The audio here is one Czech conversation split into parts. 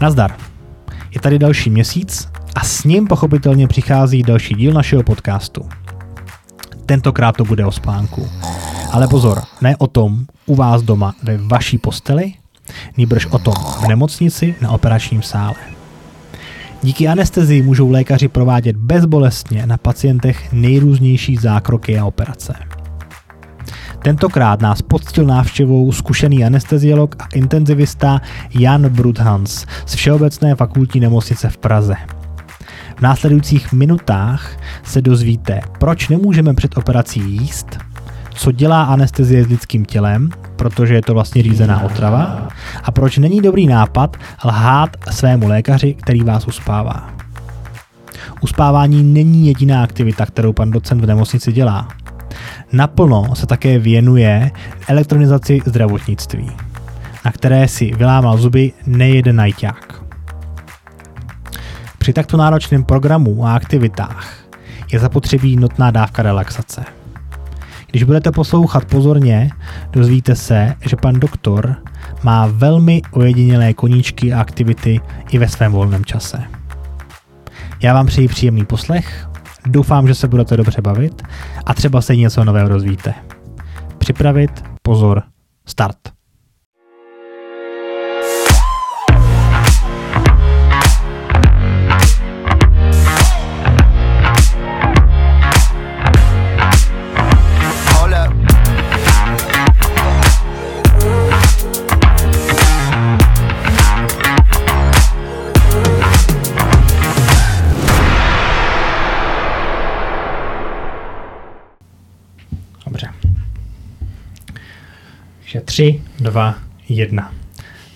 Nazdar. Je tady další měsíc a s ním pochopitelně přichází další díl našeho podcastu. Tentokrát to bude o spánku. Ale pozor, ne o tom u vás doma ve vaší posteli, nýbrž o tom v nemocnici na operačním sále. Díky anestezii můžou lékaři provádět bezbolestně na pacientech nejrůznější zákroky a operace. Tentokrát nás poctil návštěvou zkušený anesteziolog a intenzivista Jan Brudhans z Všeobecné fakultní nemocnice v Praze. V následujících minutách se dozvíte, proč nemůžeme před operací jíst, co dělá anestezie s lidským tělem, protože je to vlastně řízená otrava, a proč není dobrý nápad lhát svému lékaři, který vás uspává. Uspávání není jediná aktivita, kterou pan docent v nemocnici dělá. Naplno se také věnuje elektronizaci zdravotnictví, na které si vylámal zuby nejeden najťák. Při takto náročném programu a aktivitách je zapotřebí nutná dávka relaxace. Když budete poslouchat pozorně, dozvíte se, že pan doktor má velmi ojedinělé koníčky a aktivity i ve svém volném čase. Já vám přeji příjemný poslech, doufám, že se budete dobře bavit a třeba se něco nového dozvíte. Připravit, pozor, start. Takže 3, 2, 1.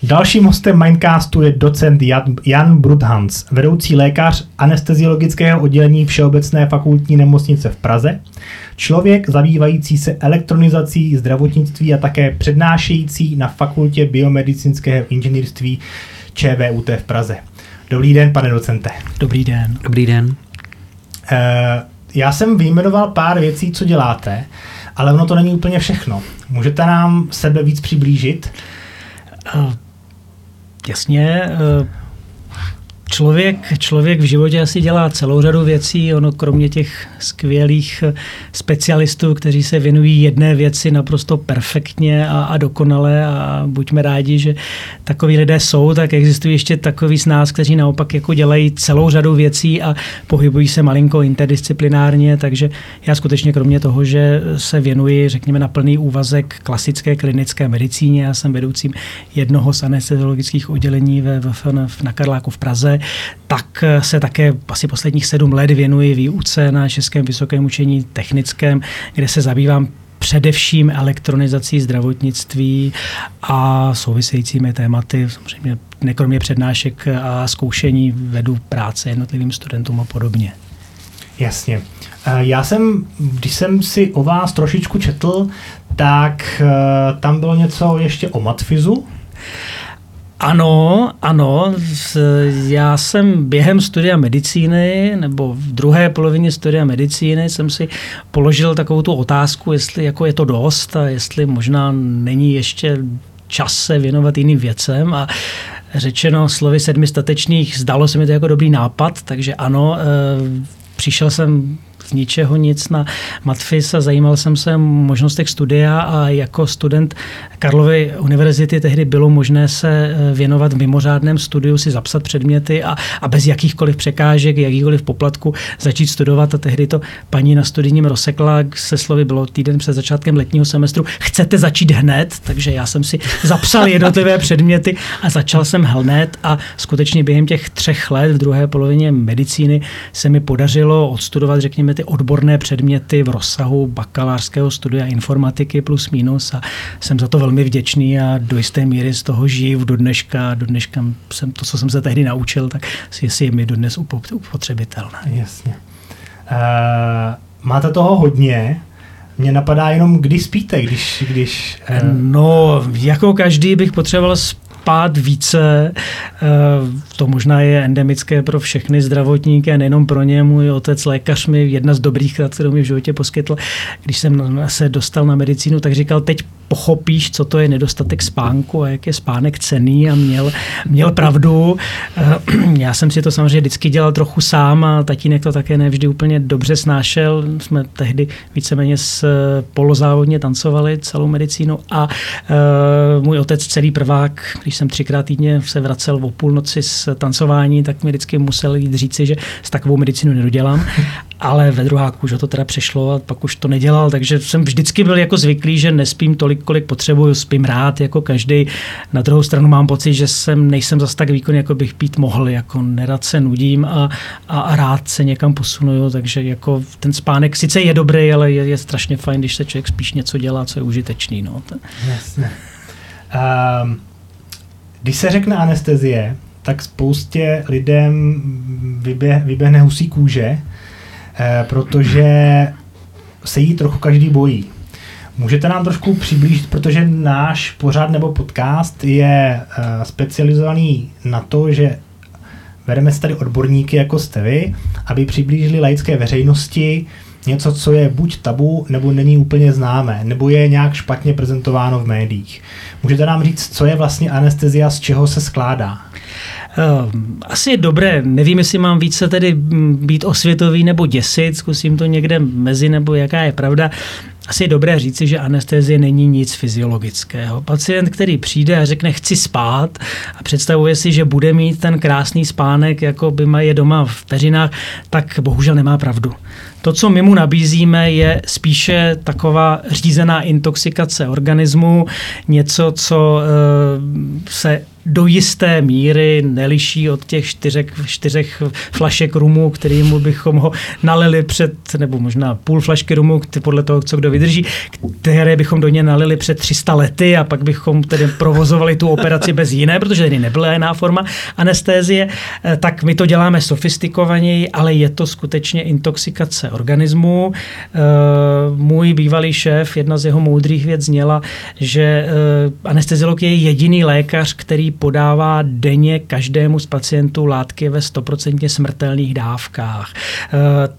Dalším hostem Mindcastu je docent Jan- Brudhans, vedoucí lékař anesteziologického oddělení Všeobecné fakultní nemocnice v Praze, člověk zabývající se elektronizací zdravotnictví a také přednášející na fakultě biomedicínského inženýrství ČVUT v Praze. Dobrý den, pane docente. Dobrý den. Dobrý den. Eh, Já jsem vyjmenoval pár věcí, co děláte, ale ono to není úplně všechno. Můžete nám sebe víc přiblížit? Eh, Jasně, eh, člověk, člověk v životě asi dělá celou řadu věcí, ono kromě těch skvělých eh, specialistů, kteří se věnují jedné věci naprosto perfektně a, a dokonale a buďme rádi, že takový lidé jsou, tak existují ještě takový z nás, kteří naopak jako dělají celou řadu věcí a pohybují se malinko interdisciplinárně, takže já skutečně kromě toho, že se věnuji, řekněme, na plný úvazek klasické klinické medicíně, já jsem vedoucím jednoho z anesteziologických oddělení ve VFN na Karláku v Praze, tak se také asi posledních sedm let věnuji výuce na Českém vysokém učení technickém, kde se zabývám především elektronizací zdravotnictví a souvisejícími tématy. Samozřejmě nekromě přednášek a zkoušení vedu práce jednotlivým studentům a podobně. Jasně. Eh, Já jsem, když jsem si o vás trošičku četl, tak eh, tam bylo něco ještě o matfizu. Ano, ano. Já jsem během studia medicíny, nebo v druhé polovině studia medicíny, jsem si položil takovou tu otázku, jestli jako je to dost a jestli možná není ještě čas se věnovat jiným věcem a řečeno slovy sedmi statečných, zdalo se mi to jako dobrý nápad, takže ano, eh, přišel jsem z ničeho nic na Matfis a zajímal jsem se o možnostech studia a jako student Karlovy univerzity tehdy bylo možné se eh, věnovat v mimořádném studiu, si zapsat předměty a, a bez jakýchkoliv překážek, jakýchkoliv poplatku začít studovat a tehdy to paní na studijním rozsekla se slovy bylo týden před začátkem letního semestru. Chcete začít hned? Takže já jsem si zapsal jednotlivé předměty a začal jsem hned a skutečně během těch třech let v druhé polovině medicíny se mi podařilo odstudovat, řekněme, ty odborné předměty v rozsahu bakalářského studia informatiky plus minus a jsem za to velmi vděčný a do jisté míry z toho žiju do dneška. Do dneška jsem to, co jsem se tehdy naučil, tak si si je mi dodnes upo- upotřebitelné. Jasně. Uh, máte toho hodně. Mně napadá jenom, kdy spíte, když... když uh, No, jako každý bych potřeboval spát více. Eh, To možná je endemické pro všechny zdravotníky a nejenom pro ně. Můj otec lékař mi jedna z dobrých rad, kterou mi v životě poskytl, když jsem se dostal na medicínu, tak říkal, teď pochopíš, co to je nedostatek spánku a jak je spánek cený a měl, měl pravdu. Eh, já jsem si to samozřejmě vždycky dělal trochu sám a tatínek to také nevždy úplně dobře snášel. Jsme tehdy víceméně s polozávodně tancovali celou medicínu a uh, můj otec celý prvák, když jsem třikrát týdně se vracel o půlnoci z tancování, tak mi vždycky musel jít říci, že s takovou medicínu nedodělám. Ale ve druháku už ho to teda přešlo a pak už to nedělal, takže jsem vždycky byl jako zvyklý, že nespím tolik, kolik potřebuju, spím rád jako každý. Na druhou stranu mám pocit, že jsem, nejsem zas tak výkonný, jako bych pít mohl, jako nerad se nudím a, a, a rád se někam posunuju, takže jako ten spánek sice je dobrý, ale je, je strašně fajn, když se člověk spíš něco dělá, co je užitečný. No. Jasně. Um, když se řekne anestezie, tak spoustě lidem vyběh, vyběhne husí kůže, eh, protože se jí trochu každý bojí. Můžete nám trošku přiblížit, protože náš pořád nebo podcast je eh, specializovaný na to, že vedeme si tady odborníky jako jste vy, aby přiblížili laické veřejnosti něco, co je buď tabu, nebo není úplně známé, nebo je nějak špatně prezentováno v médiích. Můžete nám říct, co je vlastně anestezia, z čeho se skládá? Ehm, asi je dobré, nevím, jestli mám více tedy být osvětový nebo děsit, zkusím to někde mezi, nebo jaká je pravda. Asi je dobré říci, že anestezie není nic fyziologického. Pacient, který přijde a řekne chci spát a představuje si, že bude mít ten krásný spánek, jako by je doma v peřinách, tak bohužel nemá pravdu. To, co my mu nabízíme, je spíše taková řízená intoxikace organismu, něco, co e, se do jisté míry neliší od těch čtyřech, čtyřech flašek rumu, kterým bychom ho nalili před, nebo možná půl flašky rumu, podle toho, co kdo vydrží, které bychom do něj nalili před 300 lety a pak bychom tedy provozovali tu operaci bez jiné, protože tedy nebyla jiná forma anestézie, eh, tak my to děláme sofistikovaněji, ale je to skutečně intoxikace organismu. Eh, můj bývalý šéf, jedna z jeho moudrých věc zněla, že eh, anesteziolog je jediný lékař, který podává denně každému z pacientů látky ve 100% smrtelných dávkách.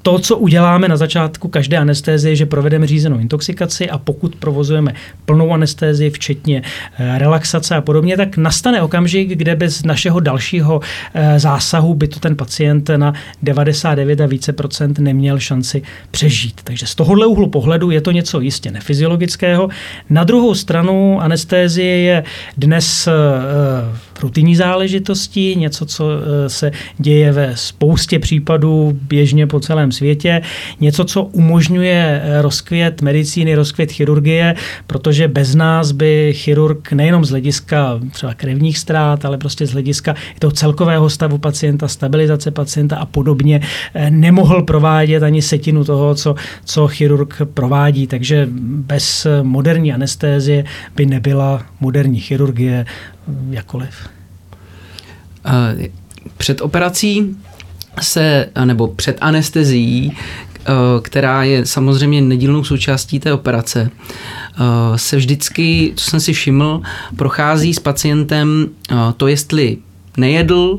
To, co uděláme na začátku každé anestézie, že provedeme řízenou intoxikaci a pokud provozujeme plnou anestézii, včetně relaxace a podobně, tak nastane okamžik, kde bez našeho dalšího zásahu by to ten pacient na 99 a více procent neměl šanci přežít. Takže z tohohle úhlu pohledu je to něco jistě nefyziologického. Na druhou stranu anestézie je dnes uh, rutinní záležitostí, něco, co eh, se děje ve spoustě případů běžně po celém světě, něco, co umožňuje eh, rozkvět medicíny, rozkvět chirurgie, protože bez nás by chirurg nejenom z hlediska třeba krevních ztrát, ale prostě z hlediska toho celkového stavu pacienta, stabilizace pacienta a podobně eh, nemohl provádět ani setinu toho, co, co chirurg provádí. Takže bez moderní anestézie by nebyla moderní chirurgie jakkoliv. Před operací se, nebo před anestezií, která je samozřejmě nedílnou součástí té operace, se vždycky, co jsem si všiml, prochází s pacientem to, jestli nejedl,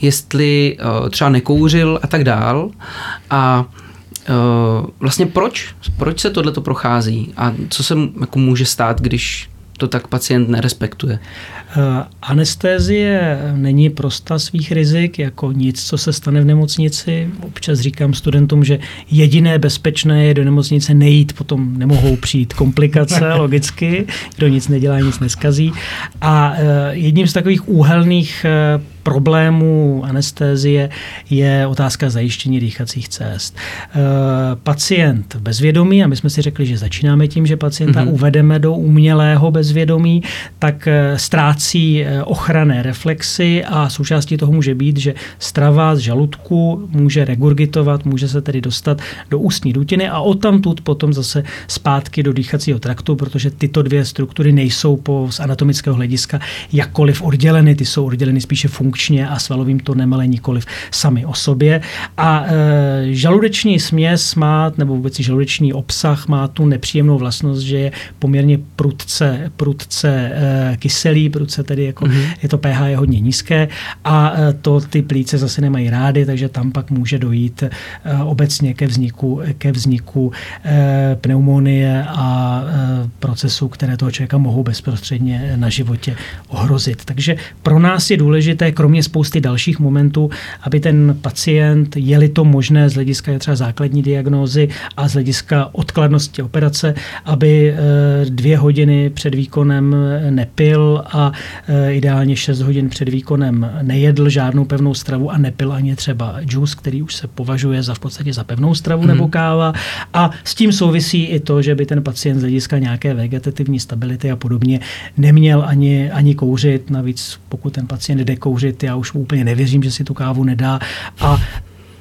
jestli třeba nekouřil a tak dál. A vlastně proč? Proč se tohle prochází? A co se jako může stát, když to tak pacient nerespektuje? Uh, anestézie není prosta svých rizik, jako nic, co se stane v nemocnici. Občas říkám studentům, že jediné bezpečné je do nemocnice nejít, potom nemohou přijít komplikace, logicky, kdo nic nedělá, nic neskazí. A uh, jedním z takových úhelných uh, problémů anestézie je otázka zajištění dýchacích cest. Pacient bezvědomí, a my jsme si řekli, že začínáme tím, že pacienta mm-hmm. uvedeme do umělého bezvědomí, tak ztrácí e, ochranné reflexy a součástí toho může být, že strava z žaludku může regurgitovat, může se tedy dostat do ústní dutiny a odtamtud potom zase zpátky do dýchacího traktu, protože tyto dvě struktury nejsou po, z anatomického hlediska jakkoliv odděleny, ty jsou odděleny spíše funkčně a svalovým tonem, ale nikoliv sami o sobě. A e, žaludeční směs má, nebo vůbec žaludeční obsah má tu nepříjemnou vlastnost, že je poměrně prudce, prudce e, kyselý, prudce tedy jako, mm-hmm. je to pH je hodně nízké a e, to ty plíce zase nemají rády, takže tam pak může dojít e, obecně ke vzniku, ke vzniku e, pneumonie a procesů, které toho člověka mohou bezprostředně na životě ohrozit. Takže pro nás je důležité, kromě spousty dalších momentů, aby ten pacient, je-li to možné z hlediska třeba základní diagnózy a z hlediska odkladnosti operace, aby dvě hodiny před výkonem nepil a ideálně 6 hodin před výkonem nejedl žádnou pevnou stravu a nepil ani třeba džus, který už se považuje za v podstatě za pevnou stravu nebo káva. A s tím souvisí i to, že by ten pacient z hlediska nějaké vegetativní stability a podobně neměl ani, ani kouřit. Navíc pokud ten pacient jde kouřit, já už úplně nevěřím, že si tu kávu nedá. A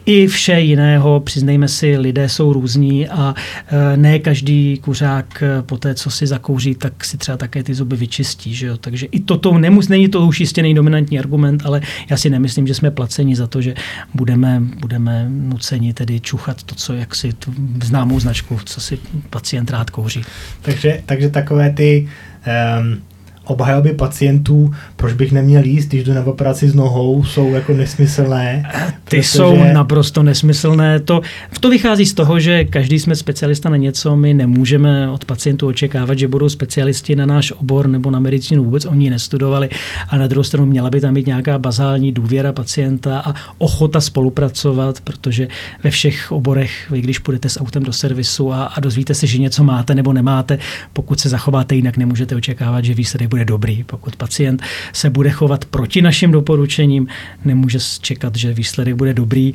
i vše jiného, přiznejme si, lidé jsou různí a e, ne každý kuřák e, po té, co si zakouří, tak si třeba také ty zuby vyčistí. Že jo? Takže i toto nemus, není to už jistě nejdominantní argument, ale já si nemyslím, že jsme placeni za to, že budeme, budeme nuceni tedy čuchat to, co jak si tu známou značku, co si pacient rád kouří. Takže, takže takové ty um obhajoby pacientů, proč bych neměl jíst, když jdu na operaci s nohou, jsou jako nesmyslné. Ty protože... jsou naprosto nesmyslné. To, to vychází z toho, že každý jsme specialista na něco, my nemůžeme od pacientů očekávat, že budou specialisti na náš obor nebo na medicínu, vůbec oni nestudovali. A na druhou stranu měla by tam být nějaká bazální důvěra pacienta a ochota spolupracovat, protože ve všech oborech, vy když půjdete s autem do servisu a, a dozvíte se, že něco máte nebo nemáte, pokud se zachováte jinak, nemůžete očekávat, že výsledek bude dobrý. Pokud pacient se bude chovat proti našim doporučením, nemůže čekat, že výsledek bude dobrý.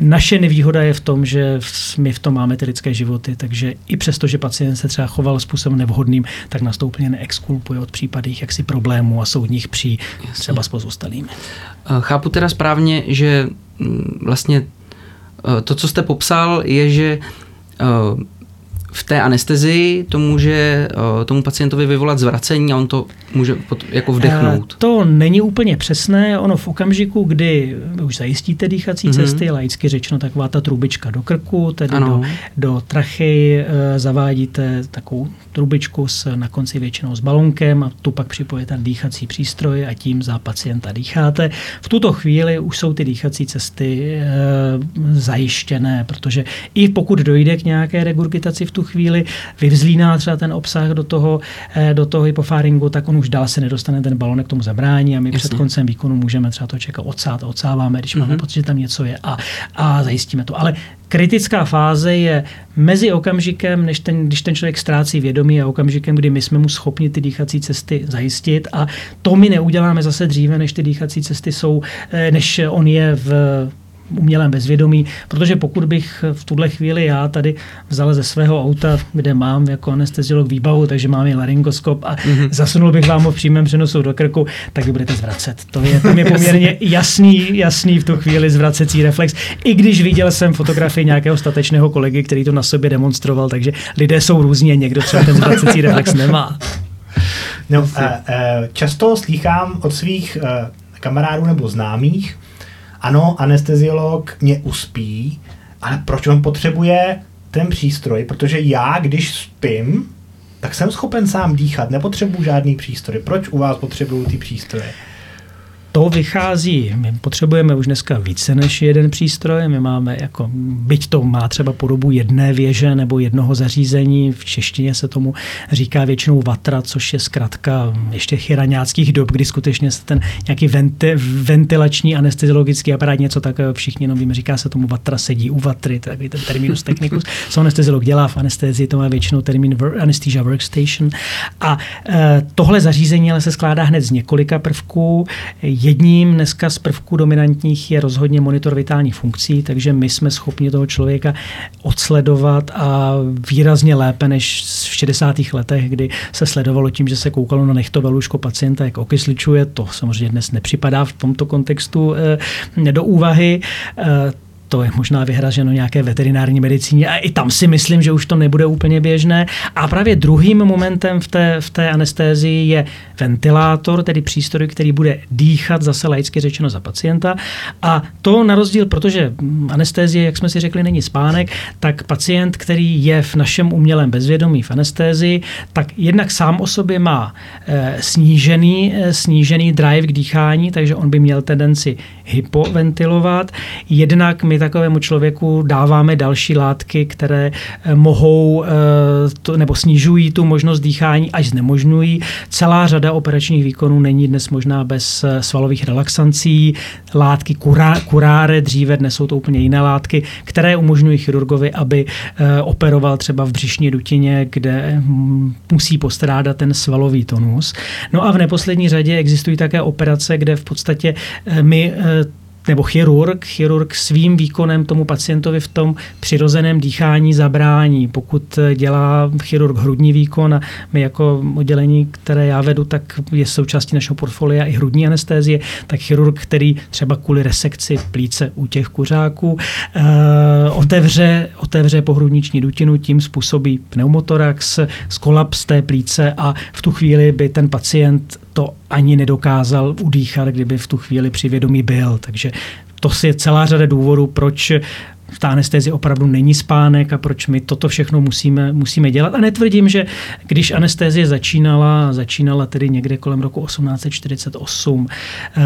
Naše nevýhoda je v tom, že my v tom máme ty lidské životy, takže i přesto, že pacient se třeba choval způsobem nevhodným, tak nás to úplně neexkulpuje od případných jaksi problémů a soudních pří třeba s pozůstalými. Chápu teda správně, že mm, vlastně e, to, co jste popsal, je, že e, v té anestezii to může uh, tomu pacientovi vyvolat zvracení a on to může jako vdechnout. To není úplně přesné. Ono v okamžiku, kdy už zajistíte dýchací mm-hmm. cesty, laicky řečeno taková ta trubička do krku, tedy do, do trachy, uh, zavádíte takovou trubičku s, na konci většinou s balonkem a tu pak připojíte ten dýchací přístroj a tím za pacienta dýcháte. V tuto chvíli už jsou ty dýchací cesty uh, zajištěné, protože i pokud dojde k nějaké regurgitaci v tu chvíli vyvzlíná třeba ten obsah do toho, eh, do toho hypofáringu, tak on už dál se nedostane, ten balonek k tomu zabrání a my Jasně. před koncem výkonu můžeme třeba to čekat odsát, odsáváme, když mm-hmm. máme mhm. pocit, že tam něco je a, a zajistíme to. Ale kritická fáze je mezi okamžikem, než ten, když ten člověk ztrácí vědomí a okamžikem, kdy my jsme mu schopni ty dýchací cesty zajistit a to my neuděláme zase dříve, než ty dýchací cesty jsou, eh, než on je v umělém bezvědomí, protože pokud bych v tuhle chvíli já tady vzal ze svého auta, kde mám jako anesteziolog výbavu, takže mám i laryngoskop a mm-hmm. zasunul bych vám ho v přímém přenosu do krku, tak vy budete zvracet. To je, to je poměrně jasný, jasný v tu chvíli zvracecí reflex. I když viděl jsem fotografii nějakého statečného kolegy, který to na sobě demonstroval, takže lidé jsou různě, někdo třeba ten zvracecí reflex nemá. No, často slýchám od svých eh, kamarádů nebo známých, ano, anesteziolog mě uspí, ale proč on potřebuje ten přístroj? Protože já, když spím, tak jsem schopen sám dýchat, nepotřebuji žádný přístroj. Proč u vás potřebují ty přístroje? To vychází, my potřebujeme už dneska více než jeden přístroj, my máme jako, byť to má třeba podobu jedné věže nebo jednoho zařízení, v češtině se tomu říká většinou vatra, což je zkrátka ještě chyraňáckých dob, kdy skutečně se ten nějaký venti, ventilační anesteziologický aparát, něco tak všichni jenom víme, říká se tomu vatra sedí u vatry, takový ten terminus technicus, co anesteziolog dělá v anestezii, to má většinou termín anesthesia workstation. A e, tohle zařízení ale se skládá hned z několika prvků, Jedním dneska z prvků dominantních je rozhodně monitor vitálních funkcí, takže my jsme schopni toho člověka odsledovat a výrazně lépe než v 60. letech, kdy se sledovalo tím, že se koukalo na nechtové lůžko pacienta, jak okysličuje. To samozřejmě dnes nepřipadá v tomto kontextu eh, do úvahy. Eh, to je možná vyhraženo nějaké veterinární medicíně a i tam si myslím, že už to nebude úplně běžné. A právě druhým momentem v té, v té anestézii je ventilátor, tedy přístroj, který bude dýchat zase laicky řečeno za pacienta. A to na rozdíl, protože anestézie, jak jsme si řekli, není spánek, tak pacient, který je v našem umělém bezvědomí v anestézii, tak jednak sám o sobě má e, snížený, e, snížený drive k dýchání, takže on by měl tendenci hypoventilovat. Jednak my takovému člověku dáváme další látky, které eh, mohou eh, nebo snižují tu možnost dýchání, až znemožňují. Celá řada operačních výkonů není dnes možná bez eh, svalových relaxancí. Látky kurá, kuráre dříve, dnes jsou to úplně jiné látky, které umožňují chirurgovi, aby operoval třeba v břišní dutině, kde hm, musí postrádat ten svalový tonus. No a v neposlední řadě existují také operace, kde v podstatě my nebo chirurg, chirurg svým výkonem tomu pacientovi v tom přirozeném dýchání zabrání. Pokud dělá chirurg hrudní výkon a my jako oddělení, které já vedu, tak je součástí našeho portfolia i hrudní anestézie, tak chirurg, který třeba kvůli resekci plíce u těch kuřáků eh, otevře, otevře pohrudniční dutinu, tím způsobí pneumotorax, skolaps té plíce a v tu chvíli by ten pacient to ani nedokázal udýchat, kdyby v tu chvíli při vědomí byl. Takže to je celá řada důvodů, proč v té anestézi opravdu není spánek a proč my toto všechno musíme, musíme dělat. A netvrdím, že když anestézie začínala, začínala tedy někde kolem roku 1848, eh,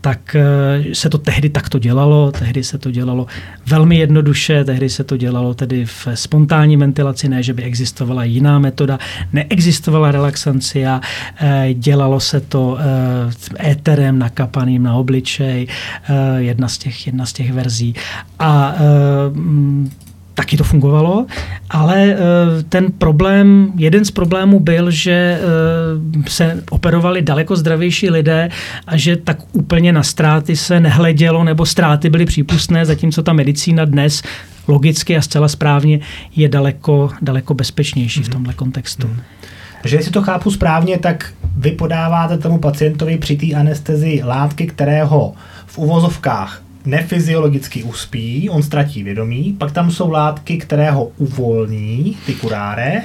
tak eh, se to tehdy takto dělalo, tehdy se to dělalo velmi jednoduše, tehdy se to dělalo tedy v spontánní ventilaci, ne, že by existovala jiná metoda, neexistovala relaxancia, eh, dělalo se to éterem nakapaným na obličej, jedna z těch, jedna z těch verzí. A taky to fungovalo, ale eh, ten problém, jeden z problémů byl, že eh, se operovali daleko zdravější lidé a že tak úplně na ztráty se nehledělo nebo ztráty byly přípustné, zatímco ta medicína dnes logicky a zcela správně je daleko, daleko bezpečnější mm-hmm. v mhm. tomhle kontextu. Mm-hmm. Takže jestli to chápu správně, tak vy podáváte tomu pacientovi při té anestezii látky, které ho v uvozovkách nefyziologicky uspí, on ztratí vědomí, pak tam jsou látky, které ho uvolní, ty kuráre,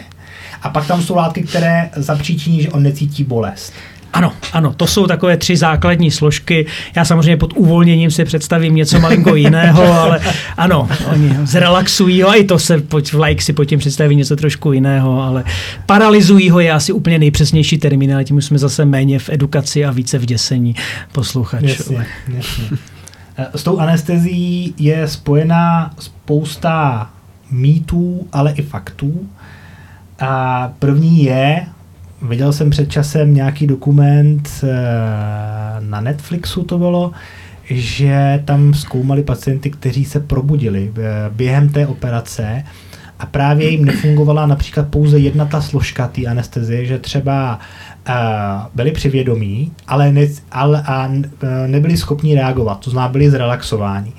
a pak tam jsou látky, které zapříčiní, že on necítí bolest. Ano, ano, to jsou takové tři základní složky. Já samozřejmě pod uvolněním si představím něco malinko jiného, ale ano, oni zrelaxují ho a i to se v like si pod tím představí něco trošku jiného, ale paralyzují ho je asi úplně nejpřesnější termín, ale tím jsme zase méně v edukaci a více v děsení posluchačů. Jasně, jasně. S tou anestezí je spojená spousta mýtů, ale i faktů. A první je, viděl jsem před časem nějaký dokument eh, na Netflixu to bylo, že tam zkoumali pacienty, kteří se probudili eh, během té operace a právě jim nefungovala například pouze jedna ta složka té anestezie, že třeba byli při vědomí, ale, ne, ale a nebyli schopni reagovat, to znamená byli zrelaxováni.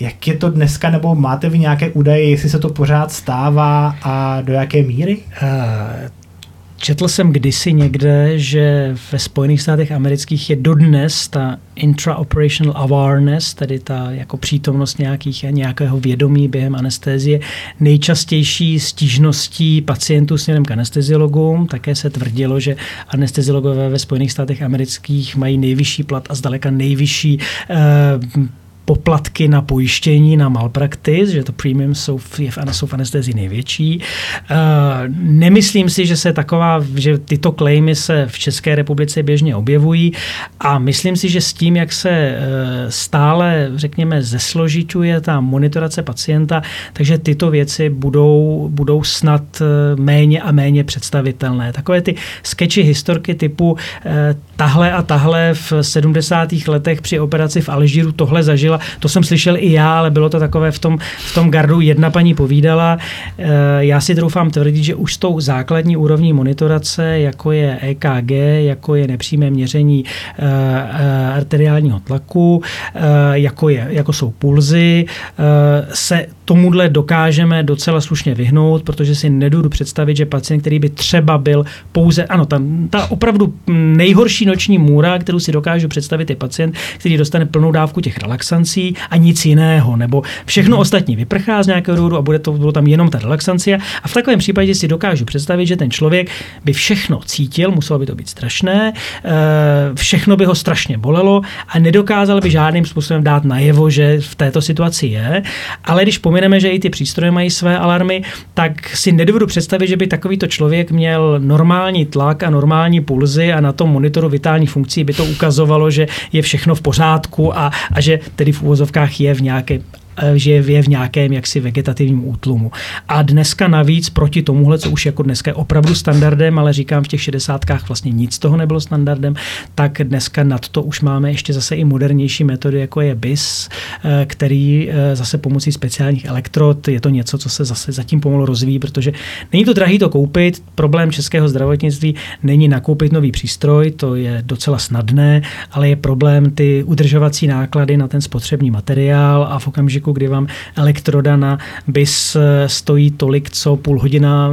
Jak je to dneska, nebo máte vy nějaké údaje, jestli se to pořád stává a do jaké míry? Uh, Četl jsem kdysi někde, že ve Spojených státech amerických je dodnes ta intraoperational awareness, tedy ta jako přítomnost nějakých, nějakého vědomí během anestézie, nejčastější stížností pacientů směrem k anesteziologům. Také se tvrdilo, že anesteziologové ve Spojených státech amerických mají nejvyšší plat a zdaleka nejvyšší eh, poplatky na pojištění, na malpraktis, že to premium jsou v, jsou v anestezii největší. Uh, nemyslím si, že se taková, že tyto klejmy se v České republice běžně objevují a myslím si, že s tím, jak se uh, stále, řekněme, zesložituje ta monitorace pacienta, takže tyto věci budou, budou snad uh, méně a méně představitelné. Takové ty skeči historky typu tahle a tahle v 70. letech při operaci v Alžíru tohle zažila, to jsem slyšel i já, ale bylo to takové v tom, v tom gardu. Jedna paní povídala, eh, já si troufám tvrdit, že už s tou základní úrovní monitorace, jako je EKG, jako je nepřímé měření eh, eh, arteriálního tlaku, jako, je, jako jsou pulzy, se tomuhle dokážeme docela slušně vyhnout, protože si nedodu představit, že pacient, který by třeba byl pouze, ano, tam ta opravdu nejhorší noční můra, kterou si dokážu představit, je pacient, který dostane plnou dávku těch relaxancí a nic jiného, nebo všechno hmm. ostatní vyprchá z nějakého důvodu a bude to bylo tam jenom ta relaxancia. A v takovém případě si dokážu představit, že ten člověk by všechno cítil, muselo by to být strašné, eh, všechno by ho strašně bolelo a nedokázal by žádným způsobem dát najevo, že v této situaci je. Ale když pomineme, že i ty přístroje mají své alarmy, tak si nedovedu představit, že by takovýto člověk měl normální tlak a normální pulzy a na tom monitoru vitálních funkcí by to ukazovalo, že je všechno v pořádku a, a že tedy v úvozovkách je v nějaké že je v nějakém jaksi vegetativním útlumu. A dneska navíc proti tomuhle, co už jako dneska je opravdu standardem, ale říkám v těch šedesátkách vlastně nic toho nebylo standardem, tak dneska nad to už máme ještě zase i modernější metody, jako je BIS, eh, který eh, zase pomocí speciálních elektrod, je to něco, co se zase zatím pomalu rozvíjí, protože není to drahý to koupit, problém českého zdravotnictví není nakoupit nový přístroj, to je docela snadné, ale je problém ty udržovací náklady na ten spotřební materiál a v okamžiku, okamžiku, kdy vám elektroda na BIS eh, stojí tolik, co půl hodina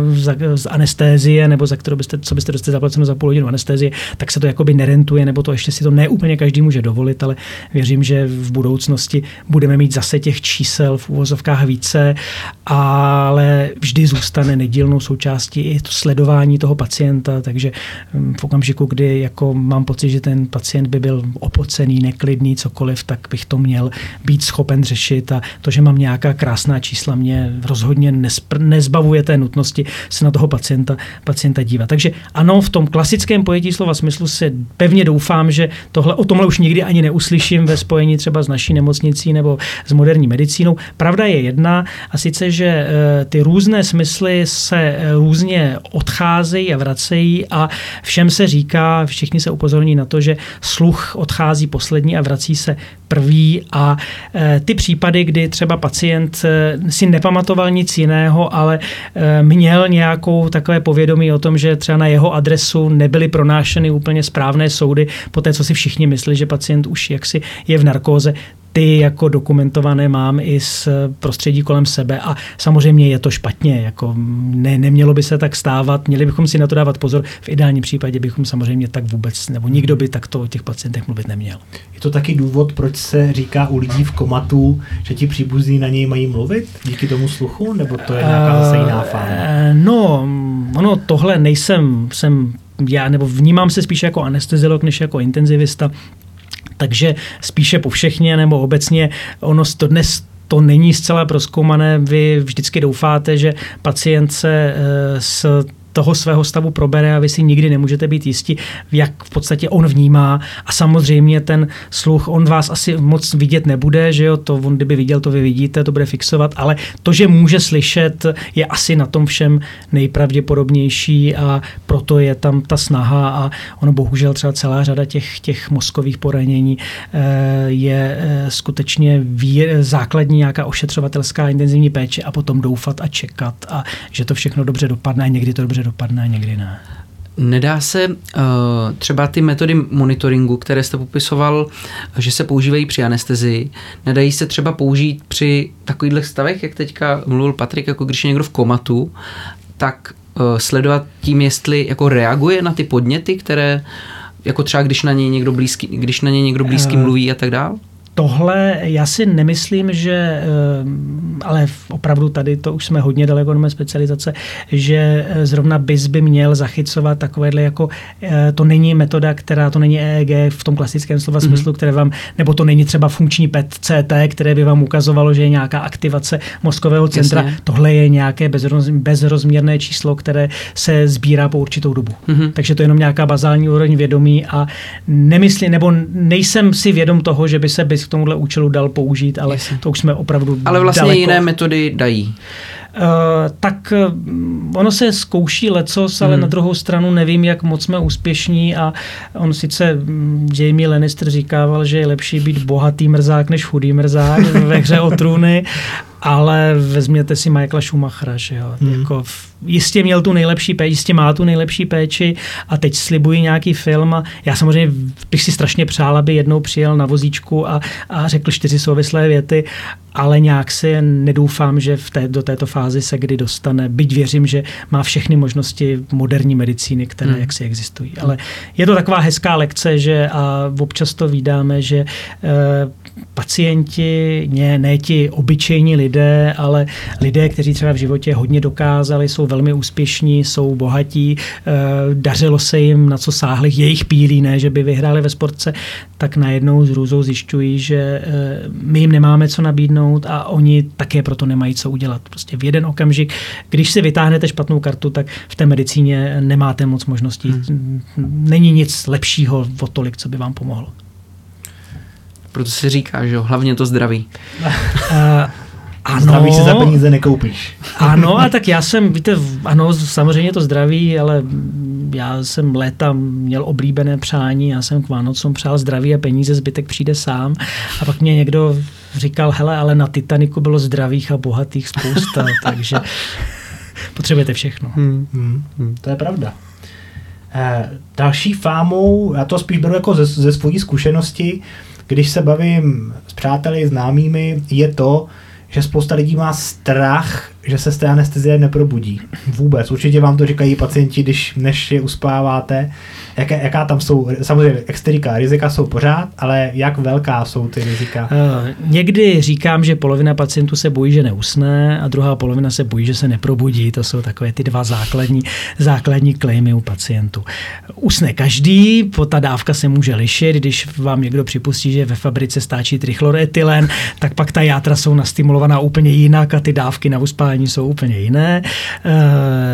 z anestézie, nebo za kterou byste, co byste dostali zaplaceno za půl hodinu anestézie, tak se to jakoby nerentuje, nebo to ještě si to neúplně každý může dovolit, ale věřím, že v budoucnosti budeme mít zase těch čísel v úvozovkách více, ale vždy zůstane nedílnou součástí i to sledování toho pacienta, takže hm, v okamžiku, kdy jako mám pocit, že ten pacient by byl opocený, neklidný, cokoliv, tak bych to měl být schopen řešit a to, že mám nějaká krásná čísla, mě rozhodně nespr- nezbavuje té nutnosti se na toho pacienta, pacienta dívat. Takže ano, v tom klasickém pojetí slova smyslu se pevně doufám, že tohle, o tomhle už nikdy ani neuslyším ve spojení třeba s naší nemocnicí nebo s moderní medicínou. Pravda je jedna a sice, že eh, ty různé smysly se eh, různě odcházejí a vracejí a všem se říká, všichni se upozorní na to, že sluch odchází poslední a vrací se prvý a e, ty případy, kdy třeba pacient e, si nepamatoval nic jiného, ale e, měl nějakou takové povědomí o tom, že třeba na jeho adresu nebyly pronášeny úplně správné soudy, po té, co si všichni myslí, že pacient už jaksi je v narkóze, ty jako dokumentované mám i z prostředí kolem sebe a samozřejmě je to špatně, jako ne, nemělo by se tak stávat, měli bychom si na to dávat pozor, v ideálním případě bychom samozřejmě tak vůbec, nebo nikdo by takto o těch pacientech mluvit neměl. Je to taky důvod, proč se říká u lidí v komatu, že ti příbuzní na něj mají mluvit díky tomu sluchu, nebo to je nějaká zase jiná fáma? Eh, no, ono tohle nejsem, jsem já, nebo vnímám se spíše jako anesteziolog, než jako intenzivista, takže spíše povšechně nebo obecně ono to dnes to není zcela proskoumané. Vy vždycky doufáte, že pacient se eh, s toho svého stavu probere a vy si nikdy nemůžete být jistí, jak v podstatě on vnímá. A samozřejmě ten sluch, on vás asi moc vidět nebude, že jo, to on kdyby viděl, to vy vidíte, to bude fixovat, ale to, že může slyšet, je asi na tom všem nejpravděpodobnější a proto je tam ta snaha a ono bohužel třeba celá řada těch, těch mozkových poranění eh, je eh, skutečně základní nějaká ošetřovatelská intenzivní péče a potom doufat a čekat a že to všechno dobře dopadne a někdy to dobře dopadne a někdy ne. Nedá se uh, třeba ty metody monitoringu, které jste popisoval, že se používají při anestezii, nedají se třeba použít při takových stavech, jak teďka mluvil Patrik, jako když je někdo v komatu, tak uh, sledovat tím, jestli jako reaguje na ty podněty, které jako třeba když na něj někdo blízký, když na něj někdo blízký uh, mluví a tak dál? Tohle já si nemyslím, že, eh, ale opravdu tady to už jsme hodně daleko od mé specializace, že eh, zrovna BIS by měl zachycovat takovéhle jako, eh, to není metoda, která, to není EEG v tom klasickém slova mm-hmm. smyslu, které vám, nebo to není třeba funkční PET-CT, které by vám ukazovalo, že je nějaká aktivace mozkového centra. Jasně. Tohle je nějaké bezroz, bezrozměrné číslo, které se sbírá po určitou dobu. Mm-hmm. Takže to je jenom nějaká bazální úroveň vědomí a nemyslím, nebo nejsem si vědom toho, že by se BIS k tomuhle účelu dal použít, ale Jasně. to už jsme opravdu Ale vlastně daleko. jiné metody dají. Uh, tak uh, ono se zkouší lecos, ale hmm. na druhou stranu nevím, jak moc jsme úspěšní a on sice mm, Jamie Lannister říkával, že je lepší být bohatý mrzák než chudý mrzák ve hře o trůny, ale vezměte si Michaela Schumachera, že jo, hmm. jako jistě měl tu nejlepší péči, jistě má tu nejlepší péči a teď slibují nějaký film a já samozřejmě bych si strašně přál, aby jednou přijel na vozíčku a, a řekl čtyři souvislé věty, ale nějak si nedoufám, že v té, do této fázi se kdy dostane, byť věřím, že má všechny možnosti moderní medicíny, které hmm. jaksi existují. Ale je to taková hezká lekce, že a občas to vydáme, že e, pacienti, ne, ne ti obyčejní lidé, ale lidé, kteří třeba v životě hodně dokázali, jsou velmi úspěšní, jsou bohatí, e, dařilo se jim, na co sáhli jejich pílí, ne, že by vyhráli ve sportce, tak najednou z růzou zjišťují, že e, my jim nemáme co nabídnout a oni také proto nemají co udělat. Prostě v jeden okamžik, když si vytáhnete špatnou kartu, tak v té medicíně nemáte moc možností. Hmm. Není nic lepšího o tolik, co by vám pomohlo. Proto se říká, že jo, hlavně to zdraví. Uh, ano. Zdraví si za peníze nekoupíš. Ano, a tak já jsem, víte, ano, samozřejmě to zdraví, ale já jsem léta měl oblíbené přání, já jsem k Vánocům přál zdraví a peníze, zbytek přijde sám. A pak mě někdo říkal, hele, ale na Titaniku bylo zdravých a bohatých spousta, takže potřebujete všechno. Hmm, hmm, hmm, to je pravda. Eh, další fámou, já to spíš beru jako ze, ze svojí zkušenosti, když se bavím s přáteli, známými, je to, že spousta lidí má strach, že se z té anestezie neprobudí. Vůbec. Určitě vám to říkají pacienti, když než je uspáváte. Jaké, jaká tam jsou, samozřejmě exterika, rizika jsou pořád, ale jak velká jsou ty rizika? Uh, někdy říkám, že polovina pacientů se bojí, že neusne a druhá polovina se bojí, že se neprobudí. To jsou takové ty dva základní, základní klejmy u pacientů. Usne každý, po ta dávka se může lišit, když vám někdo připustí, že ve fabrice stáčí trichloroetylen, tak pak ta játra jsou nastimulovaná úplně jinak a ty dávky na uspání jsou úplně jiné. Uh,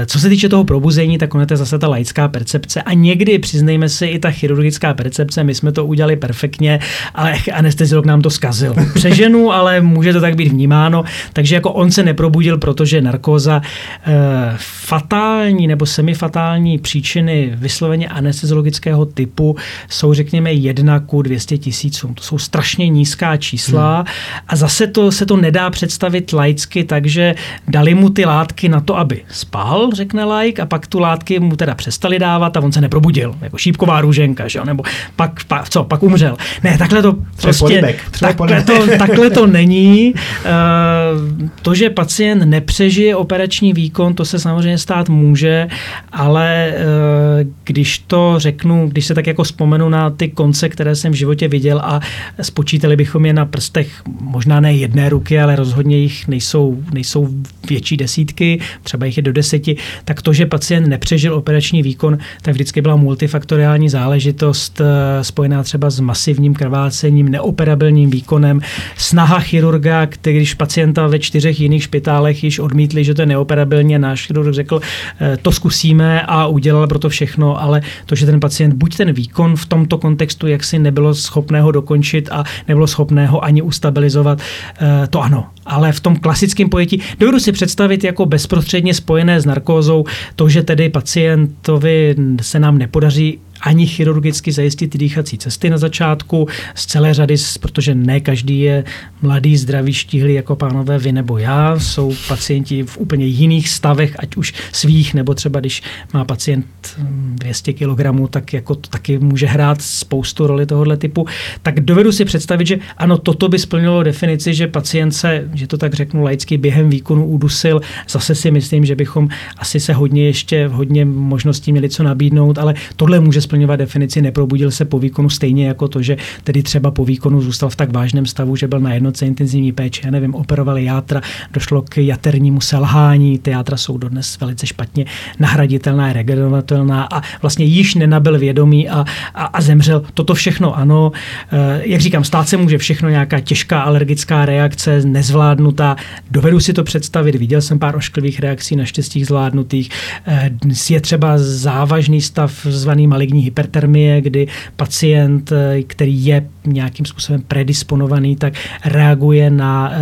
co se týče toho probuzení, tak ono je zase ta laická percepce a někdy přiznejme si, i ta chirurgická percepce, my jsme to udělali perfektně, ale anesteziolog nám to zkazil. Přeženu, ale může to tak být vnímáno, takže jako on se neprobudil, protože narkóza e, fatální nebo semifatální příčiny vysloveně anesteziologického typu jsou řekněme jedna ku 200 tisícům. To jsou strašně nízká čísla hmm. a zase to se to nedá představit laicky, takže dali mu ty látky na to, aby spal, řekne laik, a pak tu látky mu teda přestali dávat a on se neprobudil jako šípková růženka, že jo? nebo pak, pak, co, pak umřel. Ne, takhle to prostě, takhle, to, takhle to není. Uh, to, že pacient nepřežije operační výkon, to se samozřejmě stát může, ale uh, když to řeknu, když se tak jako vzpomenu na ty konce, které jsem v životě viděl a spočítali bychom je na prstech možná ne jedné ruky, ale rozhodně jich nejsou, nejsou větší desítky, třeba jich je do deseti, tak to, že pacient nepřežil operační výkon, tak vždycky byla multi multifaktoriální záležitost eh, spojená třeba s masivním krvácením, neoperabilním výkonem, snaha chirurga, který když pacienta ve čtyřech jiných špitálech již odmítli, že to je neoperabilní a náš chirurg řekl, eh, to zkusíme a udělal pro to všechno, ale to, že ten pacient buď ten výkon v tomto kontextu jaksi nebylo schopného dokončit a nebylo schopného ani ustabilizovat, eh, to ano. Ale v tom klasickém pojetí dovedu si představit jako bezprostředně spojené s narkózou to, že tedy pacientovi se nám nepodaří daří ani chirurgicky zajistit ty dýchací cesty na začátku z celé řady, protože ne každý je mladý, zdravý, štíhlý jako pánové vy nebo já. Jsou pacienti v úplně jiných stavech, ať už svých, nebo třeba když má pacient 200 hm, kg, tak jako to taky může hrát spoustu roli tohohle typu. Tak dovedu si představit, že ano, toto by splnilo definici, že pacient se, že to tak řeknu laicky, během výkonu udusil. Zase si myslím, že bychom asi se hodně ještě, hodně možností měli co nabídnout, ale tohle může splnit splňovat definici, neprobudil se po výkonu stejně jako to, že tedy třeba po výkonu zůstal v tak vážném stavu, že byl na jednotce intenzivní péče, já nevím, operovali játra, došlo k jaternímu selhání, ty játra jsou dodnes velice špatně nahraditelná, regenerovatelná a vlastně již nenabil vědomí a, a, a zemřel. Toto všechno ano, e, jak říkám, stát se může všechno, nějaká těžká alergická reakce, nezvládnutá, dovedu si to představit, viděl jsem pár ošklivých reakcí, naštěstí zvládnutých, e, je třeba závažný stav zvaný maligní hypertermie, kdy pacient, eh, který je nějakým způsobem predisponovaný, tak reaguje na e,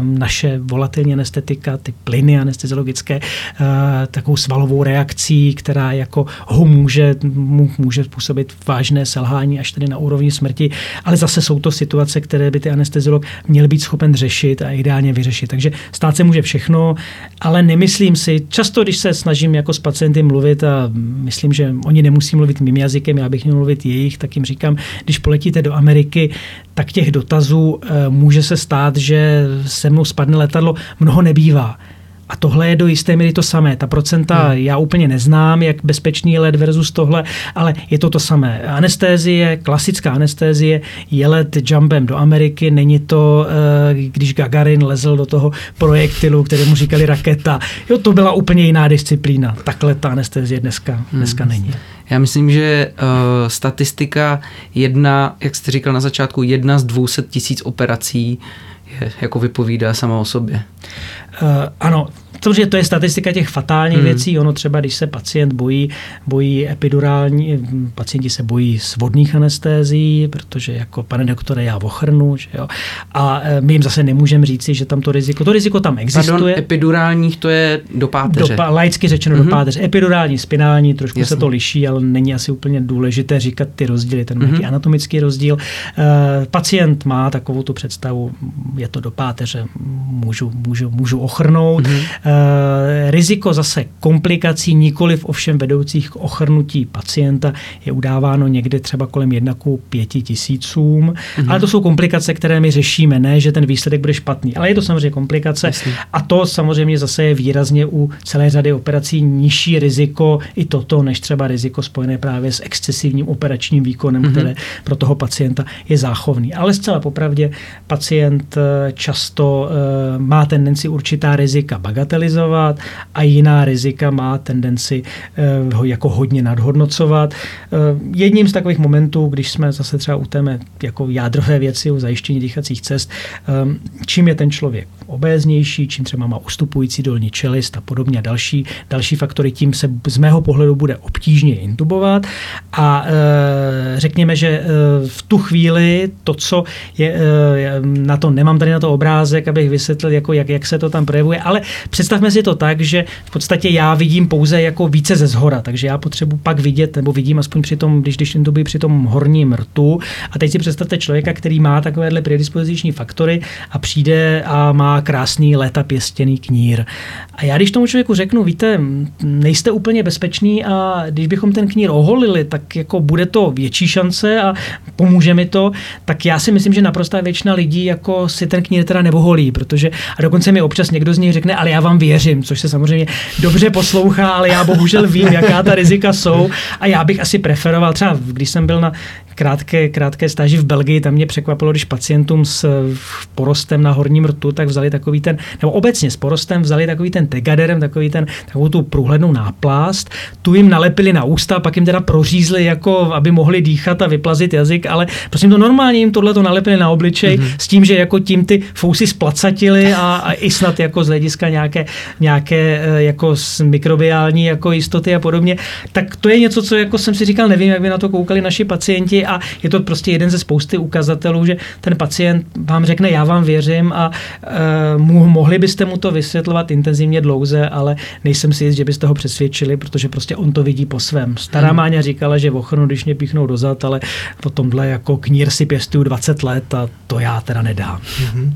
naše volatilní anestetika, ty plyny anesteziologické, e, takovou svalovou reakcí, která jako ho může, mu, může způsobit vážné selhání až tedy na úrovni smrti, ale zase jsou to situace, které by ty anesteziolog měl být schopen řešit a ideálně vyřešit. Takže stát se může všechno, ale nemyslím si, často když se snažím jako s pacienty mluvit a myslím, že oni nemusí mluvit mým jazykem, já bych měl mluvit jejich, tak jim říkám, když poletíte do Ameriky, tak těch dotazů e, může se stát, že se mnou spadne letadlo, mnoho nebývá. A tohle je do jisté míry to samé. Ta procenta hmm. já úplně neznám, jak bezpečný let versus tohle, ale je to to samé. Anestézie, klasická anestézie, je let jumpem do Ameriky, není to, eh, když Gagarin lezl do toho projektilu, kterému říkali raketa. Jo, to byla úplně jiná disciplína. Takhle ta anestézie dneska, hmm. dneska není. Já myslím, že uh, statistika jedna, jak jste říkal na začátku, jedna z 200 tisíc operací je, jako vypovídá sama o sobě. Uh, ano, Samozřejmě to je statistika těch fatálních hmm. věcí. Ono třeba, když se pacient bojí, bojí epidurální, pacienti se bojí svodných anestézií, protože jako pane doktore, já ochrnu, že jo. A e, my jim zase nemůžeme říci, že tam to riziko, to riziko tam existuje. Pardon, epidurálních to je do páteře. Do, laicky řečeno mm-hmm. do mhm. páteře. Epidurální, spinální, trošku Jasně. se to liší, ale není asi úplně důležité říkat ty rozdíly, ten mm-hmm. anatomický rozdíl. Uh, pacient má takovou tu představu, je to do páteře, můžu, můžu, můžu ochrnout. Mm-hmm. Eh, riziko zase komplikací, nikoliv ovšem vedoucích k ochrnutí pacienta, je udáváno někde třeba kolem 1 k 5 tisícům. Mm-hmm. Ale to jsou komplikace, které my řešíme, ne, že ten výsledek bude špatný. Ale je to samozřejmě komplikace. Jasně. A to samozřejmě zase je výrazně u celé řady operací nižší riziko i toto, než třeba riziko spojené právě s excesivním operačním výkonem, mm-hmm. které pro toho pacienta je záchovný. Ale zcela popravdě pacient eh, často uh, má tendenci určitá rizika bagatelizovat bagatelizovat a jiná rizika má tendenci eh, ho jako hodně nadhodnocovat. Eh, jedním z takových momentů, když jsme zase třeba u téme jako jádrové věci, u zajištění dýchacích cest, eh, čím je ten člověk obéznější, čím třeba má ustupující dolní čelist a podobně další, další faktory, tím se z mého pohledu bude obtížně intubovat a řekněme, že v tu chvíli to, co je, na to nemám tady na to obrázek, abych vysvětlil, jako jak, jak se to tam projevuje, ale představme si to tak, že v podstatě já vidím pouze jako více ze zhora, takže já potřebuji pak vidět, nebo vidím aspoň při tom, když, když intubuji při tom horním rtu. A teď si představte člověka, který má takovéhle predispoziční faktory a přijde a má krásný léta pěstěný knír. A já když tomu člověku řeknu, víte, nejste úplně bezpečný a když bychom ten knír oholili, tak jako bude to větší šance a pomůže mi to, tak já si myslím, že naprostá většina lidí jako si ten knír teda neoholí, protože a dokonce mi občas někdo z nich řekne, ale já vám věřím, což se samozřejmě dobře poslouchá, ale já bohužel vím, jaká ta rizika jsou a já bych asi preferoval, třeba když jsem byl na krátké, krátké stáži v Belgii, tam mě překvapilo, když pacientům s porostem na horním rtu, tak vzali takový ten, nebo obecně s porostem vzali takový ten tegaderem, takový ten, takovou tu průhlednou náplast, tu jim nalepili na ústa, pak jim teda prořízli, jako aby mohli dýchat a vyplazit jazyk, ale prosím to normálně jim tohle to nalepili na obličej mm-hmm. s tím, že jako tím ty fousy splacatili a, a i snad jako z hlediska nějaké, nějaké eh, jako mikrobiální jako jistoty a podobně, tak to je něco, co jako jsem si říkal, nevím, jak by na to koukali naši pacienti, a je to prostě jeden ze spousty ukazatelů, že ten pacient vám řekne, já vám věřím a uh, mohli byste mu to vysvětlovat intenzivně dlouze, ale nejsem si jist, že byste ho přesvědčili, protože prostě on to vidí po svém. Stará hmm. Máňa říkala, že ochrnu, když mě píchnou dozad, ale po tomhle jako knír si pěstuju 20 let a to já teda nedám. Uh,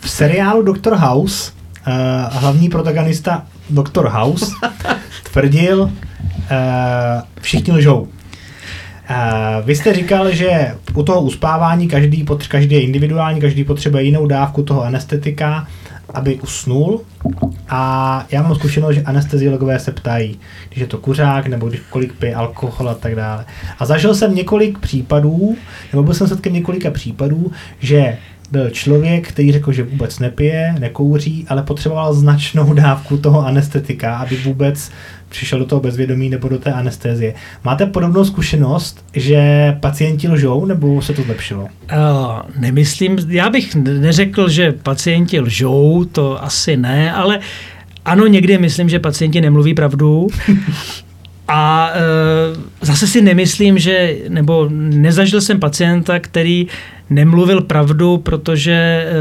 v seriálu Dr. House uh, hlavní protagonista Dr. House tvrdil, uh, všichni lžou. Uh, vy jste říkal, že u toho uspávání každý, každý je individuální, každý potřebuje jinou dávku toho anestetika, aby usnul. A já mám zkušenost, že anesteziologové se ptají, když je to kuřák, nebo když kolik pije alkohol a tak dále. A zažil jsem několik případů, nebo byl jsem svědkem několika případů, že byl člověk, který řekl, že vůbec nepije, nekouří, ale potřeboval značnou dávku toho anestetika, aby vůbec přišel do toho bezvědomí nebo do té anestézie. Máte podobnou zkušenost, že pacienti lžou, nebo se to zlepšilo? Uh, nemyslím, já bych neřekl, že pacienti lžou, to asi ne, ale ano, někdy myslím, že pacienti nemluví pravdu, A e, zase si nemyslím, že, nebo nezažil jsem pacienta, který nemluvil pravdu, protože, e,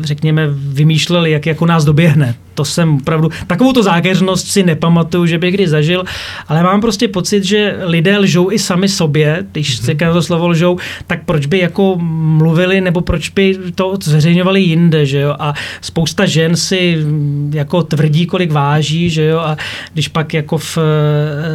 řekněme, vymýšlel, jak jako nás doběhne. To jsem opravdu, takovou to zákeřnost si nepamatuju, že bych kdy zažil, ale mám prostě pocit, že lidé lžou i sami sobě, když se mm-hmm. to slovo lžou, tak proč by jako mluvili, nebo proč by to zveřejňovali jinde, že jo, a spousta žen si jako tvrdí, kolik váží, že jo, a když pak jako v eh,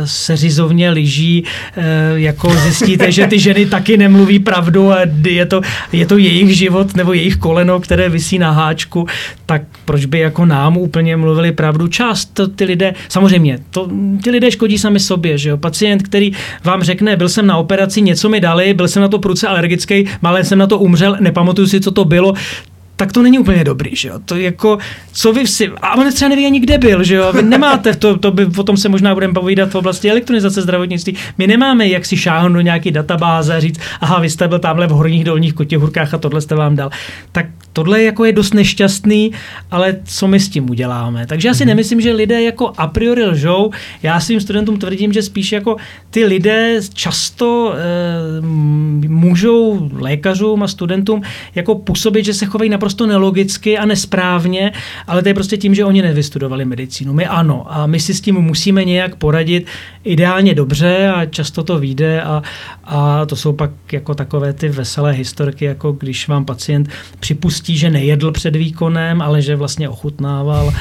seřizovně lyží, eh, jako zjistíte, že ty ženy taky nemluví pravdu a je to, je to jejich život nebo jejich koleno, které visí na háčku, tak proč by jako nám úplně mluvili pravdu. Část to ty lidé, samozřejmě, to, ty lidé škodí sami sobě, že jo. Pacient, který vám řekne, byl jsem na operaci, něco mi dali, byl jsem na to prudce alergický, malé jsem na to umřel, nepamatuju si, co to bylo, tak to není úplně dobrý, že jo. To jako, co vy si, a on třeba neví ani kde byl, že jo. Vy nemáte, to, to by, o tom se možná budeme povídat v oblasti elektronizace zdravotnictví. My nemáme, jak si šáhnout do nějaký databáze a říct, aha, vy jste byl tamhle v horních dolních kotěhurkách a tohle jste vám dal. Tak tohle jako je dost nešťastný, ale co my s tím uděláme? Takže já si mm-hmm. nemyslím, že lidé jako a priori lžou. Já svým studentům tvrdím, že spíš jako ty lidé často e, můžou lékařům a studentům jako působit, že se chovají naprosto nelogicky a nesprávně, ale to je prostě tím, že oni nevystudovali medicínu. My ano a my si s tím musíme nějak poradit ideálně dobře a často to vyjde a, a to jsou pak jako takové ty veselé historky, jako když vám pacient připustí, že nejedl před výkonem, ale že vlastně ochutnával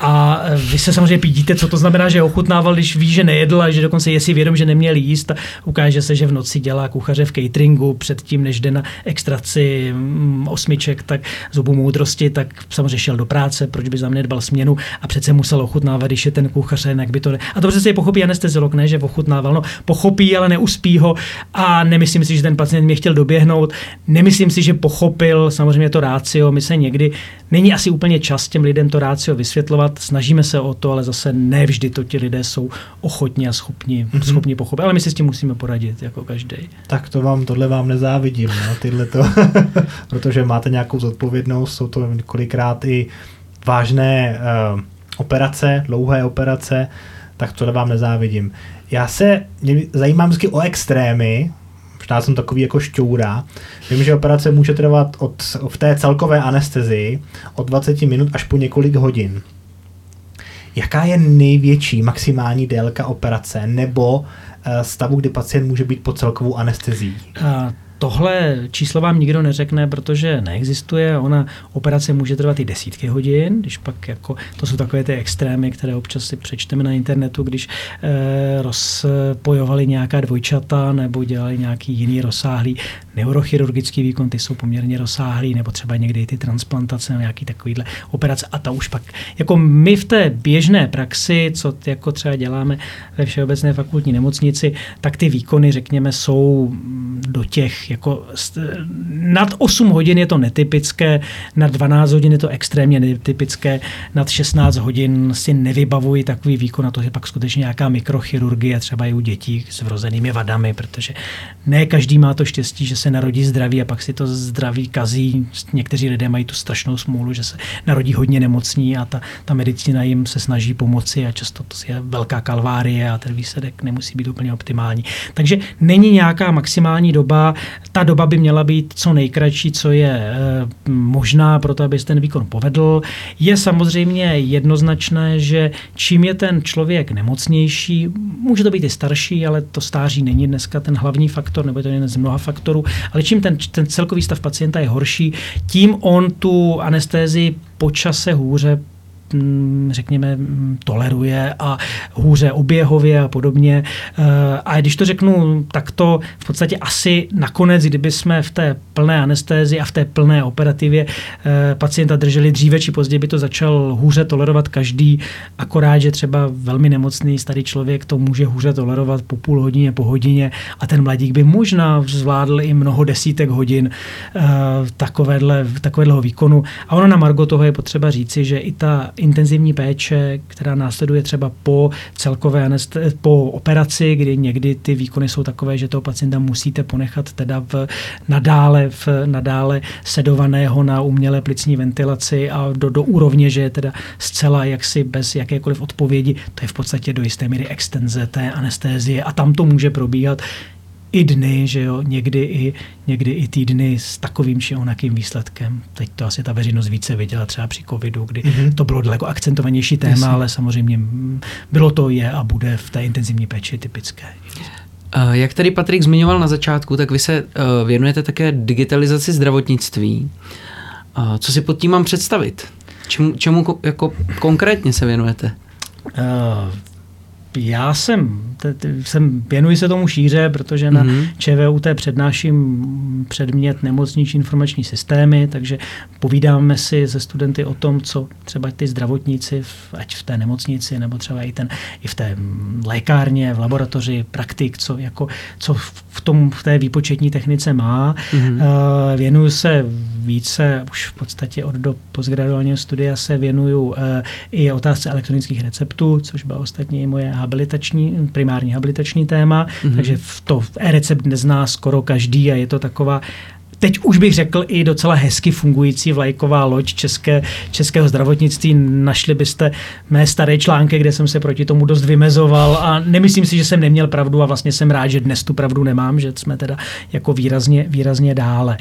a vy se samozřejmě pídíte, co to znamená, že ochutnával, když ví, že nejedl a že dokonce je si vědom, že neměl jíst. Ukáže se, že v noci dělá kuchaře v cateringu předtím, než jde na extraci mm, osmiček, tak zubu moudrosti, tak samozřejmě šel do práce, proč by za mě dbal směnu a přece musel ochutnávat, když je ten kuchař, jak by to ne... A to přece je pochopí anesteziolog, ne, že ochutnával. No, pochopí, ale neuspí ho a nemyslím si, že ten pacient mě chtěl doběhnout. Nemyslím si, že pochopil samozřejmě to rácio. My se někdy, není asi úplně čas těm lidem to rácio vysvětlovat, snažíme se o to, ale zase ne vždy to ti lidé jsou ochotní a schopni, mm-hmm. schopni pochopit. Ale my si s tím musíme poradit, jako každý. Tak to vám, tohle vám nezávidím, no, tyhle to, protože máte nějakou zodpovědnost, jsou to kolikrát i vážné uh, operace, dlouhé operace, tak tohle vám nezávidím. Já se mě zajímám vždycky o extrémy, možná jsem takový jako šťoura. Vím, že operace může trvat od, v té celkové anestezii od 20 minut až po několik hodin. Jaká je největší maximální délka operace nebo eh, stavu, kdy pacient může být pod celkovou anestezí? Tohle číslo vám nikdo neřekne, protože neexistuje. Ona operace může trvat i desítky hodin, když pak jako, to jsou takové ty extrémy, které občas si přečteme na internetu, když eh, rozpojovali nějaká dvojčata nebo dělali nějaký jiný rozsáhlý neurochirurgický výkon, ty jsou poměrně rozsáhlý, nebo třeba někdy ty transplantace nebo nějaký takovýhle operace a ta už pak, jako my v té běžné praxi, co jako třeba děláme ve Všeobecné fakultní nemocnici, tak ty výkony, řekněme, jsou do těch jako nad 8 hodin je to netypické, nad 12 hodin je to extrémně netypické, nad 16 hodin si nevybavuji takový výkon a to je pak skutečně nějaká mikrochirurgie, třeba i u dětí s vrozenými vadami, protože ne každý má to štěstí, že se narodí zdraví a pak si to zdraví kazí. Někteří lidé mají tu strašnou smůlu, že se narodí hodně nemocní a ta, ta medicína jim se snaží pomoci a často to je velká kalvárie a ten výsledek nemusí být úplně optimální. Takže není nějaká maximální doba, ta doba by měla být co nejkratší, co je e, možná pro to, aby se ten výkon povedl. Je samozřejmě jednoznačné, že čím je ten člověk nemocnější, může to být i starší, ale to stáří není dneska ten hlavní faktor, nebo je to jeden z mnoha faktorů, ale čím ten, ten celkový stav pacienta je horší, tím on tu anestézi po čase hůře řekněme, mm, toleruje a hůře oběhově a podobně. Eh, a když to řeknu takto, v podstatě asi nakonec, kdyby jsme v té plné anestézi a v té plné operativě eh, pacienta drželi dříve či později, by to začal hůře tolerovat každý, akorát, že třeba velmi nemocný starý člověk to může hůře tolerovat po půl hodině, po hodině a ten mladík by možná zvládl i mnoho desítek hodin eh, takovéhle, takovéhleho výkonu. A ono na Margo toho je potřeba říci, že i ta intenzivní péče, která následuje třeba po celkové po operaci, kdy někdy ty výkony jsou takové, že toho pacienta musíte ponechat teda v nadále, v nadále sedovaného na umělé plicní ventilaci a do, do úrovně, že je teda zcela jaksi bez jakékoliv odpovědi, to je v podstatě do jisté míry extenze té anestézie a tam to může probíhat i dny, že jo, někdy i, někdy i týdny s takovým či onakým výsledkem. Teď to asi ta veřejnost více viděla třeba při covidu, kdy mm-hmm. to bylo daleko akcentovanější téma, Jasně. ale samozřejmě bylo to, je a bude v té intenzivní péči typické. Jak tady Patrik zmiňoval na začátku, tak vy se eh, věnujete také digitalizaci zdravotnictví. Co si pod tím mám představit? Čemu, čemu jako konkrétně se věnujete? Uh, já jsem, jsem, věnuji se tomu šíře, protože na mm-hmm. ČVUT přednáším předmět nemocniční informační systémy, takže povídáme si se studenty o tom, co třeba ty zdravotníci, ať v té nemocnici, nebo třeba i, ten, i v té lékárně, v laboratoři, praktik, co, jako, co v, tom, v té výpočetní technice má. Mm-hmm. Uh, věnuju se více, už v podstatě od do postgraduálního studia se věnuju uh, i otázce elektronických receptů, což byla ostatně i moje habilitační, primární habilitační téma, mm-hmm. takže v to e-recept nezná skoro každý a je to taková teď už bych řekl i docela hezky fungující vlajková loď české, českého zdravotnictví. Našli byste mé staré články, kde jsem se proti tomu dost vymezoval a nemyslím si, že jsem neměl pravdu a vlastně jsem rád, že dnes tu pravdu nemám, že jsme teda jako výrazně, výrazně dále.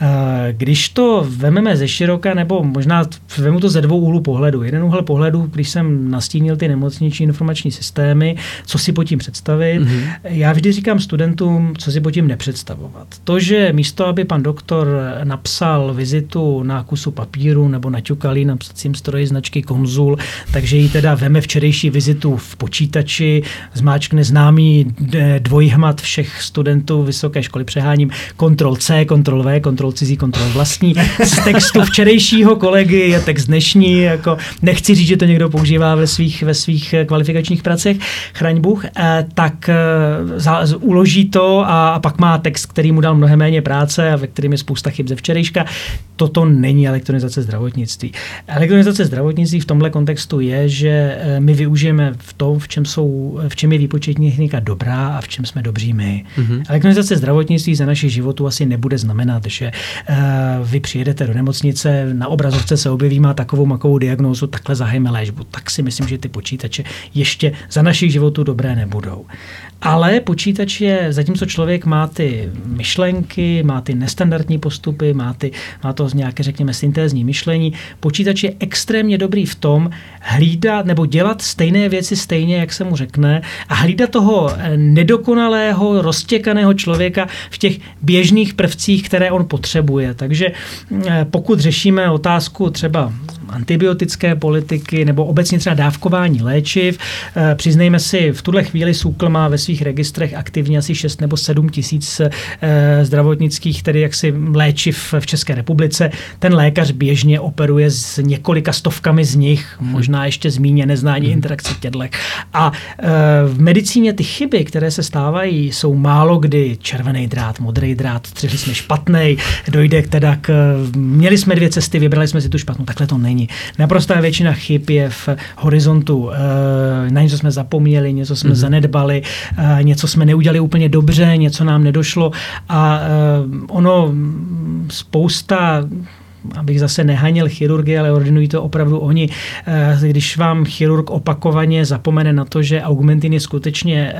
Eh, když to vememe ze široka, nebo možná vemu to ze dvou úhlů pohledu. Jeden úhel pohledu, když jsem nastínil ty nemocniční informační systémy, co si pod tím představit. Mm-hmm. Já vždy říkám studentům, co si pod tím nepředstavovat. To, že místo, aby pan doktor napsal vizitu na kusu papíru nebo naťukalý na psacím stroji značky Konzul, takže ji teda veme včerejší vizitu v počítači, zmáčkne známý dvojhmat všech studentů vysoké školy, přeháním kontrol C, kontrol V, kontrol cizí, kontrol vlastní. Z textu včerejšího kolegy je text dnešní, jako nechci říct, že to někdo používá ve svých, ve svých kvalifikačních pracech, chraň Bůh, eh, tak eh, uloží to a, a pak má text, který mu dal mnohem méně práce a ve kterým je spousta chyb ze včerejška. Toto není elektronizace zdravotnictví. Elektronizace zdravotnictví v tomhle kontextu je, že eh, my využijeme v tom, v čem, jsou, v čem je výpočetní technika dobrá a v čem jsme dobří my. Mm-hmm. Elektronizace zdravotnictví za našich životů asi nebude znamenat, že uh, vy přijedete do nemocnice, na obrazovce se objeví, má takovou makovou diagnózu, takhle zahajme léčbu. Tak si myslím, že ty počítače ještě za našich životů dobré nebudou. Ale počítač je, zatímco člověk má ty myšlenky, má ty nestandardní postupy, má, ty, má to nějaké, řekněme, syntézní myšlení, počítač je extrémně dobrý v tom hlídat nebo dělat stejné věci stejně, jak se mu řekne, a hlídat toho eh, nedokonalého, roztěkaného člověka v těch běžných prvcích, které on potřebuje. Takže eh, pokud řešíme otázku třeba antibiotické politiky nebo obecně třeba dávkování léčiv. Eh, přiznejme si, v tuhle chvíli SÚKL má ve svých registrech aktivně asi 6 nebo 7 tisíc eh, zdravotnických, tedy jaksi léčiv v České republice. Ten lékař běžně operuje s několika stovkami z nich, hmm. možná ještě zmíně neznání hmm. interakce tědlek. A eh, v medicíně ty chyby, které se stávají, jsou málo kdy červený drát, modrý drát, třeli jsme špatný, dojde k teda k, měli jsme dvě cesty, vybrali jsme si tu špatnou, takhle to není není. Naprostá většina chyb je v horizontu. Eh, na něco jsme zapomněli, něco jsme mm-hmm. zanedbali, eh, něco jsme neudělali úplně dobře, něco nám nedošlo a eh, ono spousta abych zase nehanil chirurgy, ale ordinují to opravdu oni. Když vám chirurg opakovaně zapomene na to, že augmentin je skutečně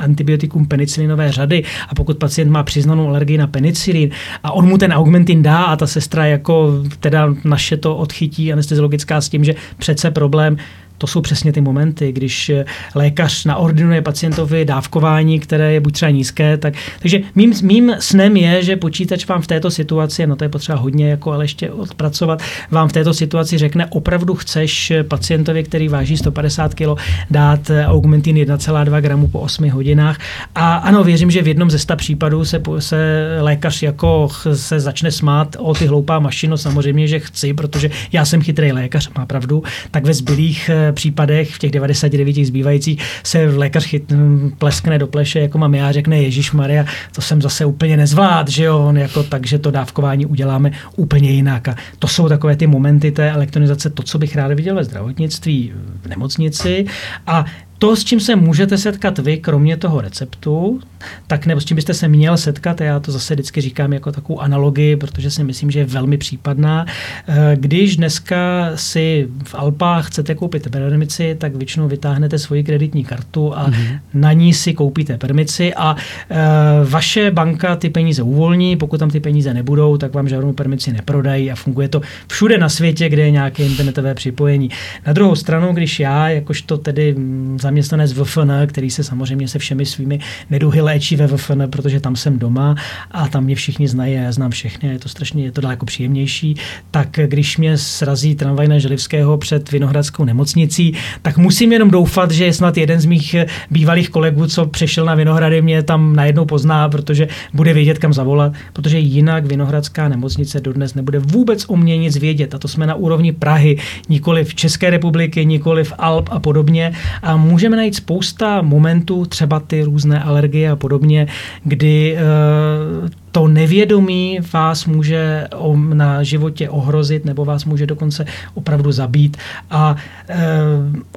antibiotikum penicilinové řady a pokud pacient má přiznanou alergii na penicilin a on mu ten augmentin dá a ta sestra jako teda naše to odchytí anesteziologická s tím, že přece problém to jsou přesně ty momenty, když eh, lékař naordinuje pacientovi dávkování, které je buď třeba nízké, tak, takže mým, mým snem je, že počítač vám v této situaci, no to je potřeba hodně jako ale ještě odpracovat, vám v této situaci řekne, opravdu chceš pacientovi, který váží 150 kg, dát eh, augmentin 1,2 gramu po 8 hodinách. A ano, věřím, že v jednom ze sta případů se, se lékař jako se začne smát o ty hloupá mašino, samozřejmě, že chci, protože já jsem chytrý lékař, má pravdu, tak ve zbylých eh, případech, v těch 99 zbývajících, se lékař chyt, pleskne do pleše, jako mám já, řekne Ježíš Maria, to jsem zase úplně nezvlád, že jo, on jako tak, že to dávkování uděláme úplně jinak. A to jsou takové ty momenty té elektronizace, to, co bych rád viděl ve zdravotnictví, v nemocnici. A to, s čím se můžete setkat vy, kromě toho receptu, tak nebo s čím byste se měl setkat, já to zase vždycky říkám jako takovou analogii, protože si myslím, že je velmi případná. Eh, když dneska si v Alpách chcete koupit permici, tak většinou vytáhnete svoji kreditní kartu a mm-hmm. na ní si koupíte permici a eh, vaše banka ty peníze uvolní, pokud tam ty peníze nebudou, tak vám žádnou permici neprodají a funguje to všude na světě, kde je nějaké internetové připojení. Na druhou stranu, když já, jakožto tedy za zaměstnanec VFN, který se samozřejmě se všemi svými neduhy léčí ve VFN, protože tam jsem doma a tam mě všichni znají a já znám všechny, je to strašně, je to daleko příjemnější, tak když mě srazí tramvaj na Želivského před Vinohradskou nemocnicí, tak musím jenom doufat, že snad jeden z mých bývalých kolegů, co přešel na Vinohrady, mě tam najednou pozná, protože bude vědět, kam zavolat, protože jinak Vinohradská nemocnice dodnes nebude vůbec o mě nic vědět. A to jsme na úrovni Prahy, nikoli v České republiky, nikoli v Alp a podobně. A může můžeme najít spousta momentů, třeba ty různé alergie a podobně, kdy eh, to nevědomí vás může na životě ohrozit nebo vás může dokonce opravdu zabít. A e,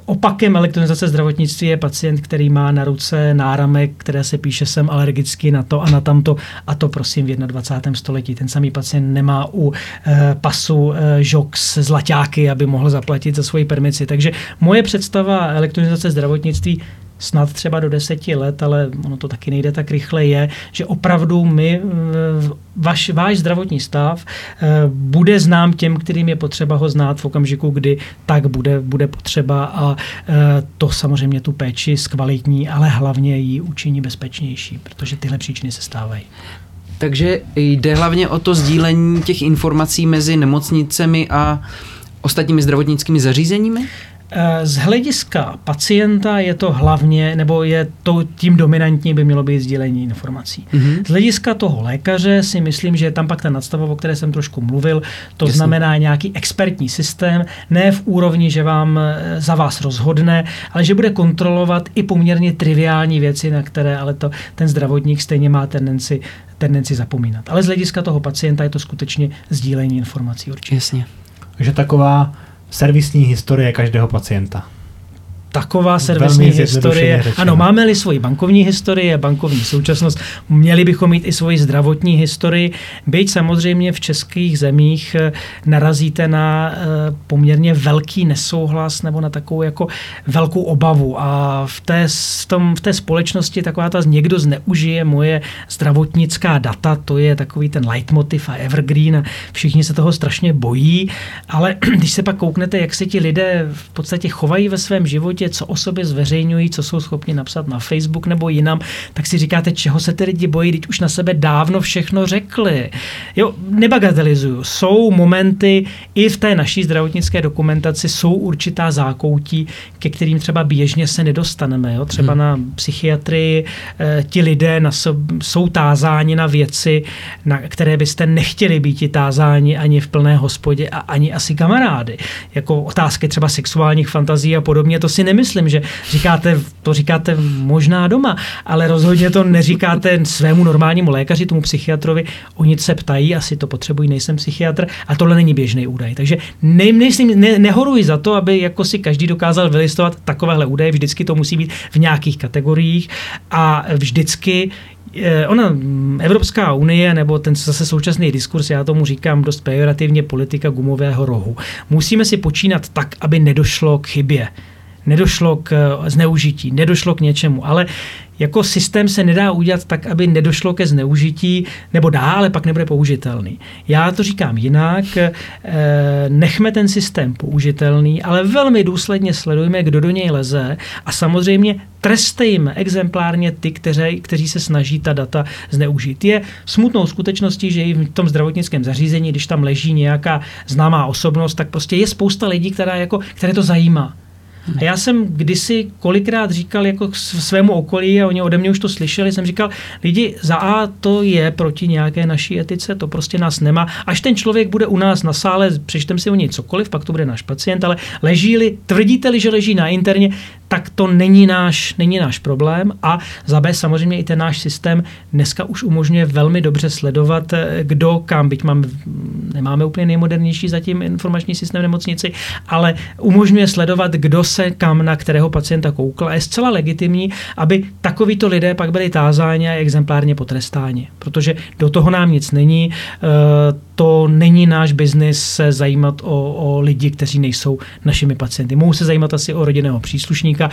opakem elektronizace zdravotnictví je pacient, který má na ruce náramek, které se píše jsem alergický na to a na tamto a to prosím v 21. století. Ten samý pacient nemá u e, pasu e, žox zlaťáky, aby mohl zaplatit za svoji permici. Takže moje představa elektronizace zdravotnictví snad třeba do deseti let, ale ono to taky nejde tak rychle, je, že opravdu my, eh, vaš, váš zdravotní stav eh, bude znám těm, kterým je potřeba ho znát v okamžiku, kdy tak bude, bude potřeba a eh, to samozřejmě tu péči zkvalitní, ale hlavně ji učiní bezpečnější, protože tyhle příčiny se stávají. Takže jde hlavně o to sdílení těch informací mezi nemocnicemi a ostatními zdravotnickými zařízeními? Eh, z hlediska pacienta je to hlavně, nebo je to tím dominantní by mělo být sdílení informací. Mm-hmm. Z hlediska toho lékaře si myslím, že je tam pak ta nadstava, o které jsem trošku mluvil, to Jasně. znamená nějaký expertní systém, ne v úrovni, že vám eh, za vás rozhodne, ale že bude kontrolovat i poměrně triviální věci, na které ale to, ten zdravotník stejně má tendenci, tendenci zapomínat. Ale z hlediska toho pacienta je to skutečně sdílení informací určitě. Jasně. Takže taková servisní historie každého pacienta taková servisní historie. Řečeno. Ano, máme-li svoji bankovní historii a bankovní současnost, měli bychom mít i svoji zdravotní historii. Byť samozřejmě v českých zemích eh, narazíte na eh, poměrně velký nesouhlas nebo na takovou jako velkou obavu. A v té, v tom, v té společnosti taková ta někdo zneužije moje zdravotnická data, to je takový ten leitmotiv a evergreen a všichni se toho strašně bojí. Ale když se pak kouknete, jak se ti lidé v podstatě chovají ve svém životě, prostě co o sobě zveřejňují, co jsou schopni napsat na Facebook nebo jinam, tak si říkáte, čeho se ty lidi bojí, když už na sebe dávno všechno řekli. Jo, nebagatelizuju. Jsou momenty i v té naší zdravotnické dokumentaci jsou určitá zákoutí, ke kterým třeba běžně se nedostaneme. Jo? Třeba hmm. na psychiatrii e, ti lidé na sob, jsou tázáni na věci, na které byste nechtěli být tázáni ani v plné hospodě a ani asi kamarády. Jako otázky třeba sexuálních fantazí a podobně, to si ne nemyslím, že říkáte, to říkáte možná doma, ale rozhodně to neříkáte svému normálnímu lékaři, tomu psychiatrovi. Oni se ptají, asi to potřebují, nejsem psychiatr, a tohle není běžný údaj. Takže ne, nejsem, ne, nehoruji za to, aby jako si každý dokázal vylistovat takovéhle údaje, vždycky to musí být v nějakých kategoriích a vždycky eh, ona, Evropská unie, nebo ten zase současný diskurs, já tomu říkám dost pejorativně politika gumového rohu. Musíme si počínat tak, aby nedošlo k chybě nedošlo k eh, zneužití, nedošlo k něčemu, ale jako systém se nedá udělat tak, aby nedošlo ke zneužití, nebo dá, ale pak nebude použitelný. Já to říkám jinak, eh, nechme ten systém použitelný, ale velmi důsledně sledujme, kdo do něj leze a samozřejmě trestejme exemplárně ty, kteří, kteří se snaží ta data zneužít. Je smutnou skutečností, že i v tom zdravotnickém zařízení, když tam leží nějaká známá osobnost, tak prostě je spousta lidí, která jako, které to zajímá A já jsem kdysi kolikrát říkal jako svému okolí a oni ode mě už to slyšeli, jsem říkal, lidi, za A to je proti nějaké naší etice, to prostě nás nemá. Až ten člověk bude u nás na sále, přečtem si o něj cokoliv, pak to bude náš pacient, ale leží-li, tvrdíte-li, že leží na interně, tak to není náš, není náš problém. A za B samozřejmě i ten náš systém dneska už umožňuje velmi dobře sledovat, eh, kdo kam, byť mám, nemáme úplně nejmodernější zatím informační systém nemocnici, ale umožňuje sledovat, kdo se kam na kterého pacienta koukl. A je zcela legitimní, aby takovýto lidé pak byli tázáni a exemplárně potrestáni, protože do toho nám nic není. Eh, to není náš biznis se zajímat o, o lidi, kteří nejsou našimi pacienty. Mohou se zajímat asi o rodinného příslušníka,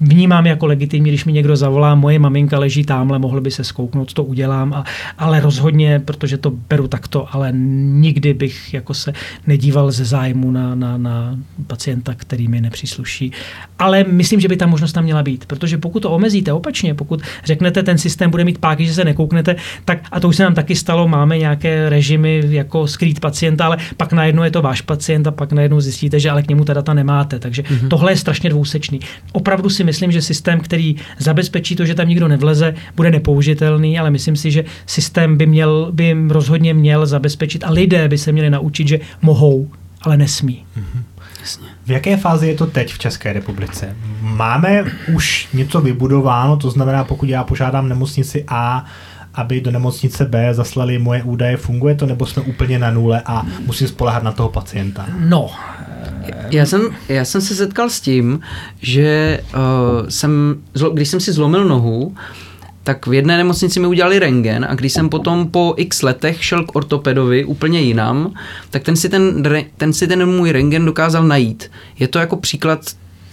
vnímám jako legitimní, když mi někdo zavolá, moje maminka leží tamhle, mohl by se skouknout, to udělám, a, ale rozhodně, protože to beru takto, ale nikdy bych jako se nedíval ze zájmu na, na, na pacienta, který mi nepřísluší. Ale myslím, že by ta možnost tam měla být, protože pokud to omezíte opačně, pokud řeknete, ten systém bude mít páky, že se nekouknete, tak a to už se nám taky stalo, máme nějaké režimy jako skrýt pacienta, ale pak najednou je to váš pacient a pak najednou zjistíte, že ale k němu ta data nemáte. Takže mm-hmm. tohle je strašně dvousečný. Opravdu si myslím, že systém, který zabezpečí to, že tam nikdo nevleze, bude nepoužitelný, ale myslím si, že systém by, měl, by rozhodně měl zabezpečit a lidé by se měli naučit, že mohou, ale nesmí. Mm-hmm. Jasně. V jaké fázi je to teď v České republice? Máme už něco vybudováno, to znamená, pokud já požádám nemocnici A, aby do nemocnice B zaslali moje údaje, funguje to, nebo jsme úplně na nule a musím spolehat na toho pacienta? No, já jsem, já jsem se setkal s tím, že uh, jsem, když jsem si zlomil nohu, tak v jedné nemocnici mi udělali rengen a když jsem potom po x letech šel k ortopedovi úplně jinam, tak ten si ten, ten, si ten můj rengen dokázal najít. Je to jako příklad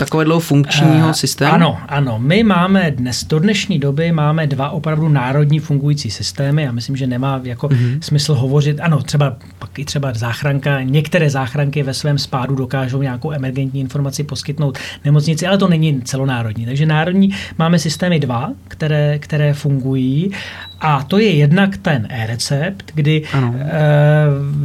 takového funkčního uh, systému? Ano, ano. My máme dnes, do dnešní doby máme dva opravdu národní fungující systémy. Já myslím, že nemá jako uh-huh. smysl hovořit, ano, třeba pak i třeba záchranka, některé záchranky ve svém spádu dokážou nějakou emergentní informaci poskytnout nemocnici, ale to není celonárodní. Takže národní máme systémy dva, které, které fungují a to je jednak ten e-recept, kdy ano. e,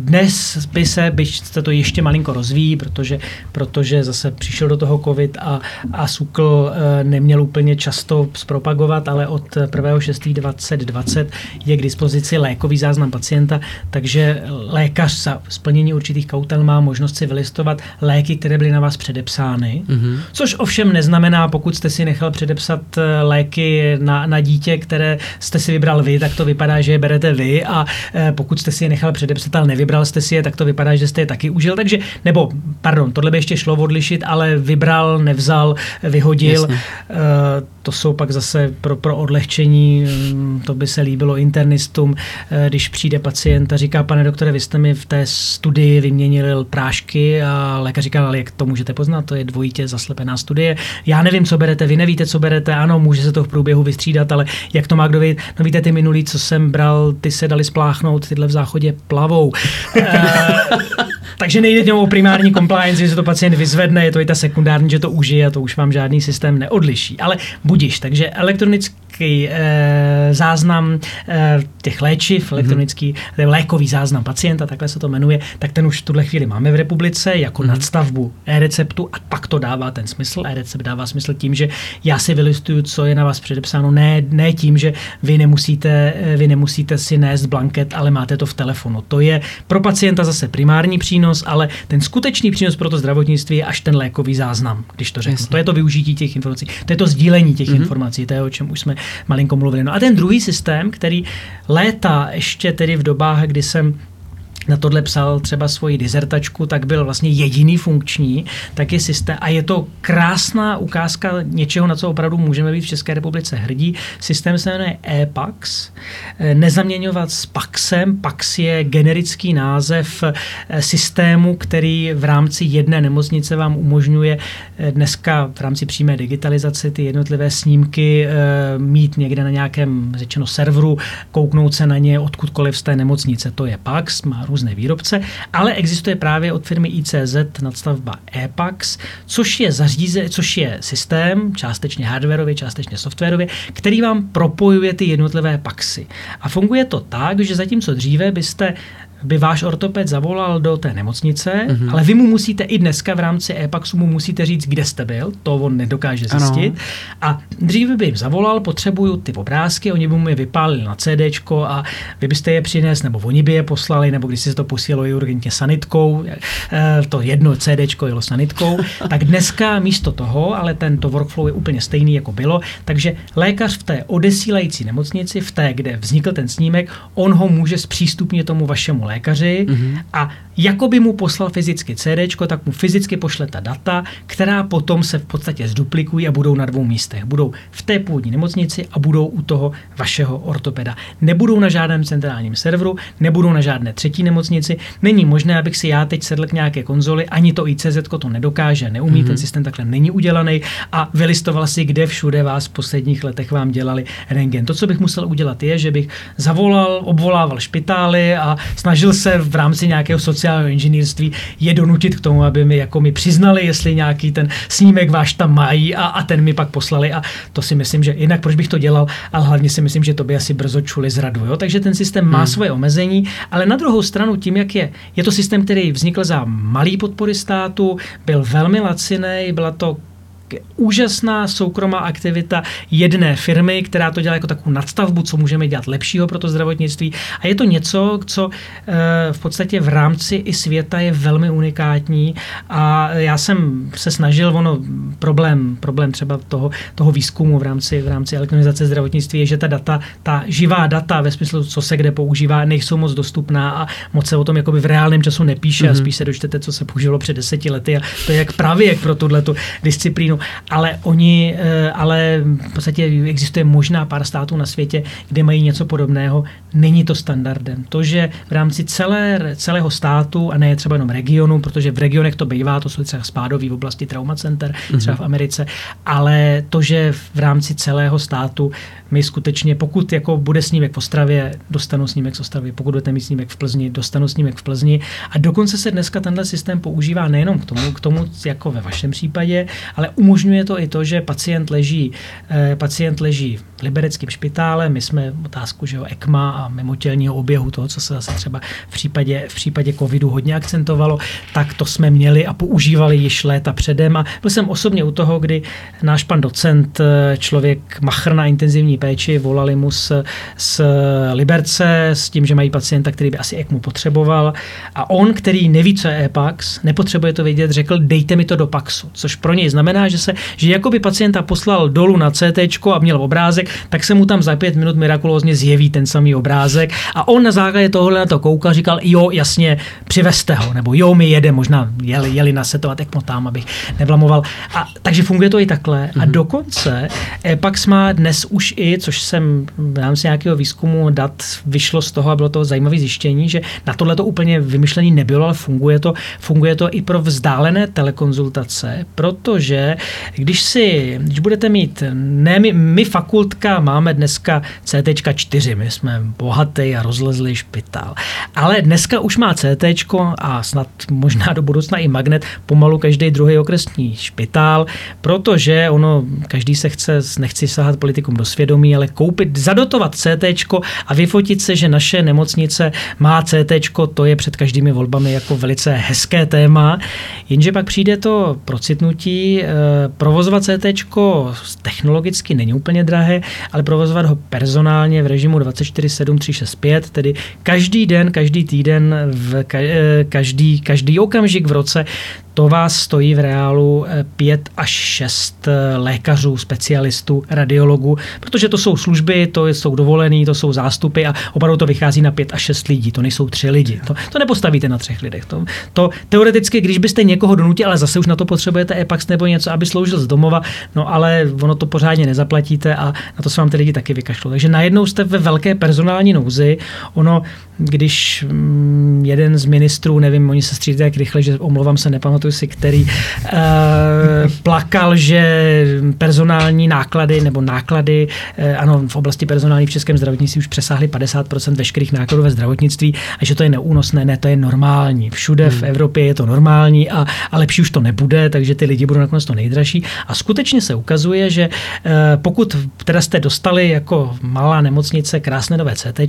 dnes by se, byť se to ještě malinko rozvíjí, protože, protože zase přišel do toho covid a, a SUKL e, neměl úplně často zpropagovat, ale od 1.6.2020 je k dispozici lékový záznam pacienta, takže lékař za splnění určitých kautel má možnost si vylistovat léky, které byly na vás předepsány, mm-hmm. což ovšem neznamená, pokud jste si nechal předepsat e, léky na, na dítě, které jste si vybral vy, tak to vypadá, že je berete vy a e, pokud jste si je nechal předepsat, ale nevybral jste si je, tak to vypadá, že jste je taky užil. Takže, nebo, pardon, tohle by ještě šlo odlišit, ale vybral, nevzal, vyhodil. Jasně. E, to jsou pak zase pro, pro odlehčení, mm, to by se líbilo internistům, e, když přijde pacient a říká, pane doktore, vy jste mi v té studii vyměnili prášky a lékař říká, ale jak to můžete poznat, to je dvojitě zaslepená studie. Já nevím, co berete, vy nevíte, co berete, ano, může se to v průběhu vystřídat, ale jak to má kdo vědět? No víte, ty minulý, co jsem bral, ty se dali spláchnout, tyhle v záchodě plavou. Eh, takže nejde o primární compliance, že se to pacient vyzvedne, je to i ta sekundární, že to užije a to už vám žádný systém neodliší. Ale budiš, takže elektronický e, záznam e, těch léčiv, mhm. elektronický mm-hmm. lékový záznam pacienta, takhle se to jmenuje, tak ten už v tuhle chvíli máme v republice jako mm-hmm. nadstavbu e-receptu a pak to dává ten smysl. E-recept dává smysl tím, že já si vylistuju, co je na vás předepsáno, ne, ne tím, že vy nemusíte, vy nemusíte si nést blanket, ale máte to v telefonu. To je pro pacienta zase primární přínos, ale ten skutečný přínos pro to zdravotnictví je až ten lékový záznam, když to řeknu. Jasně. To je to využití těch informací, to je to sdílení těch mm-hmm. informací, to je o čem už jsme malinko mluvili. No a ten druhý systém, který léta ještě tedy v dobách, kdy jsem na tohle psal třeba svoji dizertačku, tak byl vlastně jediný funkční, tak je systém, a je to krásná ukázka něčeho, na co opravdu můžeme být v České republice hrdí. Systém se jmenuje EPAX, eh, nezaměňovat s PAXem. PAX je generický název eh, systému, který v rámci jedné nemocnice vám umožňuje eh, dneska v rámci přímé digitalizace ty jednotlivé snímky mít někde na nějakém, řečeno, serveru, kouknout se na ně odkudkoliv z té nemocnice. To je PAX, má výrobce, ale existuje právě od firmy ICZ nadstavba EPAX, což je zaříze, což je systém, částečně hardwareově, částečně softwarově, který vám propojuje ty jednotlivé PAXy. A funguje to tak, že zatímco dříve byste by váš ortoped zavolal do té nemocnice, mm-hmm. ale vy mu musíte i dneska v rámci e-paxu mu musíte říct, kde jste byl, to on nedokáže zjistit. Ano. A dříve by jim zavolal, potřebuju ty obrázky, oni by mu je vypálili na CD a vy byste je přines, nebo oni by je poslali, nebo když si to posílalo i urgentně sanitkou, eh, to jedno CD jelo sanitkou, tak dneska místo toho, ale tento workflow je úplně stejný, jako bylo, takže lékař v té odesílající nemocnici, v té, kde vznikl ten snímek, on ho může zpřístupnit tomu vašemu lékaři mm-hmm. a jako by mu poslal fyzicky CD, tak mu fyzicky pošle ta data, která potom se v podstatě zduplikují a budou na dvou místech. Budou v té původní nemocnici a budou u toho vašeho ortopeda. Nebudou na žádném centrálním serveru, nebudou na žádné třetí nemocnici. Není možné, abych si já teď sedl k nějaké konzoli, ani to ICZ to nedokáže, neumí, mm-hmm. ten systém takhle není udělaný a vylistoval si, kde všude vás v posledních letech vám dělali rengen. To, co bych musel udělat, je, že bych zavolal, obvolával špitály a snažil se v rámci nějakého sociálního inženýrství je donutit k tomu, aby mi jako mi přiznali, jestli nějaký ten snímek váš tam mají a, a ten mi pak poslali a to si myslím, že jinak proč bych to dělal, ale hlavně si myslím, že to by asi brzo čuli zradu. Jo? Takže ten systém má hmm. svoje omezení, ale na druhou stranu tím, jak je, je to systém, který vznikl za malý podpory státu, byl velmi laciný, byla to úžasná soukromá aktivita jedné firmy, která to dělá jako takovou nadstavbu, co můžeme dělat lepšího pro to zdravotnictví. A je to něco, co eh, v podstatě v rámci i světa je velmi unikátní. A já jsem se snažil, ono problém, problém třeba toho, toho výzkumu v rámci, v rámci elektronizace zdravotnictví je, že ta data, ta živá data ve smyslu, co se kde používá, nejsou moc dostupná a moc se o tom jakoby v reálném času nepíše mm-hmm. a mhm. spíš se dočtete, co se používalo před deseti lety a to je jak pravěk pro tuhle disciplínu ale oni, eh, ale v podstatě existuje možná pár států na světě, kde mají něco podobného. Není to standardem. To, že v rámci celé, celého státu, a ne třeba jenom regionu, protože v regionech to bývá, to jsou třeba spádový v oblasti trauma center, mm-hmm. třeba v Americe, ale to, že v rámci celého státu my skutečně, pokud jako bude snímek v Ostravě, dostanu snímek z Ostravy, pokud budete mít snímek v Plzni, dostanu snímek v Plzni. A dokonce se dneska tenhle systém používá nejenom k tomu, k tomu jako ve vašem případě, ale umožňuje to i to, že pacient leží, eh, pacient leží v libereckém špitále, my jsme otázku, že jo, ECMA a mimotělního oběhu, toho, co se zase třeba v případě, v případě covidu hodně akcentovalo, tak to jsme měli a používali již léta předem. A byl jsem osobně u toho, kdy náš pan docent, eh, člověk machr na intenzivní péči, volali mu z, z Liberce s tím, že mají pacienta, který by asi ECMU potřeboval. A on, který neví, co je EPAX, nepotřebuje to vědět, řekl, dejte mi to do PAXu, což pro něj znamená, že se, že jako by pacienta poslal dolů na CT a měl obrázek, tak se mu tam za pět minut mirakulózně zjeví ten samý obrázek a on na základě tohohle na to koukal, říkal, jo, jasně, přivezte ho, nebo jo, mi jede, možná jeli, jeli nasetovat ECMO tam, abych nevlamoval. A, takže funguje to i takhle. Mm-hmm. A mhm. dokonce EPAX má dnes už i což jsem v rámci nějakého výzkumu dat vyšlo z toho a bylo to zajímavé zjištění, že na tohle to úplně vymyšlení nebylo, ale funguje to, funguje to i pro vzdálené telekonzultace, protože když si, když budete mít, ne my, my fakultka máme dneska CT 4, my jsme bohatý a rozlezlý špitál, ale dneska už má CT a snad možná do budoucna i magnet pomalu každý druhý okresní špitál, protože ono, každý se chce, nechci sahat politikům do svědomí, ale koupit, zadotovat CT a vyfotit se, že naše nemocnice má CT, to je před každými volbami jako velice hezké téma. Jenže pak přijde to procitnutí, eh, provozovat CT technologicky není úplně drahé, ale provozovat ho personálně v režimu 24-7, 365, tedy každý den, každý týden, v eh, každý, každý okamžik v roce, to vás stojí v reálu 5 eh, až 6 eh, lékařů, specialistů, radiologů, protože to jsou služby, to jsou dovolený, to jsou zástupy a opravdu to vychází na 5 až 6 lidí, to nejsou tři lidi. To, to nepostavíte na třech lidech. To, to teoreticky, když byste někoho donutil, ale zase už na to potřebujete EPAX nebo něco, aby sloužil z domova, no ale ono to pořádně nezaplatíte a na to se vám ty lidi taky vykašlou. Takže najednou jste ve velké personální nouzi. Ono, když mm, jeden z ministrů, nevím, oni se střídají tak rychle, že omlouvám se, nepamatuju, pamatuju si, který uh, plakal, že personální náklady nebo náklady, uh, ano, v oblasti personální v českém zdravotnictví už přesáhly 50% veškerých nákladů ve zdravotnictví a že to je neúnosné, ne, to je normální. Všude hmm. v Evropě je to normální a, a lepší už to nebude, takže ty lidi budou nakonec to nejdražší. A skutečně se ukazuje, že uh, pokud teda jste dostali jako malá nemocnice krásné nové CT,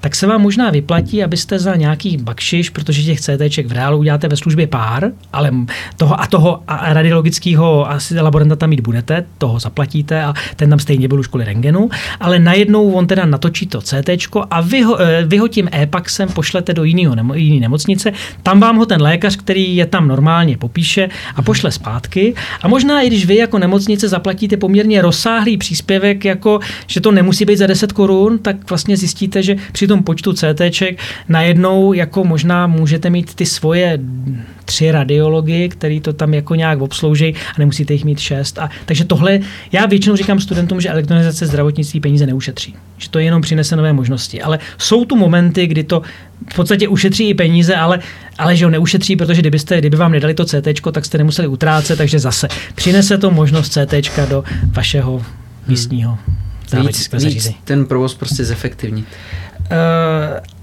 tak se vám možná vyplatí, abyste za nějaký bakšiš, protože těch CT v reálu uděláte ve službě pár, ale toho a toho a radiologického asi laboranta tam mít budete, toho zaplatíte a ten tam stejně byl už kvůli rengenu, ale najednou on teda natočí to CT a vy ho, eh, vy ho tím e-paxem pošlete do jiného nemo, jiný nemocnice, tam vám ho ten lékař, který je tam normálně popíše a pošle zpátky. A možná i když vy jako nemocnice zaplatíte poměrně rozsáhlý příspěvek, jako že to nemusí být za 10 korun, tak vlastně zjistíte, že při tom počtu CTček najednou jako možná můžete mít ty svoje tři radiology, který to tam jako nějak obslouží a nemusíte jich mít šest. A, takže tohle, já většinou říkám studentům, že elektronizace zdravotnictví peníze neušetří. Že to jenom přinese nové možnosti. Ale jsou tu momenty, kdy to v podstatě ušetří i peníze, ale, ale že ho neušetří, protože kdybyste, kdyby vám nedali to CT, tak jste nemuseli utrácet, takže zase přinese to možnost CT do vašeho místního hmm. víc, víc ten provoz prostě zefektivnit. Uh,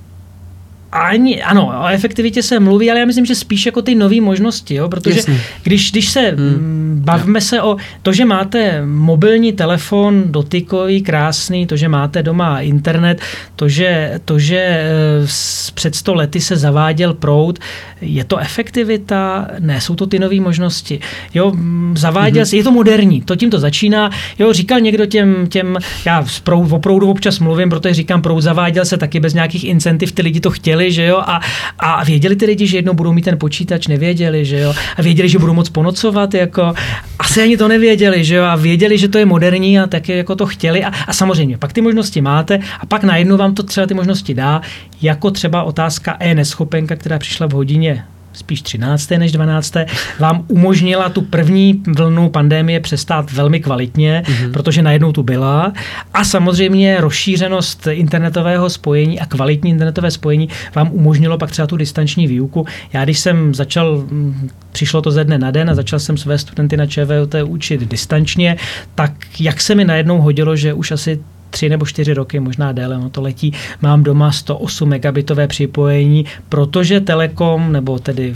ani, ano, o efektivitě se mluví, ale já myslím, že spíš jako ty nové možnosti, jo? protože když, když se hmm. bavíme se o to, že máte mobilní telefon dotykový, krásný, to, že máte doma internet, to, že, to, že eh, před sto lety se zaváděl proud, je to efektivita? Ne, jsou to ty nové možnosti. Jo, zaváděl hmm. je to moderní, to tím to začíná. Jo, říkal někdo těm, těm já proud, o proudu občas mluvím, protože říkám, proud zaváděl se taky bez nějakých incentiv, ty lidi to chtěli, věděli, že jo, a, a věděli ty lidi, že jednou budou mít ten počítač, nevěděli, že jo, a věděli, že budou moc ponocovat, jako, asi ani to nevěděli, že jo, a věděli, že to je moderní a taky jako to chtěli a, a samozřejmě, pak ty možnosti máte a pak najednou vám to třeba ty možnosti dá, jako třeba otázka e-neschopenka, která přišla v hodině spíš 13. než 12. vám umožnila tu první vlnu pandemie přestát velmi kvalitně, mm-hmm. protože najednou tu byla. A samozřejmě rozšířenost internetového spojení a kvalitní internetové spojení vám umožnilo pak třeba tu distanční výuku. Já když jsem začal, mm, přišlo to ze dne na den a začal jsem své studenty na ČVUT učit distančně, tak jak se mi najednou hodilo, že už asi tři nebo čtyři roky, možná déle, ono to letí, mám doma 108 megabitové připojení, protože Telekom, nebo tedy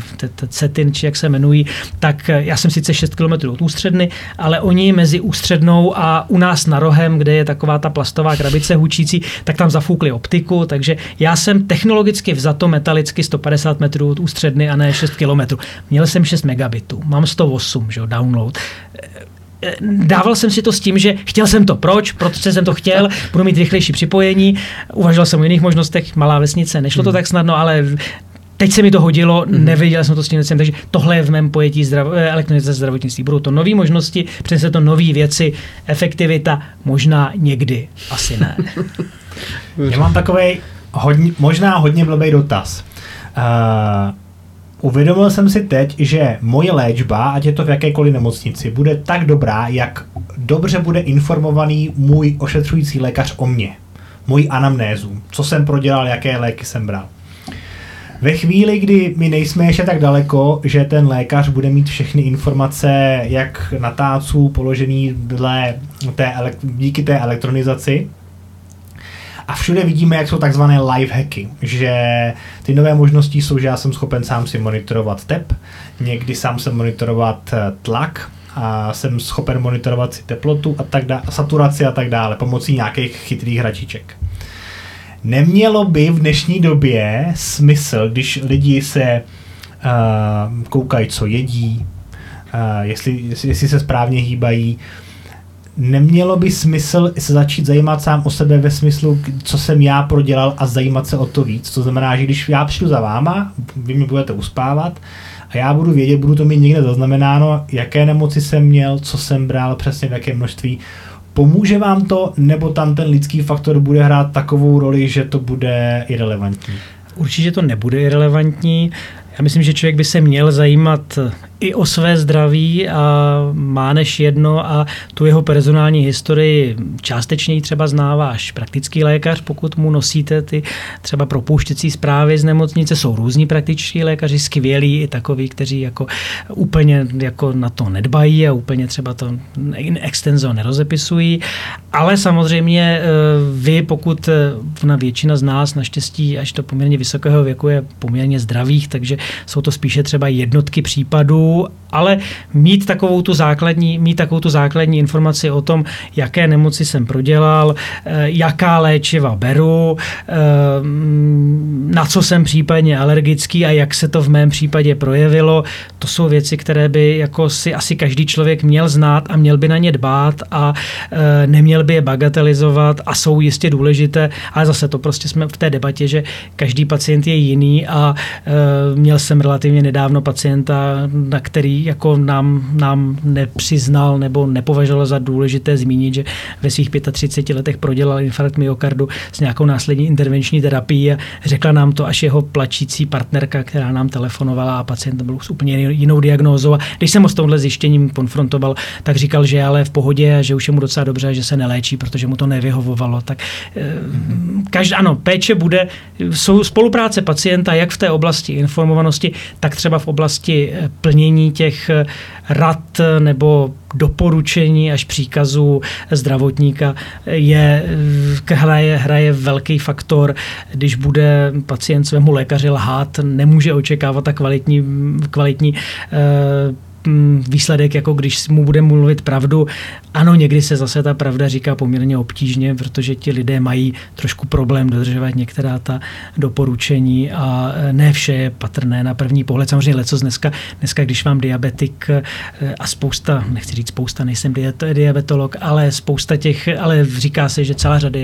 CETIN, či jak se jmenují, tak já jsem sice 6 km od ústředny, ale oni mezi ústřednou a u nás na rohem, kde je taková ta plastová krabice hučící, tak tam zafoukli optiku, takže já jsem technologicky vzato metalicky 150 metrů od ústředny a ne 6 km. Měl jsem 6 megabitů, mám 108, že jo, download dával jsem si to s tím, že chtěl jsem to. Proč? Protože jsem to chtěl, budu mít rychlejší připojení. Uvažoval jsem o jiných možnostech, malá vesnice, nešlo to hmm. tak snadno, ale Teď se mi to hodilo, mm. nevěděl jsem to s tím věcem, takže tohle je v mém pojetí zdrav, eh, elektronizace zdravotnictví. Budou to nové možnosti, přinese to nové věci, efektivita, možná někdy, asi ne. Já mám takový hodně, možná hodně blbý dotaz. Uh, Uvědomil jsem si teď, že moje léčba, ať je to v jakékoliv nemocnici, bude tak dobrá, jak dobře bude informovaný můj ošetřující lékař o mně. Můj anamnézu, co jsem prodělal, jaké léky jsem bral. Ve chvíli, kdy my nejsme ještě tak daleko, že ten lékař bude mít všechny informace, jak na tácu položený dle té, díky té elektronizaci, a všude vidíme, jak jsou takzvané live hacky, že ty nové možnosti jsou, že já jsem schopen sám si monitorovat tep, někdy sám se monitorovat eh, tlak, a jsem schopen monitorovat si teplotu a tak dále, saturaci a tak dále pomocí nějakých chytrých hračiček. Nemělo by v dnešní době smysl, když lidi se uh, koukají, co jedí, uh, jestli, jestli se správně hýbají, nemělo by smysl se začít zajímat sám o sebe ve smyslu, co jsem já prodělal a zajímat se o to víc. To znamená, že když já přijdu za váma, vy mi budete uspávat a já budu vědět, budu to mít někde zaznamenáno, jaké nemoci jsem měl, co jsem bral, přesně v jaké množství. Pomůže vám to, nebo tam ten lidský faktor bude hrát takovou roli, že to bude irrelevantní? Určitě to nebude irrelevantní. Já myslím, že člověk by se měl zajímat i o své zdraví a má než jedno a tu jeho personální historii částečně třeba zná váš praktický lékař, pokud mu nosíte ty třeba propouštěcí zprávy z nemocnice. Jsou různí praktičtí lékaři, skvělí i takoví, kteří jako úplně jako na to nedbají a úplně třeba to extenzo nerozepisují. Ale samozřejmě eh, vy, pokud eh, na většina z nás naštěstí až do poměrně vysokého věku je poměrně zdravých, takže jsou to spíše třeba jednotky případů, ale mít takovou tu základní, mít takovou tu základní informaci o tom, jaké nemoci jsem prodělal, eh, jaká léčiva beru, eh, na co jsem případně alergický a jak se to v mém případě projevilo, to jsou věci, které by jako si asi každý člověk měl znát a měl by na ně dbát a eh, neměl by je bagatelizovat a jsou jistě důležité, ale zase to prostě jsme v té debatě, že každý pacient je jiný a měl jsem relativně nedávno pacienta, na který jako nám, nám nepřiznal nebo nepovažoval za důležité zmínit, že ve svých 35 letech prodělal infarkt myokardu s nějakou následní intervenční terapií a řekla nám to až jeho plačící partnerka, která nám telefonovala a pacient byl s úplně jinou diagnózou. A když jsem ho s tomhle zjištěním konfrontoval, tak říkal, že je ale v pohodě a že už je mu docela dobře, že se neléčí, protože mu to nevyhovovalo. Tak eh, každá, ano, péče bude, jsou spolupráce pacienta jak v té oblasti informovanosti, tak třeba v oblasti eh, plnění těch eh, rad nebo doporučení až příkazů zdravotníka je, eh, hraje, hraje velký faktor. Když bude pacient svému lékaři lhát, nemůže očekávat tak kvalitní, kvalitní výsledek, jako když mu bude mluvit pravdu. Ano, někdy se zase ta pravda říká poměrně obtížně, protože ti lidé mají trošku problém dodržovat některá ta doporučení a e, ne vše je patrné na první pohled. Samozřejmě leco dneska, dneska, když vám diabetik e, a spousta, nechci říct spousta, nejsem diabetolog, ale spousta těch, ale říká se, že celá řada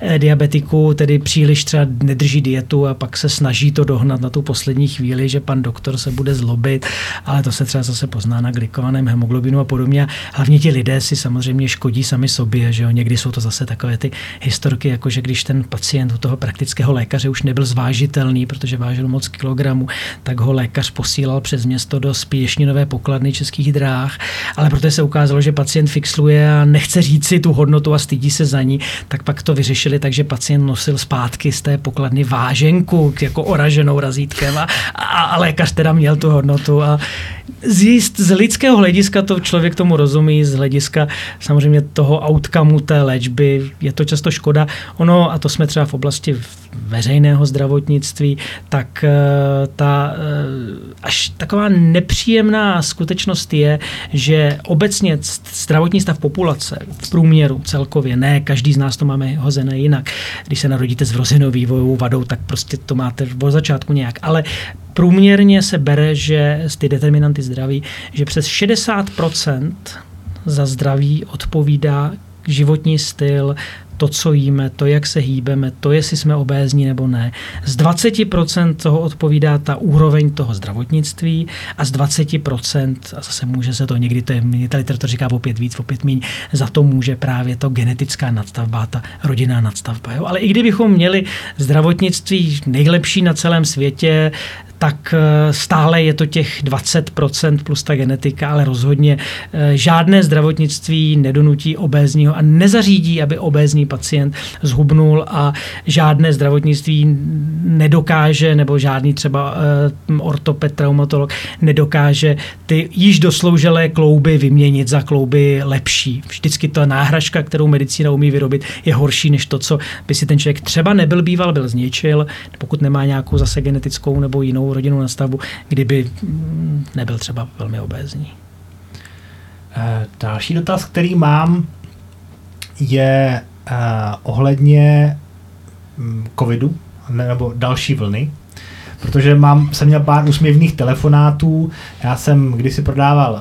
e, diabetiků tedy příliš třeba nedrží dietu a pak se snaží to dohnat na tu poslední chvíli, že pan doktor se bude zlobit, ale to se třeba zase pozná na glikovaném hemoglobinu a podobně. A hlavně ti lidé si samozřejmě škodí sami sobě, že jo. Někdy jsou to zase takové ty historky, jako že když ten pacient u toho praktického lékaře už nebyl zvážitelný, protože vážil moc kilogramů, tak ho lékař posílal přes město do spěšninové pokladny českých dráh, ale protože se ukázalo, že pacient fixluje a nechce říct si tu hodnotu a stydí se za ní, tak pak to vyřešili tak, že pacient nosil zpátky z té pokladny váženku jako oraženou razítkem a, a, a lékař teda měl tu hodnotu a z, z lidského hlediska to člověk tomu rozumí, z hlediska samozřejmě toho outcomeu té léčby je to často škoda. Ono, a to jsme třeba v oblasti veřejného zdravotnictví, tak eh, ta eh, až taková nepříjemná skutečnost je, že obecně zdravotní stav populace v průměru celkově, ne každý z nás to máme hozené jinak. Když se narodíte s vrozenou vývojovou vadou, tak prostě to máte od začátku nějak. Ale průměrně se bere, že ty determinanty zdraví, že přes 60% za zdraví odpovídá životní styl, to, co jíme, to, jak se hýbeme, to, jestli jsme obézní nebo ne. Z 20% toho odpovídá ta úroveň toho zdravotnictví a z 20%, a zase může se to někdy, to je, ta literatura říká opět víc, opět míň, za to může právě to genetická nadstavba, ta rodinná nadstavba. Jo? Ale i kdybychom měli zdravotnictví nejlepší na celém světě, tak eh, stále je to těch 20% plus ta genetika, ale rozhodně eh, žádné zdravotnictví nedonutí obézního a nezařídí, aby obézní pacient zhubnul a žádné zdravotnictví nedokáže, nebo žádný třeba eh, ortoped, traumatolog nedokáže ty již dosloužilé klouby vyměnit za klouby lepší. Vždycky ta náhražka, kterou medicína umí vyrobit, je horší než to, co by si ten člověk třeba nebyl býval, byl zničil, pokud nemá nějakou zase genetickou nebo jinou rodinu na stavbu, kdyby mm, nebyl třeba velmi obézní. Eh, další dotaz, který mám, je uh, ohledně um, covidu nebo další vlny, protože mám, jsem měl pár úsměvných telefonátů. Já jsem kdysi prodával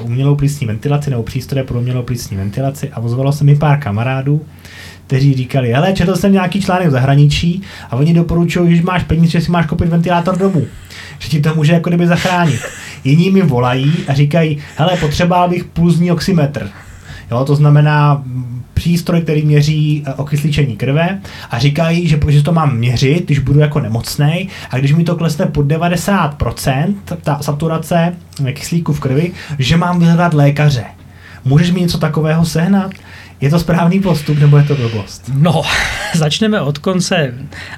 uh, umělou plicní ventilaci nebo přístroje pro umělou plicní ventilaci a ozvalo se mi pár kamarádů, kteří říkali, hele, četl jsem nějaký článek v zahraničí a oni doporučují, že máš peníze, že si máš koupit ventilátor domů. Že ti to může jako kdyby zachránit. Jiní mi volají a říkají, hele, potřeboval bych pulzní oximetr. Jo, to znamená přístroj, který měří eh, okysličení krve a říkají, že, že to mám měřit, když budu jako nemocný a když mi to klesne pod 90%, ta saturace kyslíku v krvi, že mám vyhledat lékaře. Můžeš mi něco takového sehnat? Je to správný postup nebo je to blbost? No, začneme od konce.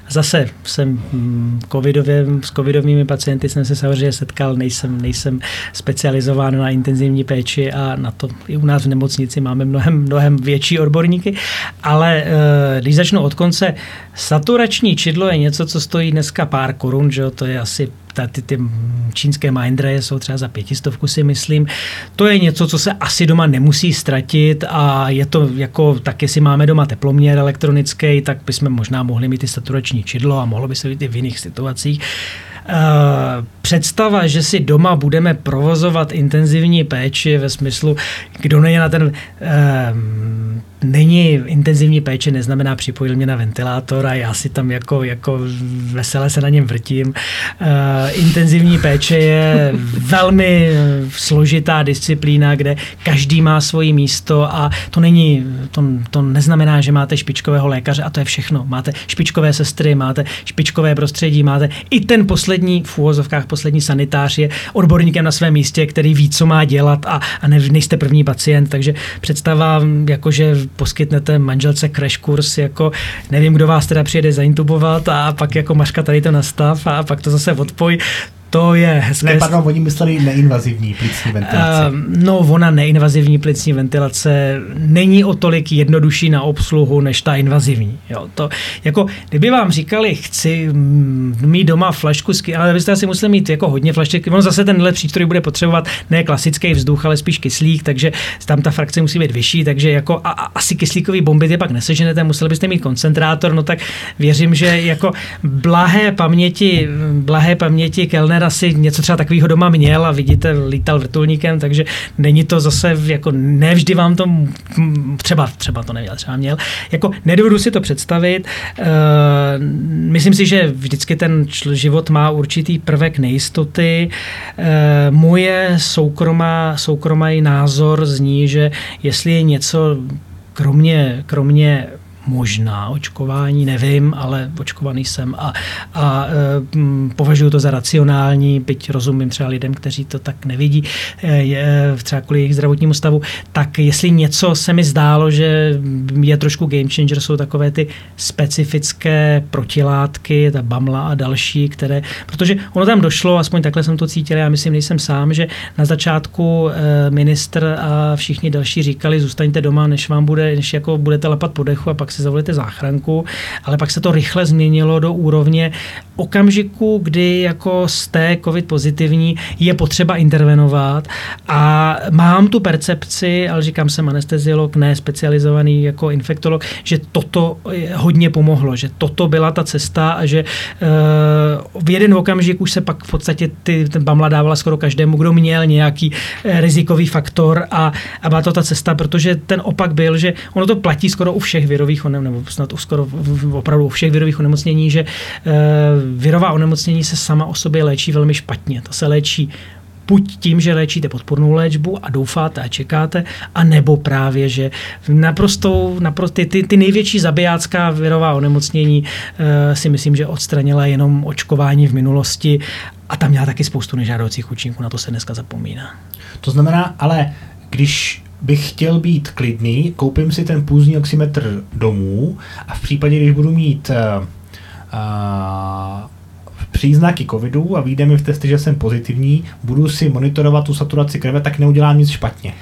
Zase jsem mm, covidově, s covidovými pacienty jsem se samozřejmě setkal, nejsem, nejsem specializován na intenzivní péči a na to i u nás v nemocnici máme mnohem, mnohem větší odborníky, ale eh, když začnu od konce, saturační čidlo je něco, co stojí dneska pár korun, že jo? to je asi ta, ty, ty čínské mindraje jsou třeba za pětistovku si myslím. To je něco, co se asi doma nemusí ztratit a je to jako, tak jestli máme doma teploměr elektronický, tak bychom možná mohli mít i saturační čidlo a mohlo by se být i v jiných situacích. Uh, představa, že si doma budeme provozovat intenzivní péči ve smyslu, kdo není na ten uh, není intenzivní péče, neznamená připojil mě na ventilátor a já si tam jako, jako veselé se na něm vrtím. Uh, intenzivní péče je velmi složitá disciplína, kde každý má svoje místo a to není, to, to neznamená, že máte špičkového lékaře a to je všechno. Máte špičkové sestry, máte špičkové prostředí, máte i ten poslední v úvozovkách poslední sanitář je odborníkem na svém místě, který ví, co má dělat a, a ne, nejste první pacient, takže představa, jako že poskytnete manželce crash kurz, jako nevím, kdo vás teda přijede zaintubovat a pak jako maška tady to nastav a pak to zase odpoj, to je hezké. Ne, pardon, oni mysleli neinvazivní plicní ventilace. Uh, no, ona neinvazivní plicní ventilace není o tolik jednodušší na obsluhu, než ta invazivní. Jo, to, jako, kdyby vám říkali, chci mít doma flašku, ale byste asi museli mít jako hodně flašek. On zase tenhle přístroj bude potřebovat ne klasický vzduch, ale spíš kyslík, takže tam ta frakce musí být vyšší, takže jako a, a asi kyslíkový bomby je pak neseženete, museli byste mít koncentrátor, no tak věřím, že jako blahé paměti, blahé paměti Kellnera asi něco třeba takového doma měl a vidíte, lítal vrtulníkem, takže není to zase, jako nevždy vám to, třeba, třeba to nevěděl, třeba měl, jako nedovedu si to představit. Uh, myslím si, že vždycky ten život má určitý prvek nejistoty. Uh, moje soukromá, soukromý názor zní, že jestli je něco kromě, kromě možná očkování, nevím, ale očkovaný jsem a, a e, považuji to za racionální, byť rozumím třeba lidem, kteří to tak nevidí, e, je, třeba kvůli jejich zdravotnímu stavu, tak jestli něco se mi zdálo, že je trošku game changer, jsou takové ty specifické protilátky, ta bamla a další, které, protože ono tam došlo, aspoň takhle jsem to cítil, já myslím, nejsem sám, že na začátku e, ministr a všichni další říkali, zůstaňte doma, než vám bude, než jako budete lapat po dechu a pak si zavolíte záchranku, ale pak se to rychle změnilo do úrovně okamžiku, kdy jako jste covid pozitivní, je potřeba intervenovat. A mám tu percepci, ale říkám jsem anesteziolog, ne specializovaný jako infektolog, že toto hodně pomohlo, že toto byla ta cesta a že uh, v jeden okamžik už se pak v podstatě ty, ten bamla dávala skoro každému, kdo měl nějaký uh, rizikový faktor a, a byla to ta cesta, protože ten opak byl, že ono to platí skoro u všech virových onem, nebo snad skoro opravdu u všech virových onemocnění, že uh, virová onemocnění se sama o sobě léčí velmi špatně. To se léčí buď tím, že léčíte podpornou léčbu a doufáte a čekáte, a nebo právě, že naprosto, naprosto ty, ty, ty největší zabijácká virová onemocnění uh, si myslím, že odstranila jenom očkování v minulosti a tam měla taky spoustu nežádoucích účinků, na to se dneska zapomíná. To znamená, ale když bych chtěl být klidný, koupím si ten půzní oximetr domů a v případě, když budu mít uh, uh, příznaky covidu a vyjde mi v testy, že jsem pozitivní, budu si monitorovat tu saturaci krve, tak neudělám nic špatně.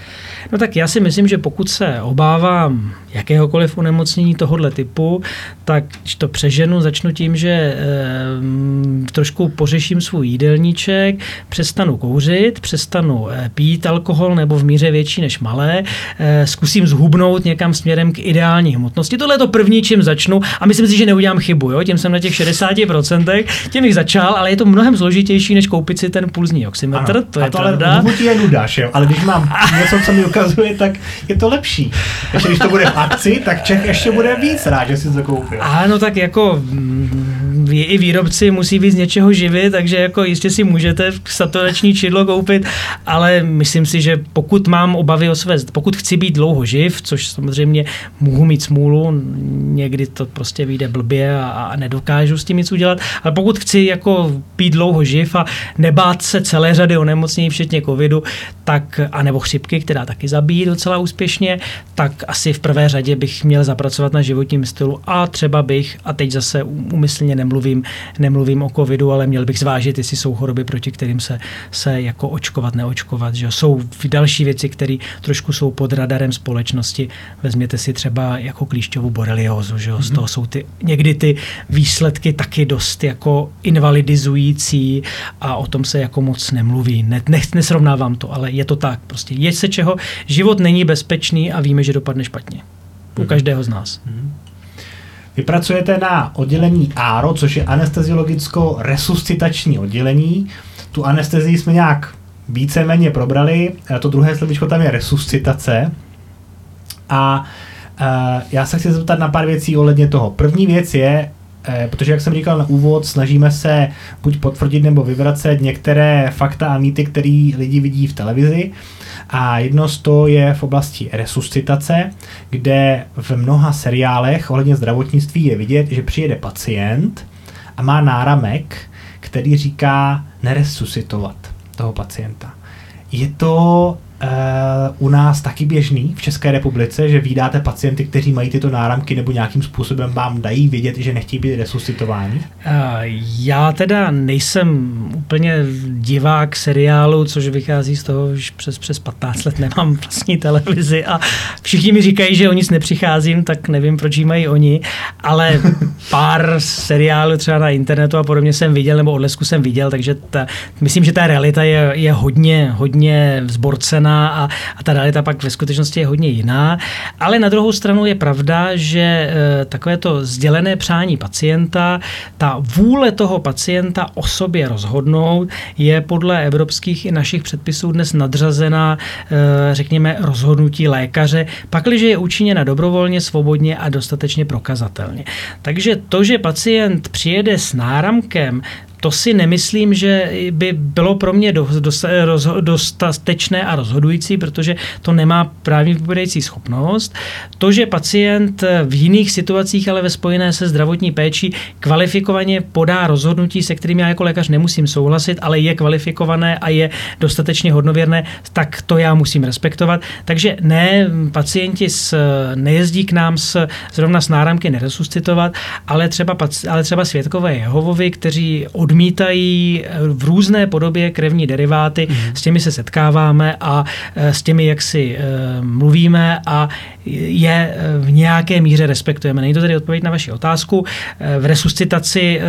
No tak já si myslím, že pokud se obávám jakéhokoliv onemocnění tohohle typu, tak když to přeženu, začnu tím, že e, trošku pořeším svůj jídelníček, přestanu kouřit, přestanu e, pít alkohol nebo v míře větší než malé, e, zkusím zhubnout někam směrem k ideální hmotnosti. Tohle je to první, čím začnu a myslím si, že neudělám chybu. Jo? Tím jsem na těch 60%, tím bych začal, ale je to mnohem složitější, než koupit si ten pulzní oximetr, ano. to je a to pravda. Ale je nudáš, jo? ale když mám něco, co mi ukazuje, tak je to lepší. Ještě když to bude v akci, tak Čech ještě bude víc rád, že si to koupil. Ano, tak jako mm, i výrobci musí být z něčeho živit, takže jako jistě si můžete saturační čidlo koupit, ale myslím si, že pokud mám obavy o své, pokud chci být dlouho živ, což samozřejmě mohu mít smůlu, někdy to prostě vyjde blbě a, a nedokážu s tím nic udělat, ale pokud chci jako být dlouho živ a nebát se celé řady onemocnění, včetně covidu, tak, anebo chřipky, která taky zabíjí docela úspěšně, tak asi v prvé řadě bych měl zapracovat na životním stylu a třeba bych, a teď zase umyslně nemluvím, nemluvím o covidu, ale měl bych zvážit, jestli jsou choroby, proti kterým se, se jako očkovat, neočkovat. Že jsou další věci, které trošku jsou pod radarem společnosti. Vezměte si třeba jako klíšťovou boreliózu, že mm-hmm. z toho jsou ty, někdy ty výsledky taky dost jako invalidizující a o tom se jako moc nemluví. Ne, ne, nesrovnávám to, ale je to tak. Prostě je se čeho. Život není bezpečný a víme, že dopadne špatně. U mhm. každého z nás. Hmm. Vy pracujete na oddělení ARO, což je anesteziologicko-resuscitační oddělení. Tu anestezii jsme nějak víceméně probrali. To druhé slovičko tam je resuscitace. A uh, já se chci zeptat na pár věcí ohledně toho. První věc je, Eh, protože jak jsem říkal na úvod, snažíme se buď potvrdit nebo vyvracet některé fakta a mýty, které lidi vidí v televizi. A jedno z toho je v oblasti resuscitace, kde v mnoha seriálech ohledně zdravotnictví je vidět, že přijede pacient a má náramek, který říká neresuscitovat toho pacienta. Je to u nás taky běžný v České republice, že vydáte pacienty, kteří mají tyto náramky nebo nějakým způsobem vám dají vědět, že nechtějí být resuscitováni? Uh, já teda nejsem úplně divák seriálu, což vychází z toho, že přes, přes 15 let nemám vlastní televizi a všichni mi říkají, že o nic nepřicházím, tak nevím, proč jí mají oni, ale pár seriálů třeba na internetu a podobně jsem viděl, nebo odlesku jsem viděl, takže ta, myslím, že ta realita je, je hodně, hodně vzborcená a, a ta realita pak ve skutečnosti je hodně jiná. Ale na druhou stranu je pravda, že e, takové to sdělené přání pacienta, ta vůle toho pacienta o sobě rozhodnout je podle evropských i našich předpisů dnes nadřazená, e, řekněme, rozhodnutí lékaře, pakliže je učiněna dobrovolně, svobodně a dostatečně prokazatelně. Takže to, že pacient přijede s náramkem, to si nemyslím, že by bylo pro mě dostatečné a rozhodující, protože to nemá právě vypovědající schopnost. To, že pacient v jiných situacích, ale ve spojené se zdravotní péči, kvalifikovaně podá rozhodnutí, se kterým já jako lékař nemusím souhlasit, ale je kvalifikované a je dostatečně hodnověrné, tak to já musím respektovat. Takže ne, pacienti s, nejezdí k nám s, zrovna s náramky neresuscitovat, ale třeba, ale třeba světkové Jehovovi, kteří od odmítají eh, v různé podobě krevní deriváty, mm. s těmi se setkáváme a eh, s těmi, jak si eh, mluvíme a je v nějaké míře respektujeme. Není to tedy odpověď na vaši otázku. V resuscitaci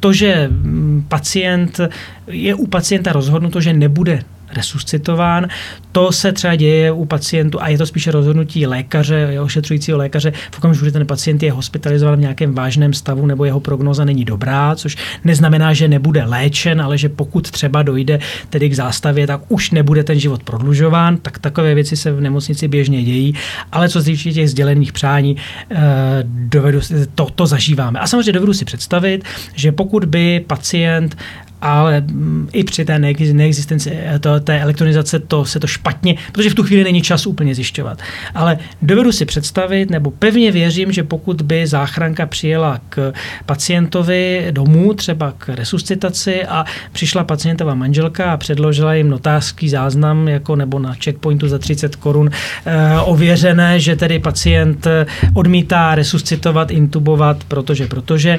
to, že mm, pacient je u pacienta rozhodnuto, že nebude resuscitován. To se třeba děje u pacientů a je to spíše rozhodnutí lékaře, ošetřujícího lékaře v okamžiku, že ten pacient je hospitalizován v nějakém vážném stavu nebo jeho prognoza není dobrá, což neznamená, že nebude léčen, ale že pokud třeba dojde tedy k zástavě, tak už nebude ten život prodlužován, tak takové věci se v nemocnici běžně dějí, ale co se těch sdělených přání, eh, dovedu, to, to zažíváme. A samozřejmě dovedu si představit, že pokud by pacient ale mm, i při té neexistenci eh, to, té elektronizace to se to špatně, protože v tu chvíli není čas úplně zjišťovat. Ale dovedu si představit, nebo pevně věřím, že pokud by záchranka přijela k pacientovi domů, třeba k resuscitaci a přišla pacientová manželka a předložila jim notářský záznam, jako nebo na checkpointu za 30 korun e, ověřené, že tedy pacient eh, odmítá resuscitovat, intubovat, protože, protože e,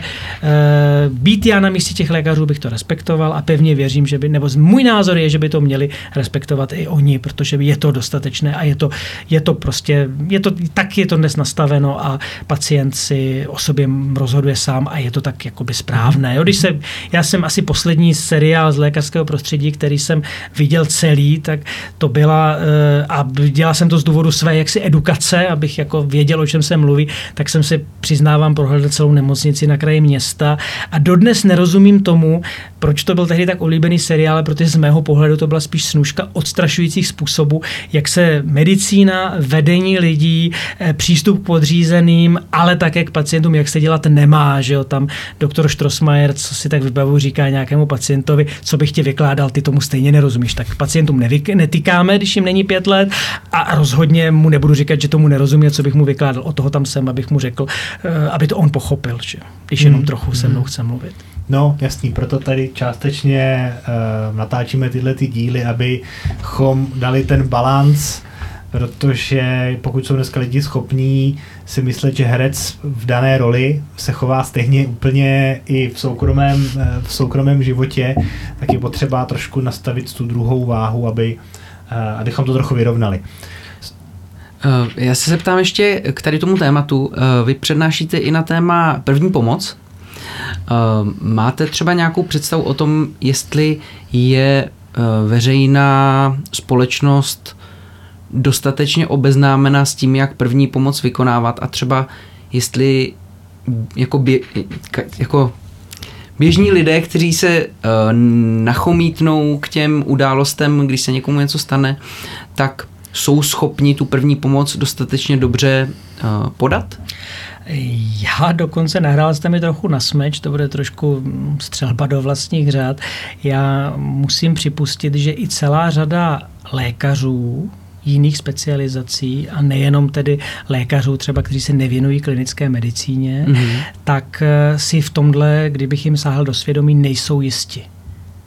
být já na místě těch lékařů bych to respektoval, respektoval a pevně věřím, že by, nebo můj názor je, že by to měli respektovat i oni, protože je to dostatečné a je to, je to prostě, je to, tak je to dnes nastaveno a pacient si o sobě rozhoduje sám a je to tak jakoby správné. Jo, když se, já jsem asi poslední seriál z lékařského prostředí, který jsem viděl celý, tak to byla, eh, a dělal jsem to z důvodu své jaksi edukace, abych jako věděl, o čem se mluví, tak jsem si přiznávám prohlédl celou nemocnici na kraji města a dodnes nerozumím tomu, Proč to byl tehdy tak oblíbený seriál? Protože z mého pohledu to byla spíš snužka odstrašujících způsobů, jak se medicína, vedení lidí, eh, přístup k podřízeným, ale také k pacientům, jak se dělat nemá. Že jo? Tam doktor Strossmayer, co si tak vybavu, říká nějakému pacientovi, co bych ti vykládal, ty tomu stejně nerozumíš. Tak pacientům nevyk- netýkáme, když jim není pět let a rozhodně mu nebudu říkat, že tomu nerozumí, co bych mu vykládal. O toho tam jsem, abych mu řekl, eh, aby to on pochopil, že? když jenom hmm. trochu se mnou chce mluvit. No, jasný, proto tady částečně uh, natáčíme tyhle ty díly, abychom dali ten balans, protože pokud jsou dneska lidi schopní si myslet, že herec v dané roli se chová stejně úplně i v soukromém, uh, v soukromém životě, tak je potřeba trošku nastavit tu druhou váhu, aby, uh, abychom to trochu vyrovnali. Já se zeptám ještě k tady tomu tématu. Vy přednášíte i na téma první pomoc. Máte třeba nějakou představu o tom, jestli je veřejná společnost dostatečně obeznámena s tím, jak první pomoc vykonávat a třeba jestli jako, bě, jako běžní lidé, kteří se uh, nachomítnou k těm událostem, když se někomu něco stane, tak jsou schopni tu první pomoc dostatečně dobře uh, podat? Já dokonce nahrál jste mi trochu na smeč, to bude trošku střelba do vlastních řád. Já musím připustit, že i celá řada lékařů, jiných specializací a nejenom tedy lékařů třeba, kteří se nevěnují klinické medicíně, mm-hmm. tak eh, si v tomhle, kdybych jim sáhl do svědomí, nejsou jisti.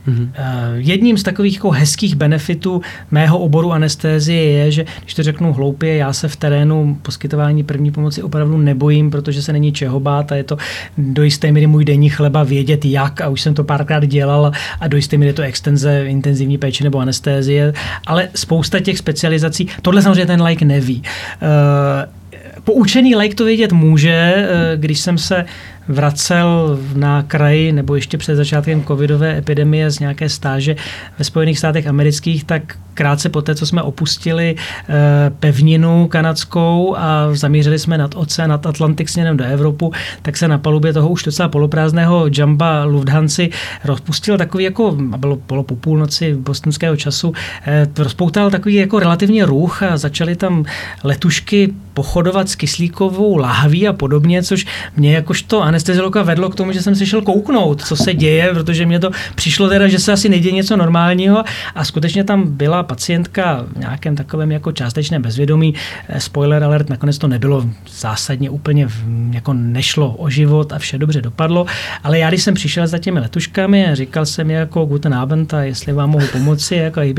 Mm-hmm. Jedním z takových jako hezkých benefitů mého oboru anestézie je, že když to řeknu hloupě, já se v terénu poskytování první pomoci opravdu nebojím, protože se není čeho bát a je to do jisté míry můj denní chleba vědět jak a už jsem to párkrát dělal a do jisté míry je to extenze intenzivní péče nebo anestézie, ale spousta těch specializací, tohle samozřejmě ten like neví. Uh, poučený like to vědět může, když jsem se vracel na kraji nebo ještě před začátkem covidové epidemie z nějaké stáže ve Spojených státech amerických, tak krátce poté, co jsme opustili eh, pevninu kanadskou a zamířili jsme nad oceán, nad Atlantik směrem do Evropu, tak se na palubě toho už docela poloprázdného jamba Lufthansa rozpustil takový jako, a bylo, bylo po půlnoci bostonského času, eh, rozpoutal takový jako relativně ruch a začaly tam letušky pochodovat s kyslíkovou lahví a podobně, což mě jakožto anesteziologa vedlo k tomu, že jsem si šel kouknout, co se děje, protože mě to přišlo teda, že se asi nejde něco normálního. A skutečně tam byla pacientka v nějakém takovém jako částečném bezvědomí. Eh, spoiler alert, nakonec to nebylo zásadně úplně, jako nešlo o život a vše dobře dopadlo, ale já když jsem přišel za těmi letuškami a říkal jsem jako guten Abend a jestli vám mohu pomoci, jako ich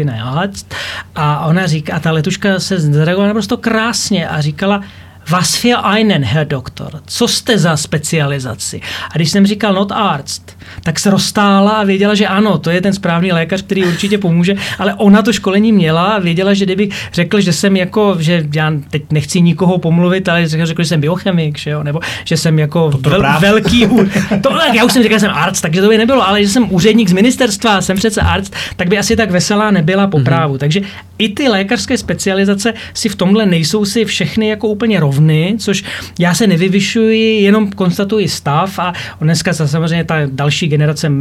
a ona říká, a ta letuška se zareagovala naprosto krásně a říkala, Was für einen, Herr Doktor? Co jste za specializaci? A když jsem říkal not arzt, tak se rozstála a věděla, že ano, to je ten správný lékař, který určitě pomůže, ale ona to školení měla a věděla, že kdybych řekl, že jsem jako, že já teď nechci nikoho pomluvit, ale řekl, že jsem biochemik, že jo, nebo že jsem jako vel, velký, to, já už jsem říkal, že jsem arzt, takže to by nebylo, ale že jsem úředník z ministerstva, jsem přece arzt, tak by asi tak veselá nebyla po mm-hmm. právu. Takže i ty lékařské specializace si v tomhle nejsou si všechny jako úplně rovny, což já se nevyvyšuji, jenom konstatuji stav a dneska samozřejmě ta další generace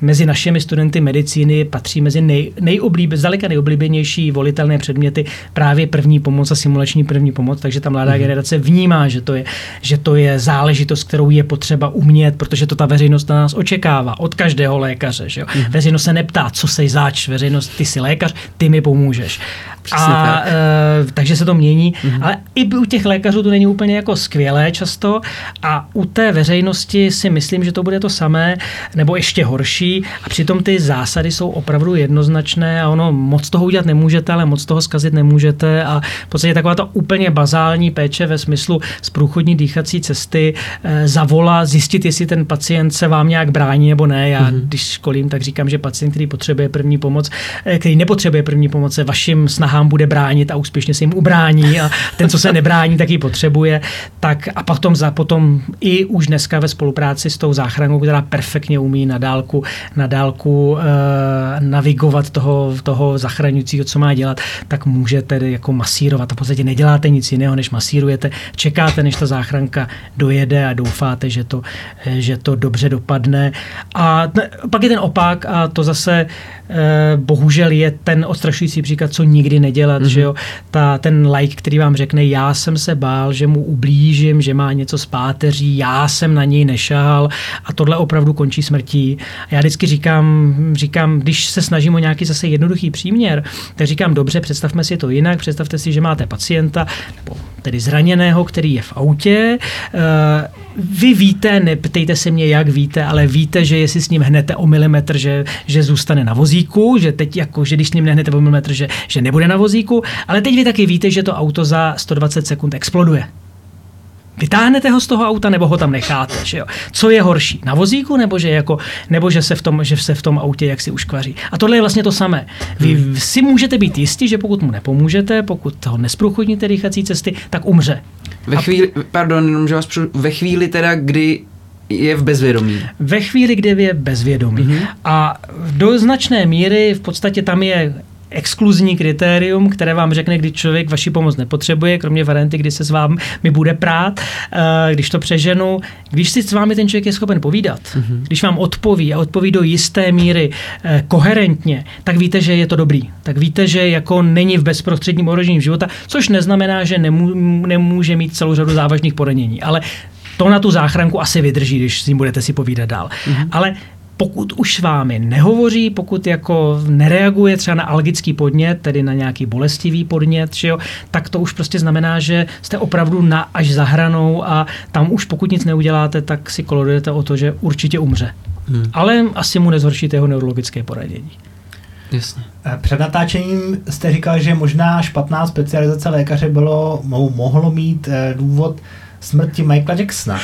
mezi našimi studenty medicíny patří mezi nej, nejoblíbe, zdaleka nejoblíbenější volitelné předměty právě první pomoc a simulační první pomoc, takže ta mladá mm. generace vnímá, že to, je, že to je záležitost, kterou je potřeba umět, protože to ta veřejnost na nás očekává od každého lékaře. Že jo? Mm. Veřejnost se neptá, co sej zač, veřejnost, ty jsi lékař, ty mi pomůžeš. Přesně a, tak. E, takže se to mění, mm-hmm. ale i u těch lékařů to není úplně jako skvělé často a u té veřejnosti si myslím, že to bude to samé nebo ještě horší a přitom ty zásady jsou opravdu jednoznačné a ono moc toho udělat nemůžete, ale moc toho zkazit nemůžete a v podstatě taková ta úplně bazální péče ve smyslu z průchodní dýchací cesty e, zavola, zjistit, jestli ten pacient se vám nějak brání nebo ne. Já mm-hmm. když školím, tak říkám, že pacient, který potřebuje první pomoc, e, který nepotřebuje první pomoc, se vaším snahám váhám, bude bránit a úspěšně se jim ubrání a ten, co se nebrání, tak ji potřebuje. Tak a potom, za, potom i už dneska ve spolupráci s tou záchranou, která perfektně umí na dálku, na dálku e, navigovat toho, toho zachraňujícího, co má dělat, tak může tedy jako masírovat. A v podstatě neděláte nic jiného, než masírujete, čekáte, než ta záchranka dojede a doufáte, že to, že to dobře dopadne. A pak je ten opak a to zase Eh, bohužel je ten odstrašující příklad, co nikdy nedělat, mm-hmm. že jo. Ta, ten like, který vám řekne, já jsem se bál, že mu ublížím, že má něco s páteří, já jsem na něj nešahal a tohle opravdu končí smrtí. A já vždycky říkám, říkám, když se snažím o nějaký zase jednoduchý příměr, tak říkám, dobře, představme si to jinak, představte si, že máte pacienta, nebo tedy zraněného, který je v autě. Eh, vy víte, neptejte se mě, jak víte, ale víte, že jestli s ním hnete o milimetr, že, že zůstane na vozíku, že teď jako, že když s ním nehnete o milimetr, že, že nebude na vozíku, ale teď vy taky víte, že to auto za 120 sekund exploduje. Vytáhnete ho z toho auta nebo ho tam necháte, že jo? Co je horší, na vozíku nebo že, jako, nebo že se v tom, že se v tom autě jak si uškvaří. A tohle je vlastně to samé. Vy hmm. si můžete být jistí, že pokud mu nepomůžete, pokud ho nesprůchodníte dýchací cesty, tak umře. Ve chvíli, pardon, jenom, že vás přu, ve chvíli teda, kdy je v bezvědomí. Ve chvíli, kdy je bezvědomí. Mm-hmm. A do značné míry v podstatě tam je exkluzní kritérium, které vám řekne, kdy člověk vaši pomoc nepotřebuje, kromě varianty, kdy se s vámi bude prát, eh, když to přeženu, když si s vámi ten člověk je schopen povídat, mm-hmm. když vám odpoví a odpoví do jisté míry eh, koherentně, tak víte, že je to dobrý. Tak víte, že jako není v bezprostředním ohrožení života, což neznamená, že nemů, nemůže mít celou řadu závažných poranění. Ale to na tu záchranku asi vydrží, když s ním budete si povídat dál. Mm-hmm. Ale pokud už s vámi nehovoří, pokud jako nereaguje třeba na alergický podnět, tedy na nějaký bolestivý podnět, že jo, tak to už prostě znamená, že jste opravdu na až za hranou a tam už pokud nic neuděláte, tak si kolorujete o to, že určitě umře. Hmm. Ale asi mu nezhoršíte jeho neurologické poradění. Jasně. Eh, před natáčením jste říkal, že možná špatná specializace lékaře bylo, mohlo mít eh, důvod smrti Michaela Jacksona.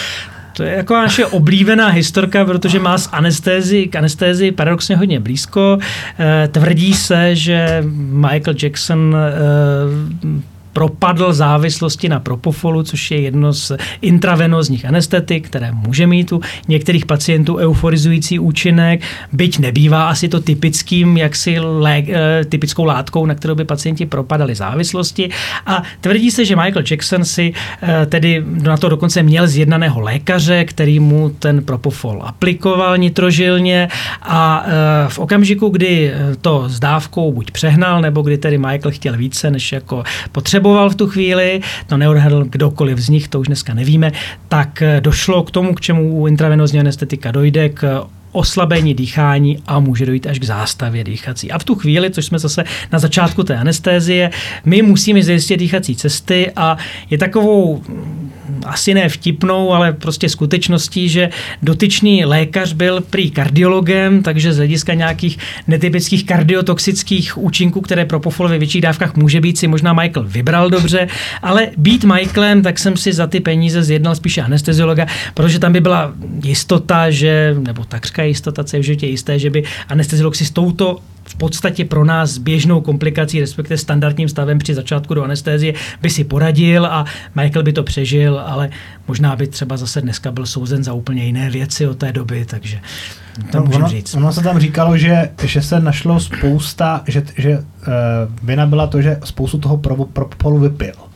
To je jako naše oblíbená historka, protože má s anestézi, k anestézi paradoxně hodně blízko. Eh, tvrdí se, že Michael Jackson eh, propadl závislosti na propofolu, což je jedno z intravenozních anestetik, které může mít u některých pacientů euforizující účinek, byť nebývá asi to typickým, jaksi lé, eh, typickou látkou, na kterou by pacienti propadali závislosti. A tvrdí se, že Michael Jackson si eh, tedy na to dokonce měl zjednaného lékaře, který mu ten propofol aplikoval nitrožilně a eh, v okamžiku, kdy to s dávkou buď přehnal, nebo kdy tedy Michael chtěl více, než jako potřeboval, potřeboval v tu chvíli, to neodhadl kdokoliv z nich, to už dneska nevíme, tak eh, došlo k tomu, k čemu u intravenozní anestetika dojde, k oslabení dýchání a může dojít až k zástavě dýchací. A v tu chvíli, což jsme zase na začátku té anestézie, my musíme zajistit dýchací cesty a je takovou asi ne vtipnou, ale prostě skutečností, že dotyčný lékař byl prý kardiologem, takže z hlediska nějakých netypických kardiotoxických účinků, které propofol ve větších dávkách může být, si možná Michael vybral dobře, ale být Michaelem, tak jsem si za ty peníze zjednal spíše anesteziologa, protože tam by byla jistota, že, nebo takřka jistota, co je v životě jisté, že by anesteziolog si s touto podstatě pro nás běžnou komplikací, respektive standardním stavem při začátku do anestézie, by si poradil a Michael by to přežil, ale možná by třeba zase dneska byl souzen za úplně jiné věci od té doby, takže to no, můžu ono, říct. Ono se tam říkalo, že, že se našlo spousta, že, že uh, vina byla to, že spoustu toho propolu vypil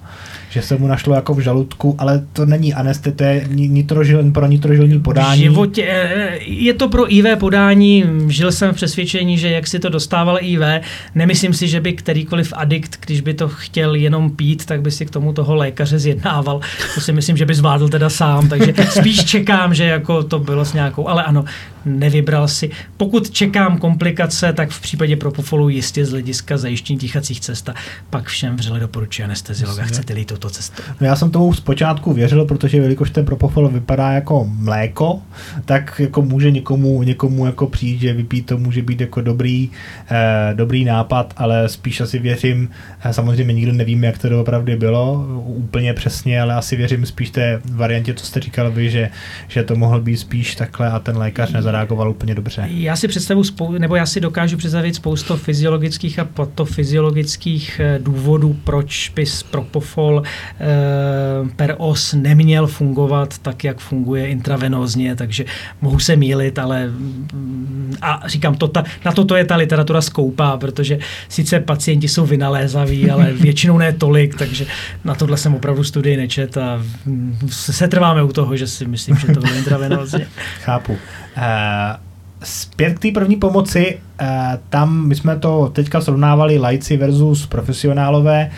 že se mu našlo jako v žaludku, ale to není anestet, to je nitrožil, pro nitrožilní podání. V životě, eh, je to pro IV podání, žil jsem v přesvědčení, že jak si to dostával IV, nemyslím si, že by kterýkoliv adikt, když by to chtěl jenom pít, tak by si k tomu toho lékaře zjednával. To si myslím, že by zvládl teda sám, takže spíš čekám, že jako to bylo s nějakou, ale ano, nevybral si. Pokud čekám komplikace, tak v případě propofolu jistě z hlediska zajištění dýchacích cest, pak všem vřele doporučuji anesteziologa, chcete-li to touto cestou. No já jsem tomu zpočátku věřil, protože jelikož ten propofol vypadá jako mléko, tak jako může někomu, někomu jako přijít, že vypít to může být jako dobrý, eh, dobrý nápad, ale spíš asi věřím, eh, samozřejmě nikdo nevíme, jak to doopravdy bylo úplně přesně, ale asi věřím spíš té variantě, co jste říkal vy, že, že to mohl být spíš takhle a ten lékař nezareagoval úplně dobře. Já si představu, nebo já si dokážu představit spoustu fyziologických a patofyziologických eh, důvodů, proč by propofol eh, per os neměl fungovat tak, jak funguje intravenózně, takže mohu se mílit, ale mm, a říkám, to ta, na toto je ta literatura skoupá, protože sice pacienti jsou vynalézaví, ale většinou ne tolik, takže na tohle jsem opravdu studii nečet a mm, se trváme u toho, že si myslím, že to bylo intravenózně. Chápu. Uh... Zpět k té první pomoci, tam my jsme to teďka srovnávali lajci versus profesionálové.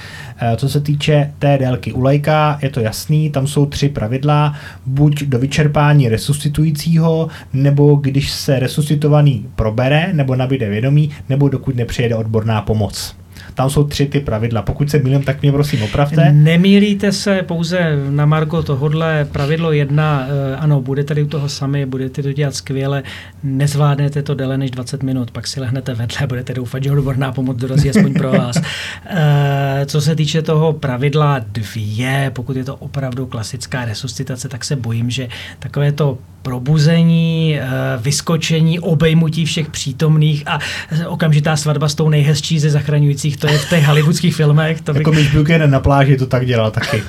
Co se týče té délky u lajka, je to jasný, tam jsou tři pravidla, buď do vyčerpání resuscitujícího, nebo když se resuscitovaný probere, nebo nabíde vědomí, nebo dokud nepřijede odborná pomoc. Tam jsou tři ty pravidla. Pokud se mýlím, tak mě prosím opravte. Nemýlíte se pouze na Margo tohodle pravidlo jedna, eh, ano, budete tady u toho sami, budete to dělat skvěle, nezvládnete to déle než 20 minut, pak si lehnete vedle a budete doufat, že odborná pomoc dorazí aspoň pro vás. Eh, co se týče toho pravidla dvě, pokud je to opravdu klasická resuscitace, tak se bojím, že takové to probuzení, eh, vyskočení, obejmutí všech přítomných a okamžitá svatba s tou nejhezčí ze zachraňujících, to je v těch hollywoodských filmech. To bych... Jako Mitch Buchanan na pláži to tak dělal taky.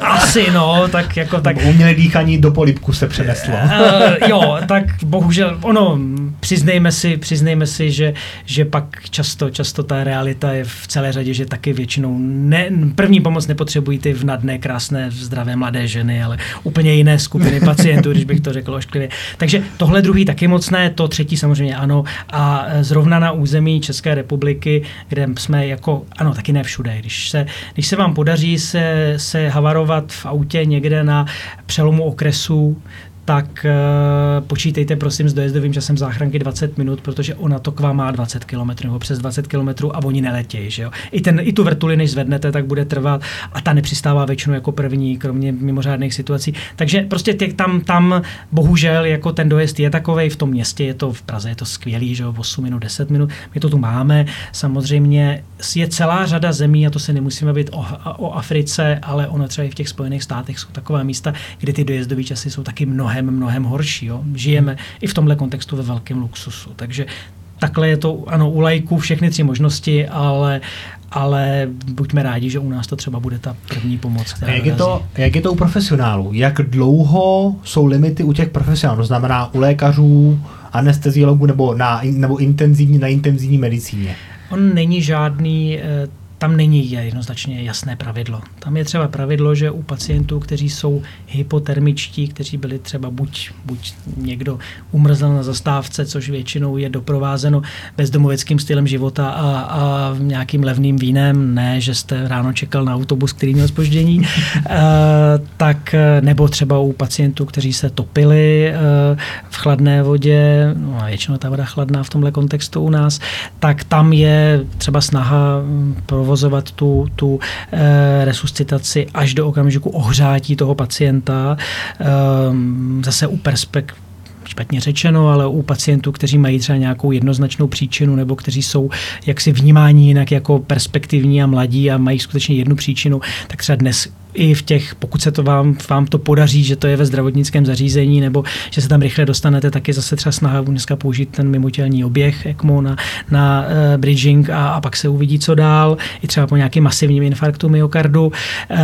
Asi no, tak jako tak... Umělé dýchání do polipku se přeneslo. uh, jo, tak bohužel, ono, přiznejme si, přiznejme si, že, že pak často, často ta realita je v celé řadě, že taky většinou ne, první pomoc nepotřebují ty v nadné, krásné, zdravé mladé ženy, ale úplně jiné skupiny pacientů, když bych to řekl ošklivě. Takže tohle druhý taky mocné, to třetí samozřejmě ano. A zrovna na území České republiky, kde jsme jako, ano, taky ne všude, když se, když se vám podaří se, se havarovat v autě někde na přelomu okresu, tak uh, počítejte prosím s dojezdovým časem záchranky 20 minut, protože ona to k vám má 20 km nebo přes 20 km a oni neletějí. Že jo? I, ten, I tu vrtuli, než zvednete, tak bude trvat a ta nepřistává většinou jako první, kromě mimořádných situací. Takže prostě tě, tam, tam bohužel jako ten dojezd je takový v tom městě, je to v Praze, je to skvělý, že jo, 8 minut, 10 minut, my to tu máme. Samozřejmě je celá řada zemí, a to se nemusíme být o, o Africe, ale ono třeba i v těch Spojených státech jsou taková místa, kde ty dojezdové časy jsou taky mnohem, mnohem horší. Jo. Žijeme hmm. i v tomhle kontextu ve velkém luxusu. Takže takhle je to, ano, u lajků všechny tři možnosti, ale, ale buďme rádi, že u nás to třeba bude ta první pomoc. Která jak, je to, jak je to u profesionálů? Jak dlouho jsou limity u těch profesionálů? To znamená u lékařů, anesteziologů nebo, na, nebo intenzivní, na intenzivní medicíně? On není žádný eh, tam není jednoznačně jasné pravidlo. Tam je třeba pravidlo, že u pacientů, kteří jsou hypotermičtí, kteří byli třeba buď, buď někdo umrzl na zastávce, což většinou je doprovázeno bezdomoveckým stylem života a, a nějakým levným vínem, ne, že jste ráno čekal na autobus, který měl spoždění, e, tak nebo třeba u pacientů, kteří se topili e, v chladné vodě, no a většinou ta voda chladná v tomhle kontextu u nás, tak tam je třeba snaha pro provozovat tu, tu e, resuscitaci až do okamžiku ohřátí toho pacienta. E, zase u perspek špatně řečeno, ale u pacientů, kteří mají třeba nějakou jednoznačnou příčinu nebo kteří jsou jaksi vnímáni jinak jako perspektivní a mladí a mají skutečně jednu příčinu, tak třeba dnes i v těch, pokud se to vám, vám to podaří, že to je ve zdravotnickém zařízení nebo že se tam rychle dostanete, tak je zase třeba snaha dneska použít ten mimotělní oběh ECMO na, na uh, bridging a, a pak se uvidí, co dál, i třeba po nějakém masivním infarktu myokardu, uh,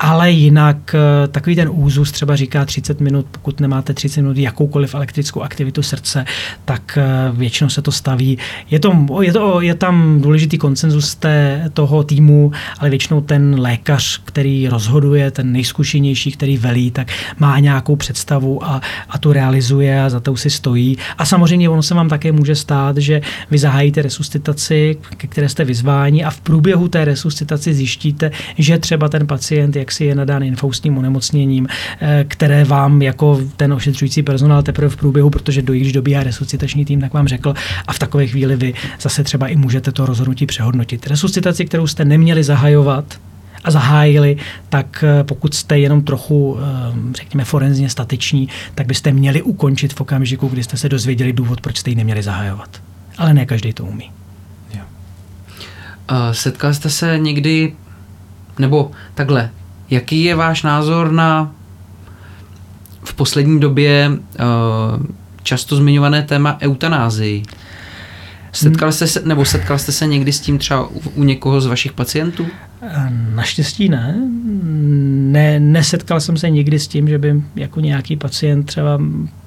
ale jinak uh, takový ten úzus třeba říká 30 minut, pokud nemáte 30 minut jakoukoliv elektrickou aktivitu srdce, tak uh, většinou se to staví. Je, to, je, to, je tam důležitý koncenzus té, toho týmu, ale většinou ten lékař, který rozhoduje rozhoduje, ten nejzkušenější, který velí, tak má nějakou představu a, a tu realizuje a za to si stojí. A samozřejmě ono se vám také může stát, že vy zahájíte resuscitaci, ke které jste vyzváni a v průběhu té resuscitaci zjištíte, že třeba ten pacient jaksi je nadán infaustním onemocněním, eh, které vám jako ten ošetřující personál teprve v průběhu, protože do když dobíhá resuscitační tým, tak vám řekl a v takové chvíli vy zase třeba i můžete to rozhodnutí přehodnotit. Resuscitaci, kterou jste neměli zahajovat, a zahájili, tak eh, pokud jste jenom trochu, řekněme, forenzně stateční, tak byste měli ukončit v okamžiku, kdy jste se dozvěděli důvod, proč jste ji neměli zahajovat. Ale ne každý to umí. Setkal jste se někdy, nebo takhle, jaký je váš názor na v poslední době často zmiňované téma eutanázii? Setkal jste se, nebo setkal jste se někdy s tím třeba u, u někoho z vašich pacientů? Naštěstí ne. ne. Nesetkal jsem se nikdy s tím, že by jako nějaký pacient třeba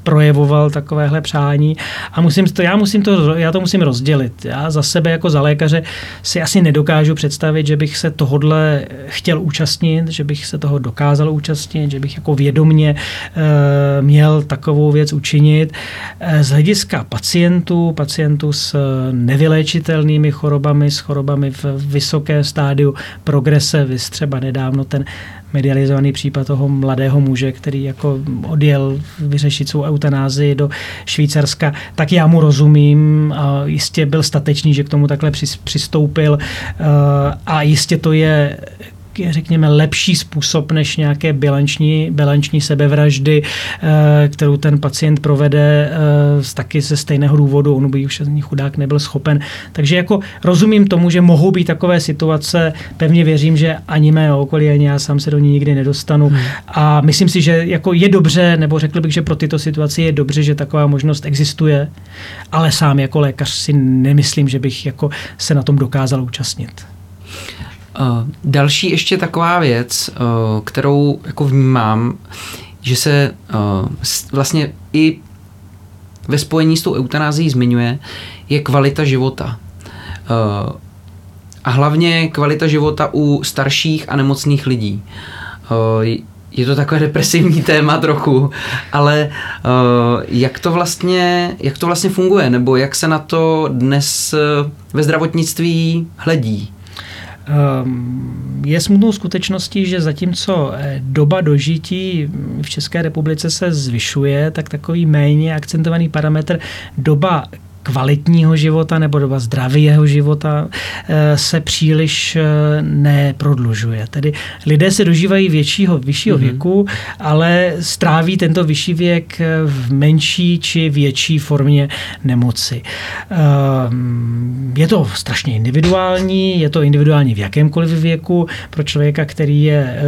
projevoval takovéhle přání a musím to, já, musím to, já to musím rozdělit. Já za sebe jako za lékaře si asi nedokážu představit, že bych se tohodle chtěl účastnit, že bych se toho dokázal účastnit, že bych jako vědomně e, měl takovou věc učinit. E, z hlediska pacientů, pacientů s nevyléčitelnými chorobami, s chorobami v vysoké stádiu progrese, vy třeba nedávno ten medializovaný případ toho mladého muže, který jako odjel vyřešit svou eutanázii do Švýcarska, tak já mu rozumím a jistě byl statečný, že k tomu takhle přistoupil a jistě to je řekněme, lepší způsob než nějaké bilanční, bilanční sebevraždy, eh, kterou ten pacient provede z eh, taky ze stejného důvodu, on by už ani chudák nebyl schopen. Takže jako rozumím tomu, že mohou být takové situace, pevně věřím, že ani mé okolí, ani já sám se do ní nikdy nedostanu. Hmm. A myslím si, že jako je dobře, nebo řekl bych, že pro tyto situace je dobře, že taková možnost existuje, ale sám jako lékař si nemyslím, že bych jako se na tom dokázal účastnit. Uh, další ještě taková věc, uh, kterou jako vnímám, že se uh, vlastně i ve spojení s tou eutanází zmiňuje, je kvalita života. A hlavně kvalita života u starších a nemocných lidí. Je to takové depresivní téma trochu, ale jak to vlastně, jak to vlastně funguje, nebo jak se na to dnes ve zdravotnictví hledí? Ehm, je smutnou skutečností, že zatímco eh, doba dožití v České republice se zvyšuje, tak takový méně akcentovaný parametr doba kvalitního života nebo doba zdravého života eh, se příliš eh, neprodlužuje. Tedy lidé se dožívají většího, vyššího mm-hmm. věku, ale stráví tento vyšší věk eh, v menší či větší formě nemoci. Je to strašně individuální, je to individuální v jakémkoliv věku. Pro člověka, který je,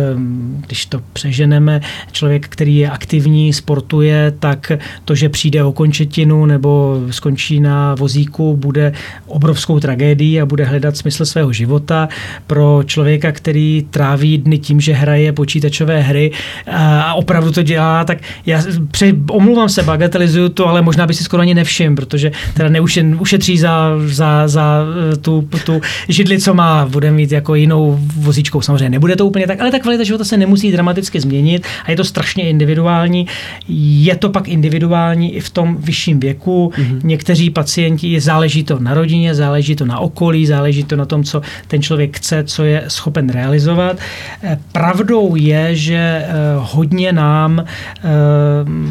když to přeženeme, člověk, který je aktivní, sportuje, tak to, že přijde o končetinu nebo skončí na na vozíku bude obrovskou tragédií a bude hledat smysl svého života. Pro člověka, který tráví dny tím, že hraje počítačové hry a opravdu to dělá, tak já pře- omluvám se, bagatelizuju to, ale možná by si skoro ani nevšim, protože teda neušetří za, za, za eh, tu, tu židli, co má, bude mít jako jinou vozíčkou. Samozřejmě nebude to úplně tak, ale ta kvalita života se nemusí dramaticky změnit a je to strašně individuální. Je to pak individuální i v tom vyšším věku. Mm-hmm. Někteří pacienti, záleží to na rodině, záleží to na okolí, záleží to na tom, co ten člověk chce, co je schopen realizovat. Eh, pravdou je, že eh, hodně nám, eh,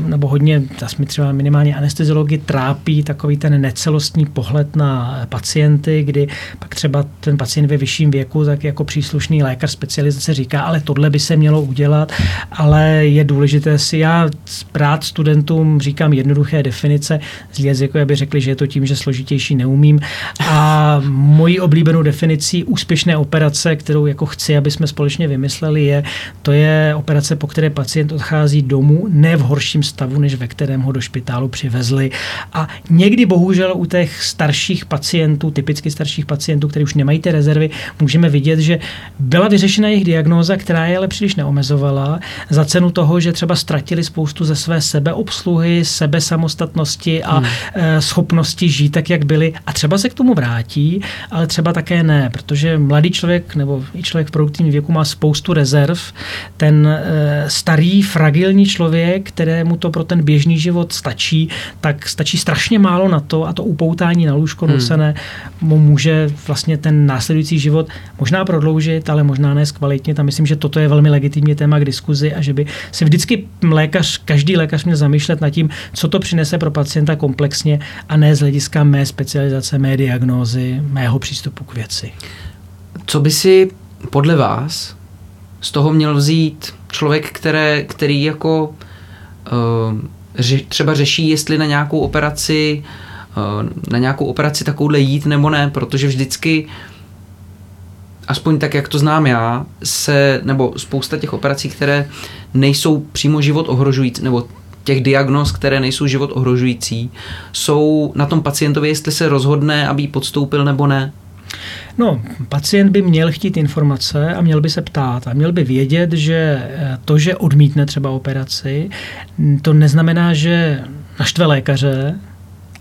nebo hodně, mi třeba minimálně anesteziologi trápí takový ten necelostní pohled na pacienty, kdy pak třeba ten pacient ve vyšším věku, tak jako příslušný lékař specializace říká, ale tohle by se mělo udělat, ale je důležité si, já rád studentům říkám jednoduché definice z jazyku, aby řekli, že je to tím, že složitější neumím. A mojí oblíbenou definicí úspěšné operace, kterou jako chci, aby jsme společně vymysleli, je, to je operace, po které pacient odchází domů, ne v horším stavu, než ve kterém ho do špitálu přivezli. A někdy bohužel u těch starších pacientů, typicky starších pacientů, kteří už nemají ty rezervy, můžeme vidět, že byla vyřešena jejich diagnóza, která je ale příliš neomezovala, za cenu toho, že třeba ztratili spoustu ze své sebeobsluhy, sebe samostatnosti a hmm. Eh, schopnosti schopnosti žít tak, jak byli a třeba se k tomu vrátí, ale třeba také ne, protože mladý člověk nebo i člověk v produktivním věku má spoustu rezerv. Ten e, starý, fragilní člověk, kterému to pro ten běžný život stačí, tak stačí strašně málo na to a to upoutání na lůžko hmm. nucené mu může vlastně ten následující život možná prodloužit, ale možná ne zkvalitnit a myslím, že toto je velmi legitimní téma k diskuzi a že by se vždycky lékař, každý lékař měl zamýšlet nad tím, co to přinese pro pacienta komplexně a ne z hlediska mé specializace, mé diagnózy, mého přístupu k věci. Co by si podle vás z toho měl vzít člověk, které, který jako uh, ře, třeba řeší, jestli na nějakou operaci uh, na nějakou operaci takovouhle jít nebo ne, protože vždycky aspoň tak, jak to znám já, se, nebo spousta těch operací, které nejsou přímo život ohrožující, nebo těch diagnóz, které nejsou život ohrožující, jsou na tom pacientovi, jestli se rozhodne, aby ji podstoupil nebo ne. No, pacient by měl chtít informace a měl by se ptát a měl by vědět, že eh, to, že odmítne třeba operaci, to neznamená, že naštve lékaře,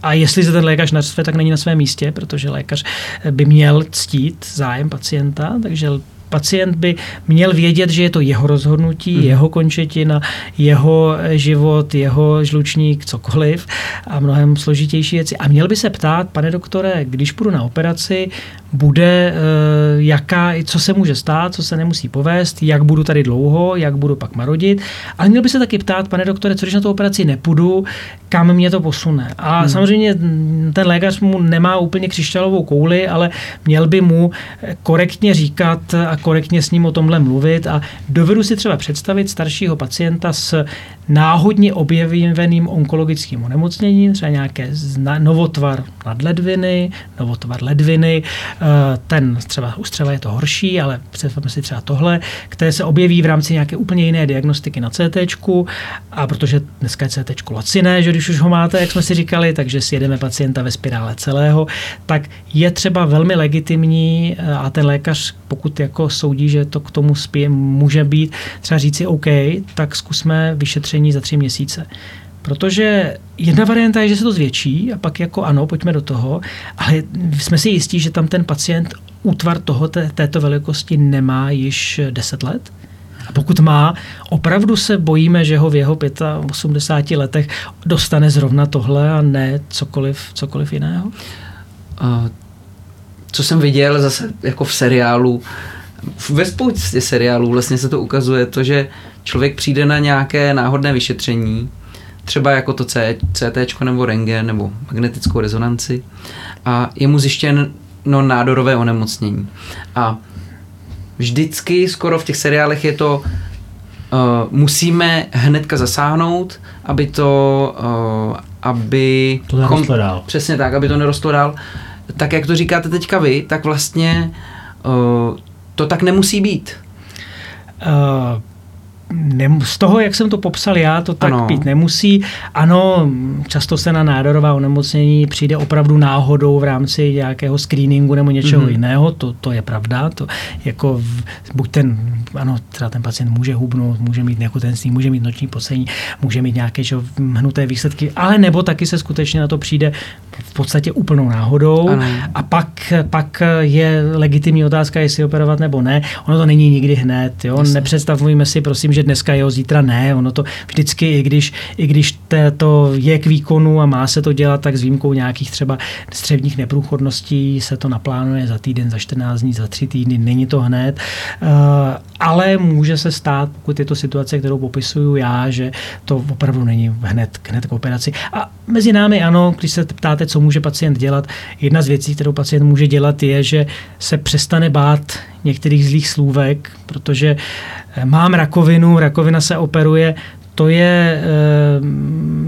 a jestli se ten lékař naštve, tak není na svém místě, protože lékař by měl ctít zájem pacienta, takže pacient by měl vědět, že je to jeho rozhodnutí, mm. jeho končetina, jeho život, jeho žlučník, cokoliv a mnohem složitější věci. A měl by se ptát, pane doktore, když půjdu na operaci, bude, eh, jaká, co se může stát, co se nemusí povést, jak budu tady dlouho, jak budu pak marodit. Ale měl by se taky ptát, pane doktore, co když na tu operaci nepůjdu, kam mě to posune. A hmm. samozřejmě ten lékař mu nemá úplně křišťálovou kouli, ale měl by mu korektně říkat a korektně s ním o tomhle mluvit. A dovedu si třeba představit staršího pacienta s náhodně objeveným onkologickým onemocněním, třeba nějaké novotvar nadledviny, novotvar ledviny, ten třeba u střeva je to horší, ale představme si třeba tohle, které se objeví v rámci nějaké úplně jiné diagnostiky na CT, a protože dneska je CT laciné, že když už ho máte, jak jsme si říkali, takže si jedeme pacienta ve spirále celého, tak je třeba velmi legitimní eh, a ten lékař, pokud jako soudí, že to k tomu spí, může být, třeba říci OK, tak zkusme vyšetření za tři měsíce. Protože jedna varianta je, že se to zvětší a pak jako ano, pojďme do toho, ale jsme si jistí, že tam ten pacient útvar toho, té, této velikosti nemá již 10 let? A pokud má, opravdu se bojíme, že ho v jeho 85 letech dostane zrovna tohle a ne cokoliv, cokoliv jiného? Uh, co jsem viděl zase jako v seriálu, ve spoustě seriálů vlastně se to ukazuje, to, že člověk přijde na nějaké náhodné vyšetření, třeba jako to CT nebo rengen nebo magnetickou rezonanci a je mu zjištěn no, nádorové onemocnění. A vždycky skoro v těch seriálech je to uh, musíme hnedka zasáhnout, aby to uh, aby to nerostlo dál. Přesně tak, aby to nerostlo dál. Tak jak to říkáte teďka vy, tak vlastně uh, to tak nemusí být. Uh, nem, z toho, jak jsem to popsal já, to tak ano. být nemusí. Ano, často se na nádorová onemocnění přijde opravdu náhodou v rámci nějakého screeningu nebo něčeho mm-hmm. jiného, to, to je pravda. To jako v, buď ten, ano, třeba ten pacient může hubnout, může mít nechotenství, může mít noční posení, může mít nějaké čo, hnuté výsledky, ale nebo taky se skutečně na to přijde v podstatě úplnou náhodou ano. a pak, pak je legitimní otázka, jestli operovat nebo ne. Ono to není nikdy hned. Jo? Nepředstavujeme si, prosím, že dneska jo, zítra ne. Ono to vždycky, i když, i když to je k výkonu a má se to dělat, tak s výjimkou nějakých třeba střevních neprůchodností se to naplánuje za týden, za 14 dní, za tři týdny. Není to hned. Uh, ale může se stát, pokud je to situace, kterou popisuju já, že to opravdu není hned, hned k operaci. A mezi námi ano, když se ptáte, co může pacient dělat, jedna z věcí, kterou pacient může dělat, je, že se přestane bát některých zlých slůvek, protože eh, mám rakovinu, rakovina se operuje, to je e,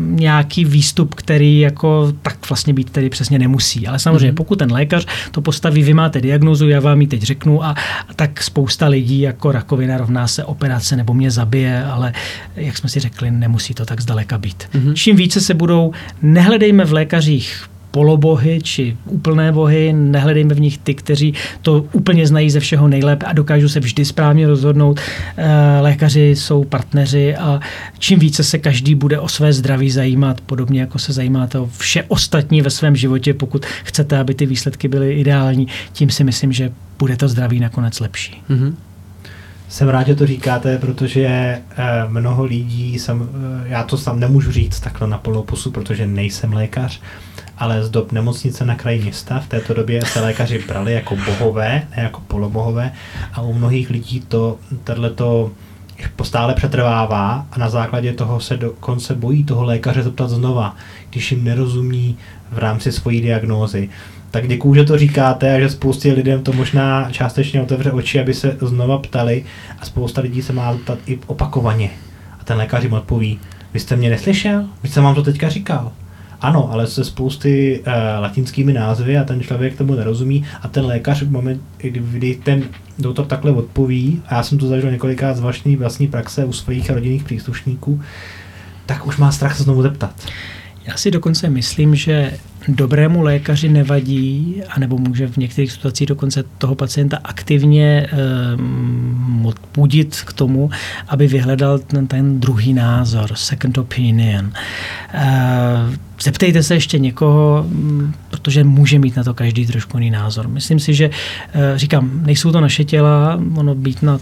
nějaký výstup, který jako tak vlastně být tedy přesně nemusí. Ale samozřejmě, mm-hmm. pokud ten lékař to postaví, vy máte diagnozu, já vám ji teď řeknu a, a tak spousta lidí jako rakovina rovná se operace nebo mě zabije, ale jak jsme si řekli, nemusí to tak zdaleka být. Mm-hmm. Čím více se budou, nehledejme v lékařích polobohy či úplné bohy, nehledejme v nich ty, kteří to úplně znají ze všeho nejlépe a dokážou se vždy správně rozhodnout. Eh, lékaři jsou partneři a čím více se každý bude o své zdraví zajímat, podobně jako se zajímáte o vše ostatní ve svém životě, pokud chcete, aby ty výsledky byly ideální, tím si myslím, že bude to zdraví nakonec lepší. Mm-hmm. Jsem rád, že to říkáte, protože eh, mnoho lidí, jsem, eh, já to sám nemůžu říct takhle na plnou pusu, protože nejsem lékař, ale z dob nemocnice na kraji města v této době se lékaři brali jako bohové, ne jako polobohové a u mnohých lidí to, tohleto stále přetrvává a na základě toho se dokonce bojí toho lékaře zeptat znova, když jim nerozumí v rámci svojí diagnózy. Tak děkuju, že to říkáte a že spoustě lidem to možná částečně otevře oči, aby se znova ptali a spousta lidí se má ptat i opakovaně. A ten lékař jim odpoví, vy jste mě neslyšel? Vy jsem vám to teďka říkal. Ano, ale se spousty uh, latinskými názvy a ten člověk tomu nerozumí a ten lékař v moment, kdy ten doktor takhle odpoví, a já jsem to zažil několikrát z vlastní, vlastní praxe u svých rodinných příslušníků, tak už má strach se znovu zeptat. Já si dokonce myslím, že dobrému lékaři nevadí, anebo může v některých situacích dokonce toho pacienta aktivně um, odpudit k tomu, aby vyhledal ten, ten druhý názor, second opinion. Uh, zeptejte se ještě někoho, protože může mít na to každý trošku jiný názor. Myslím si, že, uh, říkám, nejsou to naše těla, ono být na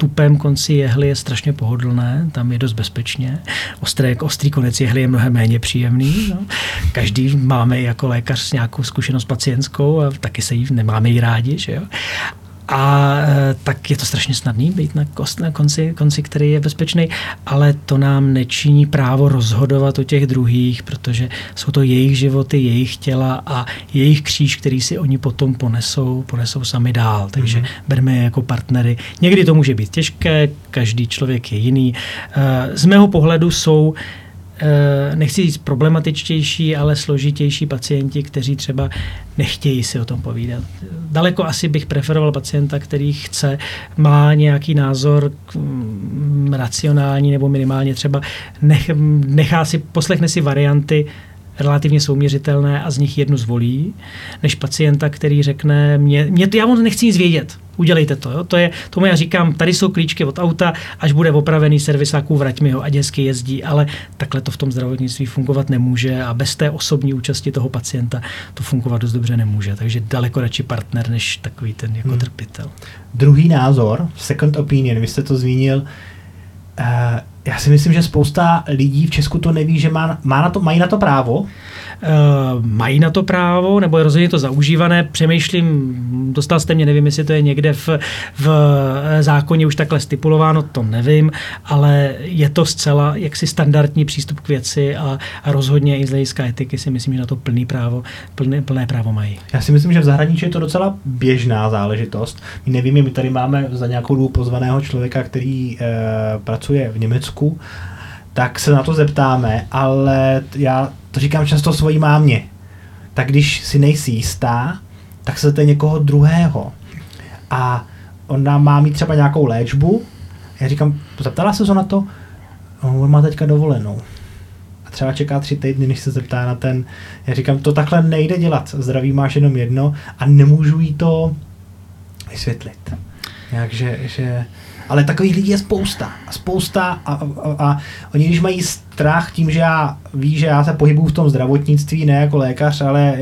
tupém konci jehly je strašně pohodlné, tam je dost bezpečně. Ostré, ostrý konec jehly je mnohem méně příjemný. No. Každý máme jako lékař nějakou zkušenost pacientskou a taky se jí nemáme jí rádi. Že jo? A e, tak je to strašně snadný být na, kost, na konci, konci, který je bezpečný, ale to nám nečiní právo rozhodovat o těch druhých, protože jsou to jejich životy, jejich těla a jejich kříž, který si oni potom ponesou, ponesou sami dál. Takže mm-hmm. berme je jako partnery. Někdy to může být těžké, každý člověk je jiný. E, z mého pohledu jsou Eh, nechci říct problematičtější, ale složitější pacienti, kteří třeba nechtějí si o tom povídat. Daleko asi bych preferoval pacienta, který chce, má nějaký názor mm, racionální nebo minimálně třeba nech, nechá si, poslechne si varianty relativně souměřitelné a z nich jednu zvolí, než pacienta, který řekne, mě, mě to, já moc nechci nic vědět, udělejte to. Jo? To je, tomu já říkám, tady jsou klíčky od auta, až bude opravený servisáků, vrať mi ho, ať hezky jezdí, ale takhle to v tom zdravotnictví fungovat nemůže a bez té osobní účasti toho pacienta to fungovat dost dobře nemůže. Takže daleko radši partner, než takový ten jako hmm. trpitel. Druhý názor, second opinion, vy jste to zmínil, uh, já si myslím, že spousta lidí v Česku to neví, že má, má na to, mají na to právo. Uh, mají na to právo, nebo je rozhodně to zaužívané. Přemýšlím, dostal jste mě, nevím, jestli to je někde v, v zákoně už takhle stipulováno, to nevím, ale je to zcela jaksi standardní přístup k věci a, a rozhodně i z hlediska etiky si myslím, že na to plný právo, plné, plné právo mají. Já si myslím, že v zahraničí je to docela běžná záležitost. My nevíme, my tady máme za nějakou dobu pozvaného člověka, který uh, pracuje v Německu tak se na to zeptáme, ale já to říkám často svojí mámě. Tak když si nejsi jistá, tak se zeptej někoho druhého. A on nám má mít třeba nějakou léčbu. Já říkám, zeptala se na to? On má teďka dovolenou. A třeba čeká tři týdny, než se zeptá na ten. Já říkám, to takhle nejde dělat. Zdraví máš jenom jedno a nemůžu jí to vysvětlit. Takže, že ale takových lidí je spousta. A spousta a, a, a oni, když mají strach tím, že já ví, že já se pohybuju v tom zdravotnictví, ne jako lékař, ale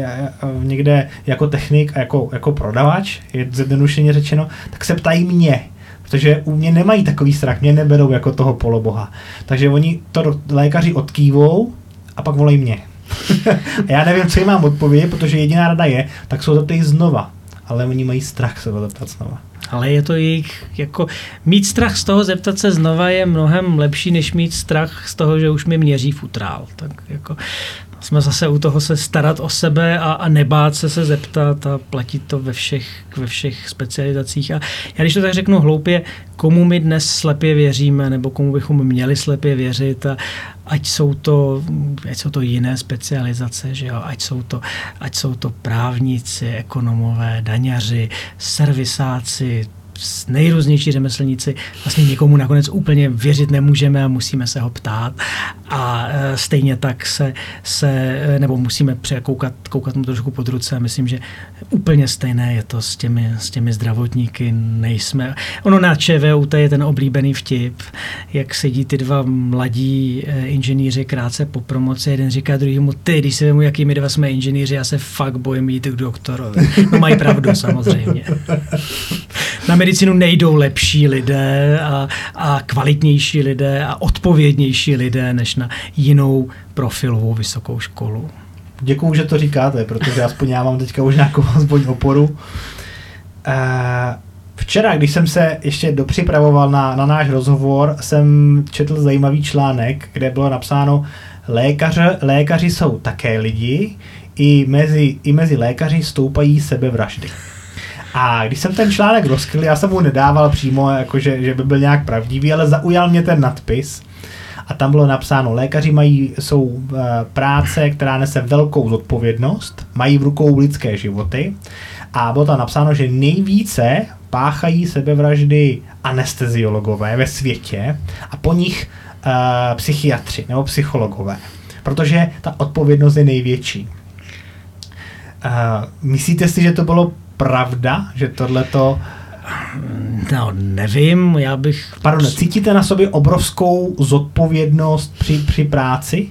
někde jako technik a jako, jako prodavač, je zjednodušeně řečeno, tak se ptají mě. Protože u mě nemají takový strach, mě neberou jako toho poloboha. Takže oni to lékaři odkývou a pak volají mě. a já nevím, co jim mám odpovědět, protože jediná rada je, tak jsou zeptej znova. Ale oni mají strach se zeptat znova. Ale je to jejich, jako mít strach z toho zeptat se znova je mnohem lepší, než mít strach z toho, že už mi měří futrál. Tak jako jsme zase u toho se starat o sebe a, a nebát se se zeptat a platit to ve všech, ve všech specializacích. A já když to tak řeknu hloupě, komu my dnes slepě věříme, nebo komu bychom měli slepě věřit, a ať jsou to, ať jsou to jiné specializace, že jo? Ať, jsou to, ať jsou to právníci, ekonomové, daňaři, servisáci, nejrůznější řemeslníci, vlastně nikomu nakonec úplně věřit nemůžeme a musíme se ho ptát. A e, stejně tak se, se e, nebo musíme překoukat, koukat mu trošku pod ruce a myslím, že úplně stejné je to s těmi, s těmi zdravotníky. Nejsme. Ono na ČVUT je ten oblíbený vtip, jak sedí ty dva mladí e, inženýři krátce po promoci, jeden říká druhému, ty, když si vemu, jaký my dva jsme inženýři, já se fakt bojím jít k doktorovi. No mají pravdu samozřejmě. Na medicínu nejdou lepší lidé a, a kvalitnější lidé a odpovědnější lidé než na jinou profilovou vysokou školu. Děkuju, že to říkáte, protože aspoň já mám teďka už nějakou aspoň oporu. Eh, včera, když jsem se ještě dopřipravoval na, na náš rozhovor, jsem četl zajímavý článek, kde bylo napsáno, Lékař, lékaři jsou také lidi, i mezi, i mezi lékaři stoupají sebevraždy. A když jsem ten článek rozkryl, já jsem mu nedával přímo, jako že, by byl nějak pravdivý, ale zaujal mě ten nadpis. A tam bylo napsáno, lékaři mají, jsou uh, práce, která nese velkou zodpovědnost, mají v rukou lidské životy. A bylo tam napsáno, že nejvíce páchají sebevraždy anesteziologové ve světě a po nich uh, psychiatři nebo psychologové, protože ta odpovědnost je největší. Uh, myslíte si, že to bylo pravda, že tohleto... No, nevím, já bych... Pardon, cítíte na sobě obrovskou zodpovědnost při, při práci?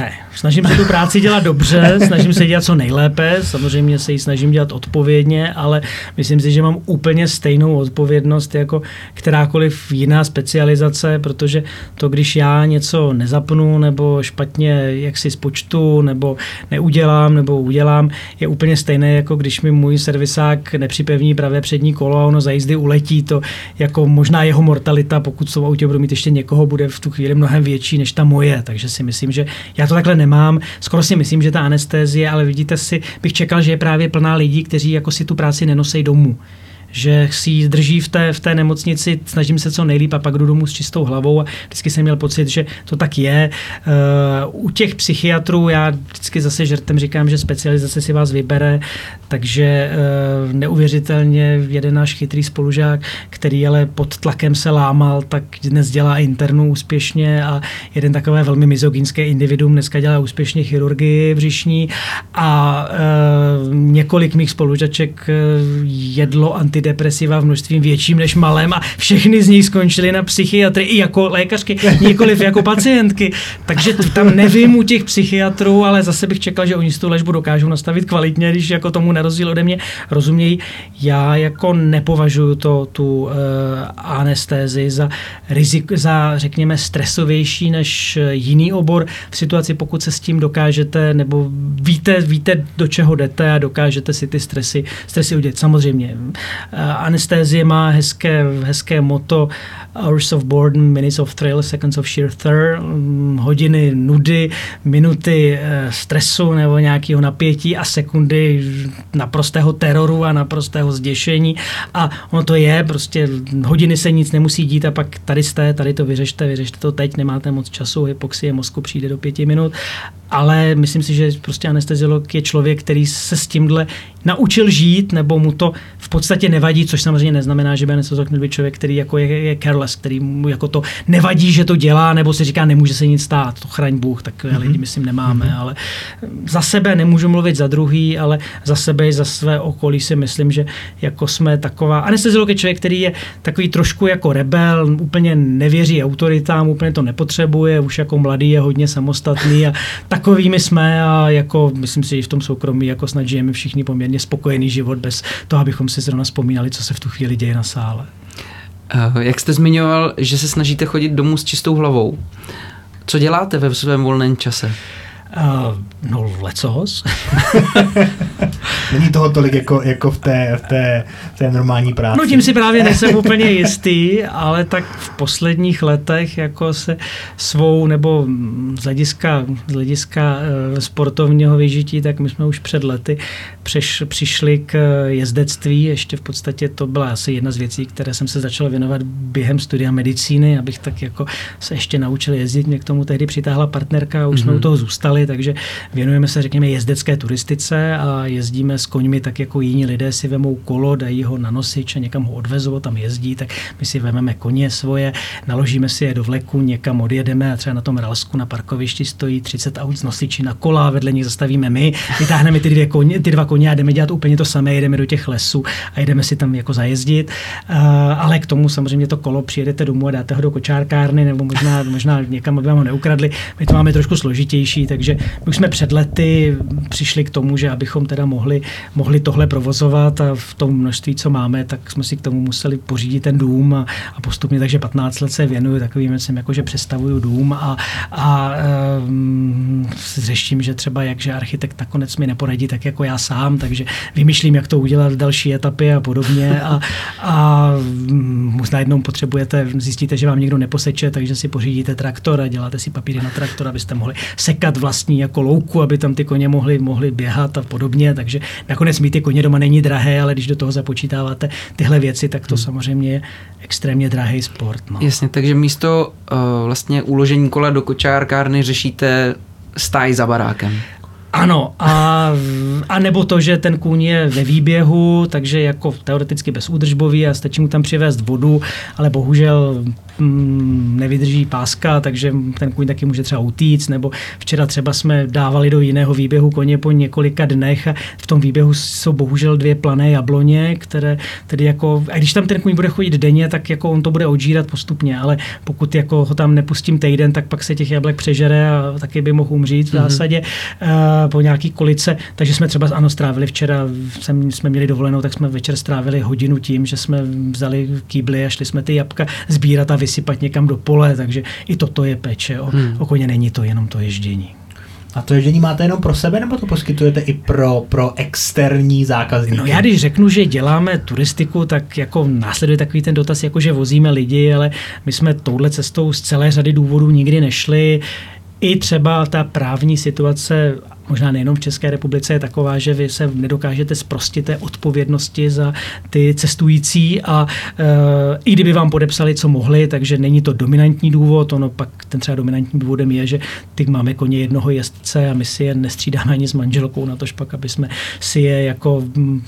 Ne, snažím se tu práci dělat dobře, snažím se dělat co nejlépe, samozřejmě se ji snažím dělat odpovědně, ale myslím si, že mám úplně stejnou odpovědnost jako kterákoliv jiná specializace, protože to, když já něco nezapnu nebo špatně jak si spočtu nebo neudělám nebo udělám, je úplně stejné, jako když mi můj servisák nepřipevní pravé přední kolo a ono za jízdy uletí, to jako možná jeho mortalita, pokud tom autě budu mít ještě někoho, bude v tu chvíli mnohem větší než ta moje, takže si myslím, že já to takhle nemám. Skoro si myslím, že ta anestézie, ale vidíte si, bych čekal, že je právě plná lidí, kteří jako si tu práci nenosej domů že si ji drží v té, v té nemocnici, snažím se co nejlíp a pak jdu domů s čistou hlavou a vždycky jsem měl pocit, že to tak je. Uh, u těch psychiatrů já vždycky zase žertem říkám, že specializace si vás vybere, takže uh, neuvěřitelně jeden náš chytrý spolužák, který ale pod tlakem se lámal, tak dnes dělá internu úspěšně a jeden takové velmi mizogínské individuum dneska dělá úspěšně chirurgii břišní a uh, několik mých spolužaček jedlo anti antidepresiva v množství větším než malém a všechny z nich skončily na psychiatry i jako lékařky, nikoliv jako pacientky. Takže tam nevím u těch psychiatrů, ale zase bych čekal, že oni si tu léčbu dokážou nastavit kvalitně, když jako tomu na rozdíl ode mě rozumějí. Já jako nepovažuji to, tu uh, anestézi za, rizik, za, řekněme, stresovější než jiný obor v situaci, pokud se s tím dokážete, nebo víte, víte do čeho jdete a dokážete si ty stresy, stresy udělat. Samozřejmě Eh, anestézie má hezké, hezké moto Hours of boredom, minutes of thrill, seconds of sheer thrill, mm, hodiny nudy, minuty eh, stresu nebo nějakého napětí a sekundy naprostého teroru a naprostého zděšení. A ono to je, prostě hodiny se nic nemusí dít a pak tady jste, tady to vyřešte, vyřešte to teď, nemáte moc času, hypoxie mozku přijde do pěti minut, ale myslím si, že prostě anesteziolog je člověk, který se s tímhle naučil žít, nebo mu to v podstatě nevadí, což samozřejmě neznamená, že by anesteziolog měl být člověk, který jako je, je careless, který mu jako to nevadí, že to dělá, nebo si říká, nemůže se nic stát, to chraň Bůh, tak mm-hmm. lidi myslím nemáme, mm-hmm. ale za sebe nemůžu mluvit za druhý, ale za sebe i za své okolí si myslím, že jako jsme taková, anesteziolog je člověk, který je takový trošku jako rebel, úplně nevěří autoritám, úplně to nepotřebuje, už jako mladý je hodně samostatný a takovými jsme a jako myslím si, že v tom soukromí jako snad žijeme všichni poměrně spokojený život bez toho, abychom si zrovna vzpomínali, co se v tu chvíli děje na sále. Eh, jak jste zmiňoval, že se snažíte chodit domů s čistou hlavou. Co děláte ve svém volném čase? Uh, no, lecos. Není toho tolik jako, jako v, té, v, té, v té normální práci. No tím si právě nejsem úplně jistý, ale tak v posledních letech jako se svou, nebo z hlediska, z hlediska uh, sportovního vyžití, tak my jsme už před lety přeš, přišli k jezdectví. Ještě v podstatě to byla asi jedna z věcí, které jsem se začal věnovat během studia medicíny, abych tak jako se ještě naučil jezdit. Mě k tomu tehdy přitáhla partnerka a už mm-hmm. jsme u mhm. toho zůstali, takže věnujeme se, řekněme, jezdecké turistice a jezdíme s koňmi tak jako jiní lidé si vemou kolo, dají ho na nosič a někam ho odvezou, tam jezdí, tak my si vezmeme koně svoje, naložíme si je do vleku, někam odjedeme a třeba na tom Ralsku na parkovišti stojí 30 aut z nosiči na kola, vedle nich zastavíme my, vytáhneme ty, dvě koně, ty dva koně a jdeme dělat úplně to samé, jdeme do těch lesů a jdeme si tam jako zajezdit. Ale k tomu samozřejmě to kolo přijedete domů a dáte ho do kočárkárny nebo možná, možná někam, aby vám ho neukradli. My to máme trošku složitější, takže my už jsme před lety přišli k tomu, že abychom teda mohli, mohli tohle provozovat a v tom množství, co máme, tak jsme si k tomu museli pořídit ten dům a, a postupně, takže 15 let se věnuju takovým věcem, jako že přestavuju dům a, a um, řeším, že třeba jak, že architekt nakonec mi neporadí tak jako já sám, takže vymýšlím, jak to udělat v další etapy a podobně a, a možná jednou potřebujete, zjistíte, že vám někdo neposeče, takže si pořídíte traktor a děláte si papíry na traktor, abyste mohli sekat vlasy vlastní jako louku, aby tam ty koně mohly, mohly běhat a podobně, takže nakonec mít ty koně doma není drahé, ale když do toho započítáváte tyhle věci, tak to hmm. samozřejmě je extrémně drahý sport. No. Jasně, takže místo uh, vlastně uložení kola do kočárkárny řešíte stáj za barákem. Ano, a, a nebo to, že ten kůň je ve výběhu, takže jako teoreticky bezúdržbový a stačí mu tam přivést vodu, ale bohužel mm, nevydrží páska, takže ten kůň taky může třeba utíct, nebo včera třeba jsme dávali do jiného výběhu koně po několika dnech a v tom výběhu jsou bohužel dvě plané jabloně, které tedy jako, a když tam ten kůň bude chodit denně, tak jako on to bude odžírat postupně, ale pokud jako ho tam nepustím týden, tak pak se těch jablek přežere a taky by mohl umřít v mhm. zásadě mm-hmm. Po nějaký kolice, takže jsme třeba ano strávili včera, jsem, jsme měli dovolenou, tak jsme večer strávili hodinu tím, že jsme vzali kýbly a šli jsme ty jabka sbírat a vysypat někam do pole, takže i toto je péče o, hmm. o koně, není to jenom to ježdění. A to ježdění máte jenom pro sebe, nebo to poskytujete i pro, pro externí zákazníky? No já když řeknu, že děláme turistiku, tak jako následuje takový ten dotaz, jako že vozíme lidi, ale my jsme touhle cestou z celé řady důvodů nikdy nešli. I třeba ta právní situace možná nejenom v České republice, je taková, že vy se nedokážete zprostit té odpovědnosti za ty cestující a e, i kdyby vám podepsali, co mohli, takže není to dominantní důvod, ono pak ten třeba dominantní důvodem je, že ty máme koně jednoho jezdce a my si je nestřídáme ani s manželkou na tož pak, aby jsme si je jako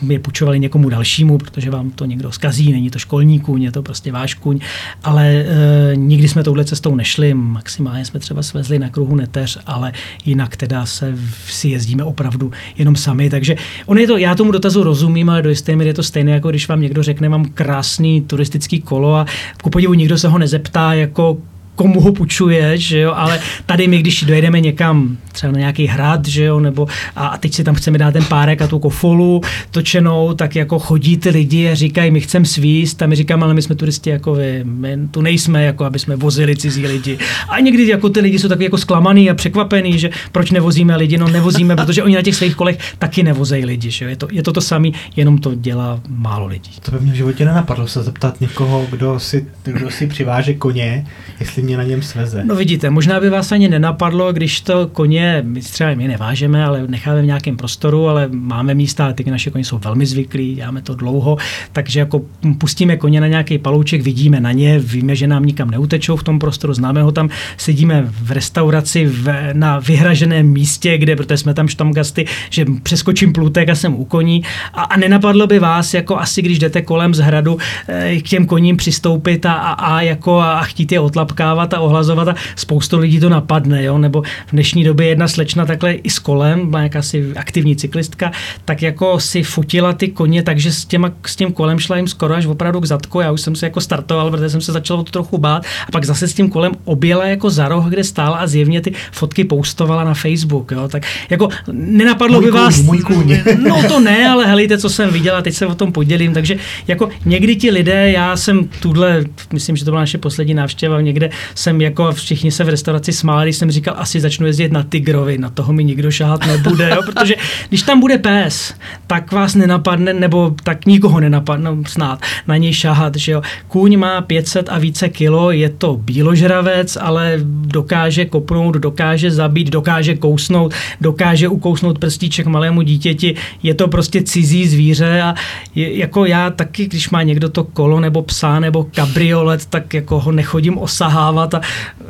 je půjčovali někomu dalšímu, protože vám to někdo zkazí, není to školní kůň, je to prostě váš kůň, ale e, nikdy jsme touhle cestou nešli, maximálně jsme třeba svezli na kruhu neteř, ale jinak teda se si jezdíme opravdu jenom sami. Takže on je to, já tomu dotazu rozumím, ale do jisté míry je to stejné, jako když vám někdo řekne, mám krásný turistický kolo a ku podivu nikdo se ho nezeptá, jako komu ho půjčuje, že jo, ale tady my, když dojedeme někam, třeba na nějaký hrad, že jo, nebo a, a teď si tam chceme dát ten párek a tu kofolu točenou, tak jako chodí ty lidi a říkají, my chceme svíst. A my říkáme, ale my jsme turisti jako vy, my tu nejsme, jako aby jsme vozili cizí lidi. A někdy jako ty lidi jsou takový jako zklamaný a překvapený, že proč nevozíme lidi, no nevozíme, protože oni na těch svých kolech taky nevozejí lidi, že jo, je to, je to to samé, jenom to dělá málo lidí. To by mě v životě nenapadlo se zeptat někoho, kdo si, kdo si přiváže koně, jestli mě na něm sveze. No vidíte, možná by vás ani nenapadlo, když to koně, my třeba my nevážeme, ale necháme v nějakém prostoru, ale máme místa, ty naše koně jsou velmi zvyklí, děláme to dlouho, takže jako pustíme koně na nějaký palouček, vidíme na ně, víme, že nám nikam neutečou v tom prostoru, známe ho tam, sedíme v restauraci v, na vyhraženém místě, kde, protože jsme tam štamgasty, že přeskočím plutek a jsem u koní a, a nenapadlo by vás, jako asi když jdete kolem z hradu, eh, k těm koním přistoupit a, a, a jako a chtít je otlapkávat nadávat a ohlazovat a spoustu lidí to napadne, jo? nebo v dnešní době jedna slečna takhle i s kolem, byla jakási aktivní cyklistka, tak jako si fotila ty koně, takže s, těma, s tím kolem šla jim skoro až opravdu k zadku, já už jsem se jako startoval, protože jsem se začal to trochu bát a pak zase s tím kolem objela jako za roh, kde stála a zjevně ty fotky poustovala na Facebook, jo? tak jako nenapadlo můj by vás, můj kůň. no to ne, ale helejte, co jsem viděl a teď se o tom podělím, takže jako někdy ti lidé, já jsem tuhle, myslím, že to byla naše poslední návštěva někde jsem jako všichni se v restauraci smáli, jsem říkal, asi začnu jezdit na Tigrovi, na toho mi nikdo šahat nebude, jo? protože když tam bude pes, tak vás nenapadne, nebo tak nikoho nenapadne, no, snad na něj šahat, že jo. Kůň má 500 a více kilo, je to bíložravec, ale dokáže kopnout, dokáže zabít, dokáže kousnout, dokáže ukousnout prstíček malému dítěti, je to prostě cizí zvíře a je, jako já taky, když má někdo to kolo nebo psa nebo kabriolet, tak jako ho nechodím osahávat dávat a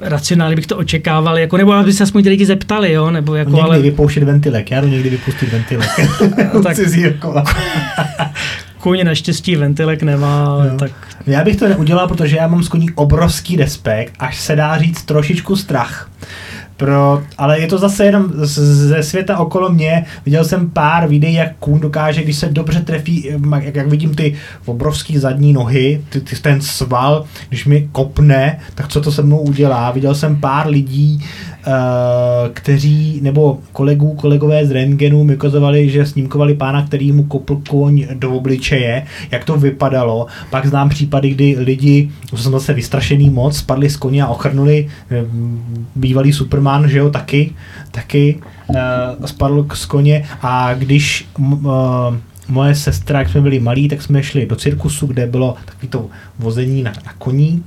racionálně bych to očekával, jako, nebo aby se aspoň ty lidi zeptali, jo, nebo jako, někdy ale... vypouštět ventilek, já jdu někdy vypustit ventilek. tak... Kůň naštěstí ventilek nemá, jo. tak... Já bych to neudělal, protože já mám s koní obrovský respekt, až se dá říct trošičku strach. Pro, ale je to zase jenom ze světa okolo mě. Viděl jsem pár videí, jak kůň dokáže, když se dobře trefí, jak, jak vidím ty obrovský zadní nohy, ty, ty, ten sval, když mi kopne, tak co to se mnou udělá. Viděl jsem pár lidí, kteří, nebo kolegů, kolegové z Rengenu mi ukazovali, že snímkovali pána, který mu kopl koň do obličeje, jak to vypadalo. Pak znám případy, kdy lidi, to jsem zase vystrašený moc, spadli z koně a ochrnuli eh, bývalý Superman, že jo, taky, taky uh, spadl z koně. A když moje sestra, jak jsme byli malí, tak jsme šli do cirkusu, kde bylo takový to vození na, na koní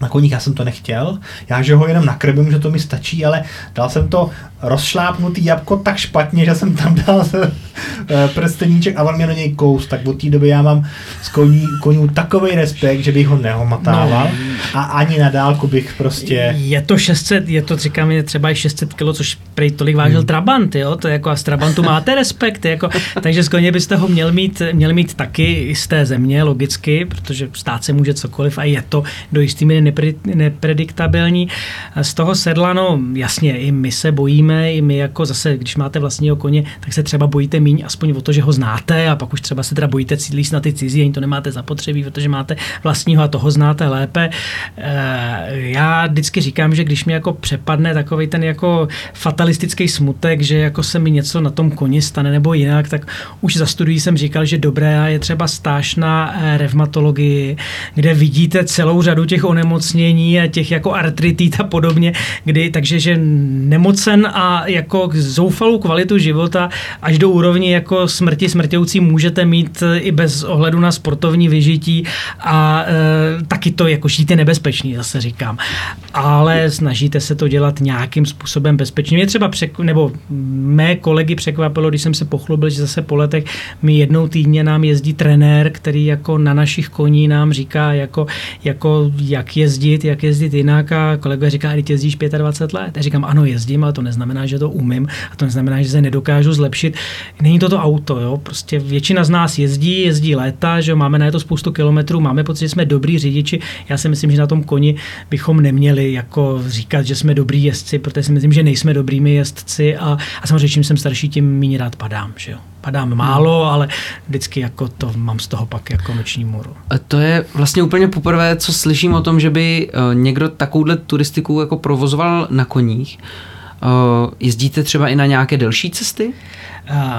na koních, já jsem to nechtěl, já že ho jenom nakrmím, že to mi stačí, ale dal jsem to rozšlápnutý jabko tak špatně, že jsem tam dal eh, prsteníček a on mě na něj kous, tak od té doby já mám z koní, konů takový respekt, že bych ho nehomatával no. a ani na dálku bych prostě... Je to 600, je to říkám, je třeba i 600 kg, což prej tolik vážil hmm. Trabant, jo, to je jako a z Trabantu máte respekt, jako, takže z koně byste ho měl mít, měl mít taky z té země, logicky, protože stát se může cokoliv a je to do jistý míry neprediktabilní. Z toho sedla, no jasně, i my se bojíme, i my jako zase, když máte vlastního koně, tak se třeba bojíte míň aspoň o to, že ho znáte a pak už třeba se teda bojíte cílíst na ty cizí, ani to nemáte zapotřebí, protože máte vlastního a toho znáte lépe. Eh, já vždycky říkám, že když mi jako přepadne takový ten jako fatalistický smutek, že jako se mi něco na tom koni stane nebo jinak, tak už za studií jsem říkal, že dobré je třeba stáž na eh, revmatologii, kde vidíte celou řadu těch onemocnění a těch jako artritit a podobně, kdy, takže že nemocen a jako zoufalou kvalitu života až do úrovni jako smrti smrtěucí můžete mít eh, i bez ohledu na sportovní vyžití a e, taky to jako je nebezpečný, zase říkám. Ale snažíte se to dělat nějakým způsobem bezpečně. Mě třeba přek, nebo mé kolegy překvapilo, když jsem se pochlubil, že zase po letech mi jednou týdně nám jezdí trenér, který jako na našich koní nám říká, jako, jako jak jezdit, jak jezdit jinak a kolega říká, ty jezdíš 25 let. Já říkám, ano, jezdím, ale to neznamená, že to umím a to neznamená, že se nedokážu zlepšit. Není to to auto, jo? prostě většina z nás jezdí, jezdí léta, že máme na to spoustu kilometrů, máme pocit, že jsme dobrý řidiči. Já si myslím, že na tom koni bychom neměli jako říkat, že jsme dobrý jezdci, protože si myslím, že nejsme dobrými jezdci a, a samozřejmě, čím jsem starší, tím méně rád padám. Že jo? Padám málo, hmm. ale vždycky jako to mám z toho pak jako noční můru. A to je vlastně úplně poprvé, co slyším o tom, že by eh, někdo takovouhle turistiku jako provozoval na koních. Eh, jezdíte třeba i na nějaké delší cesty?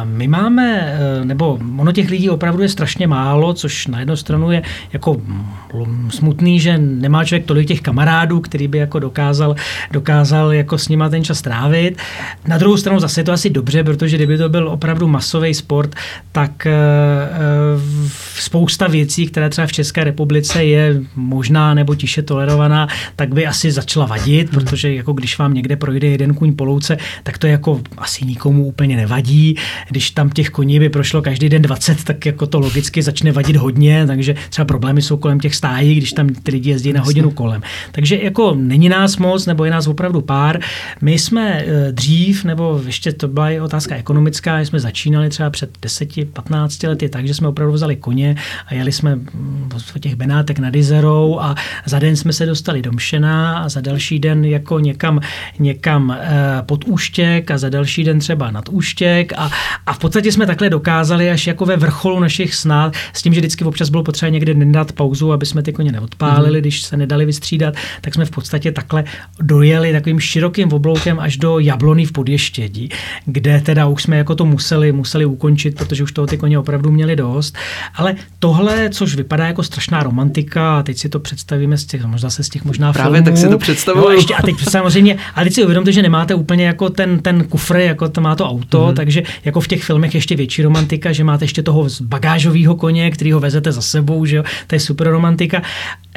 My máme, eh, nebo ono těch lidí opravdu je strašně málo, což na jednu stranu je jako smutný, že nemá člověk tolik těch kamarádů, který by jako dokázal, dokázal jako s nima ten čas trávit. Na druhou stranu zase je to asi dobře, protože kdyby to byl opravdu masový sport, tak eh, eh, spousta věcí, které třeba v České republice je možná nebo tiše tolerovaná, tak by asi začala vadit, protože jako když vám někde projde jeden kůň po louce, tak to jako asi nikomu úplně nevadí když tam těch koní by prošlo každý den 20, tak jako to logicky začne vadit hodně, takže třeba problémy jsou kolem těch stájí, když tam ty lidi jezdí na hodinu kolem. Takže jako není nás moc, nebo je nás opravdu pár. My jsme eh, dřív, nebo ještě to byla i otázka ekonomická, jsme začínali třeba před 10-15 lety tak, že jsme opravdu vzali koně a jeli jsme mm, v těch Benátek nad Izerou a za den jsme se dostali do Mšena a za další den jako někam, někam eh, pod Úštěk a za další den třeba nad Úštěk a a, v podstatě jsme takhle dokázali až jako ve vrcholu našich snad, s tím, že vždycky občas bylo potřeba někde dát pauzu, aby jsme ty koně neodpálili, mm. když se nedali vystřídat, tak jsme v podstatě takhle dojeli takovým širokým obloukem až do Jablony v Podještědí, kde teda už jsme jako to museli, museli ukončit, protože už toho ty koně opravdu měli dost. Ale tohle, což vypadá jako strašná romantika, a teď si to představíme z těch, možná se z těch možná Právě filmů, tak si to představuju. No, ještě, a teď samozřejmě, a teď si uvědomte, že nemáte úplně jako ten, ten kufr, jako to má to auto, mm. takže jako v těch filmech ještě větší romantika, že máte ještě toho bagážového koně, který ho vezete za sebou, že jo, to je super romantika.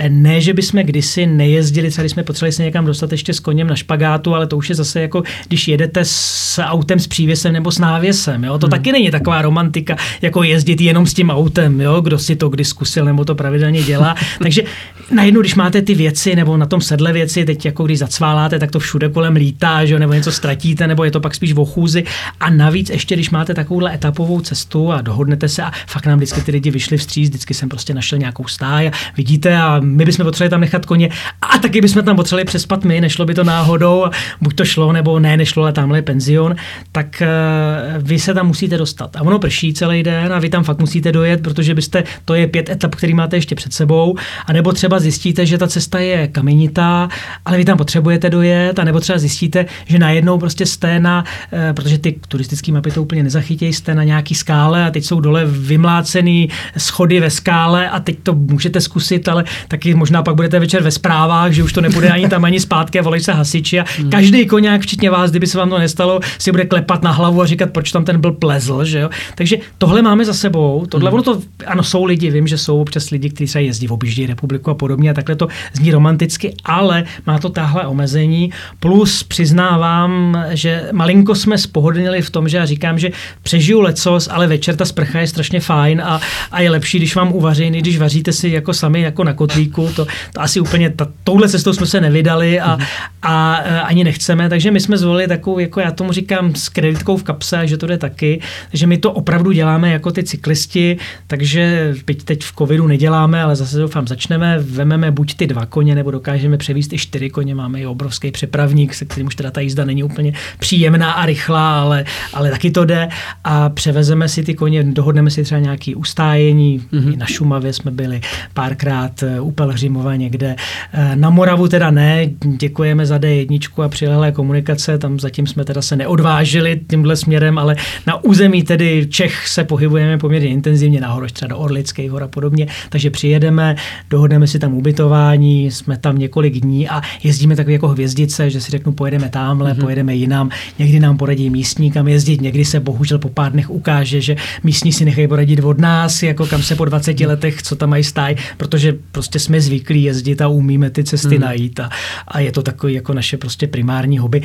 Ne, že bychom kdysi nejezdili, třeba když jsme potřebovali se někam dostat ještě s koněm na špagátu, ale to už je zase jako, když jedete s autem s přívěsem nebo s návěsem, jo, to hmm. taky není taková romantika, jako jezdit jenom s tím autem, jo, kdo si to kdy zkusil nebo to pravidelně dělá. Takže najednou, když máte ty věci nebo na tom sedle věci, teď jako když zacváláte, tak to všude kolem lítá, že jo, nebo něco ztratíte, nebo je to pak spíš v chůzi. A navíc ještě, když máte takovouhle etapovou cestu a dohodnete se a fakt nám vždycky ty lidi vyšli vstříc, vždycky jsem prostě našel nějakou stáj a vidíte a my bychom potřebovali tam nechat koně a taky bychom tam potřebovali přespat my, nešlo by to náhodou, buď to šlo nebo ne, nešlo, ale tamhle je penzion, tak uh, vy se tam musíte dostat. A ono prší celý den a vy tam fakt musíte dojet, protože byste, to je pět etap, který máte ještě před sebou, a nebo třeba zjistíte, že ta cesta je kamenitá, ale vy tam potřebujete dojet, a nebo třeba zjistíte, že najednou prostě jste na, eh, protože ty turistické mapy to úplně nezachytějí, jste na nějaký skále a teď jsou dole vymlácený schody ve skále a teď to můžete zkusit, ale taky možná pak budete večer ve zprávách, že už to nebude ani tam ani zpátky a volají se hasiči a hmm. každý koněk, včetně vás, kdyby se vám to nestalo, si bude klepat na hlavu a říkat, proč tam ten byl plezl, že jo. Takže tohle máme za sebou, tohle hmm. ono to, ano, jsou lidi, vím, že jsou občas lidi, kteří se jezdí v objíždí republiku a podobně a takhle to zní romanticky, ale má to tahle omezení. Plus přiznávám, že malinko jsme spohodnili v tom, že já říkám, že přežiju lecos, ale večer ta sprcha je strašně fajn a, a je lepší, když vám uvaří, když vaříte si jako sami jako na kotlíku. To, to asi úplně, ta, touhle cestou jsme se nevydali a, mm-hmm. a, a ani nechceme, takže my jsme zvolili takovou, jako já tomu říkám, s kreditkou v kapse, že to jde taky, že my to opravdu děláme jako ty cyklisti, takže byť teď v covidu neděláme, ale zase doufám začneme, vememe buď ty dva koně, nebo dokážeme převíst i čtyři koně, máme i obrovský přepravník, se kterým už teda ta jízda není úplně příjemná a rychlá, ale, ale taky to jde a převezeme si ty koně, dohodneme si třeba nějaký ustájení, mm-hmm. na Šumavě jsme byli párkrát eh, u Pelhřimova někde, eh, na Moravu teda ne, děkujeme za D1 a přilehlé komunikace, tam zatím jsme teda se neodvážili tímhle směrem, ale na území tedy Čech se pohybujeme poměrně intenzivně nahoru, třeba do Orlických hor a podobně, takže přijedeme, dohodneme si tam ubytování, jsme tam několik dní a jezdíme takový jako hvězdice, že si řeknu, pojedeme tamhle, mm-hmm. pojedeme jinam, někdy nám poradí místní, kam jezdit, někdy se bohužel po pár dnech ukáže, že místní si nechají poradit od nás, jako kam se po 20 mhm. letech, co tam mají stáj, protože prostě jsme zvyklí jezdit a umíme ty cesty mm. najít a, a je to takový jako naše prostě primární hobby.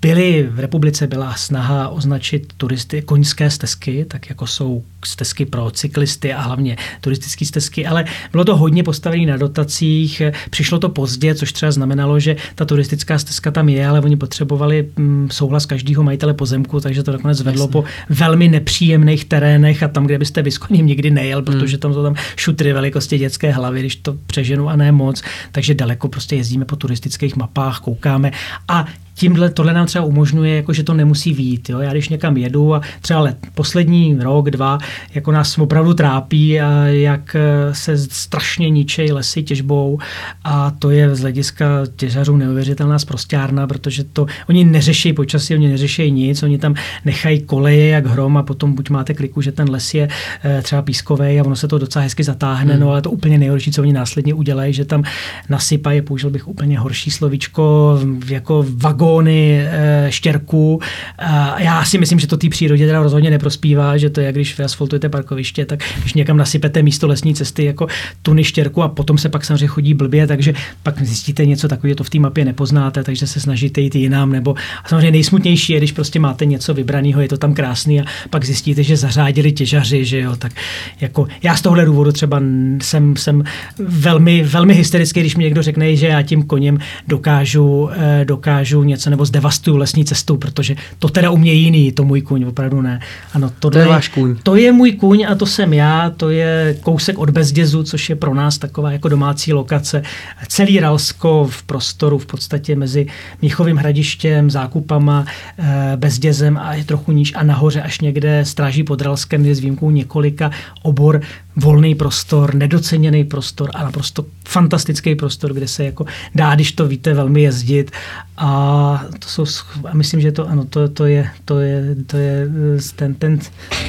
Byly v republice byla snaha označit turisty koňské stezky, tak jako jsou stezky pro cyklisty a hlavně turistické stezky, ale bylo to hodně postavené na dotacích, přišlo to pozdě, což třeba znamenalo, že ta turistická stezka tam je, ale oni potřebovali mm, souhlas každého majitele pozemku, takže to nakonec vedlo Jasně. po velmi nepříjemných terénech a tam, kde byste vyskoním nikdy nejel, protože tam jsou tam šutry velikosti dětské hlavy, když to přeženu a ne moc, takže daleko prostě jezdíme po turistických mapách, koukáme. A tímhle tohle nám třeba umožňuje, jako že to nemusí vít. Jo? Já když někam jedu a třeba let, poslední rok, dva, jako nás opravdu trápí, a jak eh, se strašně ničejí lesy těžbou a to je z hlediska těžařů neuvěřitelná zprostárna, protože to oni neřeší počasí, oni neřeší nic, oni tam nechají koleje jak hrom a potom buď máte kliku, že ten les je e, třeba pískový a ono se to docela hezky zatáhne, hmm. no ale to úplně nejhorší, co oni následně udělají, že tam nasypají, použil bych úplně horší slovíčko, jako vagon vagóny e, štěrků. A já si myslím, že to té přírodě teda rozhodně neprospívá, že to je, když vyasfaltujete parkoviště, tak když někam nasypete místo lesní cesty jako tuny štěrku a potom se pak samozřejmě chodí blbě, takže pak zjistíte něco takového, to v té mapě nepoznáte, takže se snažíte jít jinam. Nebo a samozřejmě nejsmutnější je, když prostě máte něco vybraného, je to tam krásný a pak zjistíte, že zařádili těžaři, že jo, tak jako já z tohle důvodu třeba jsem, jsem velmi, velmi hysterický, když mi někdo řekne, že já tím koněm dokážu, eh, dokážu něco nebo zdevastuju lesní cestu, protože to teda u mě jiný, to můj kůň, opravdu ne. Ano, to je váš kůň. To je můj kůň a to jsem já, to je kousek od Bezdězu, což je pro nás taková jako domácí lokace. Celý Ralsko v prostoru v podstatě mezi Míchovým hradištěm, Zákupama, eh, Bezdězem a je trochu níž a nahoře až někde stráží pod Ralskem, je s výjimkou několika obor volný prostor, nedoceněný prostor a naprosto fantastický prostor, kde se jako dá, když to víte, velmi jezdit a to jsou, a myslím, že to, ano, to, to je, to je, to je eh, ten, ten,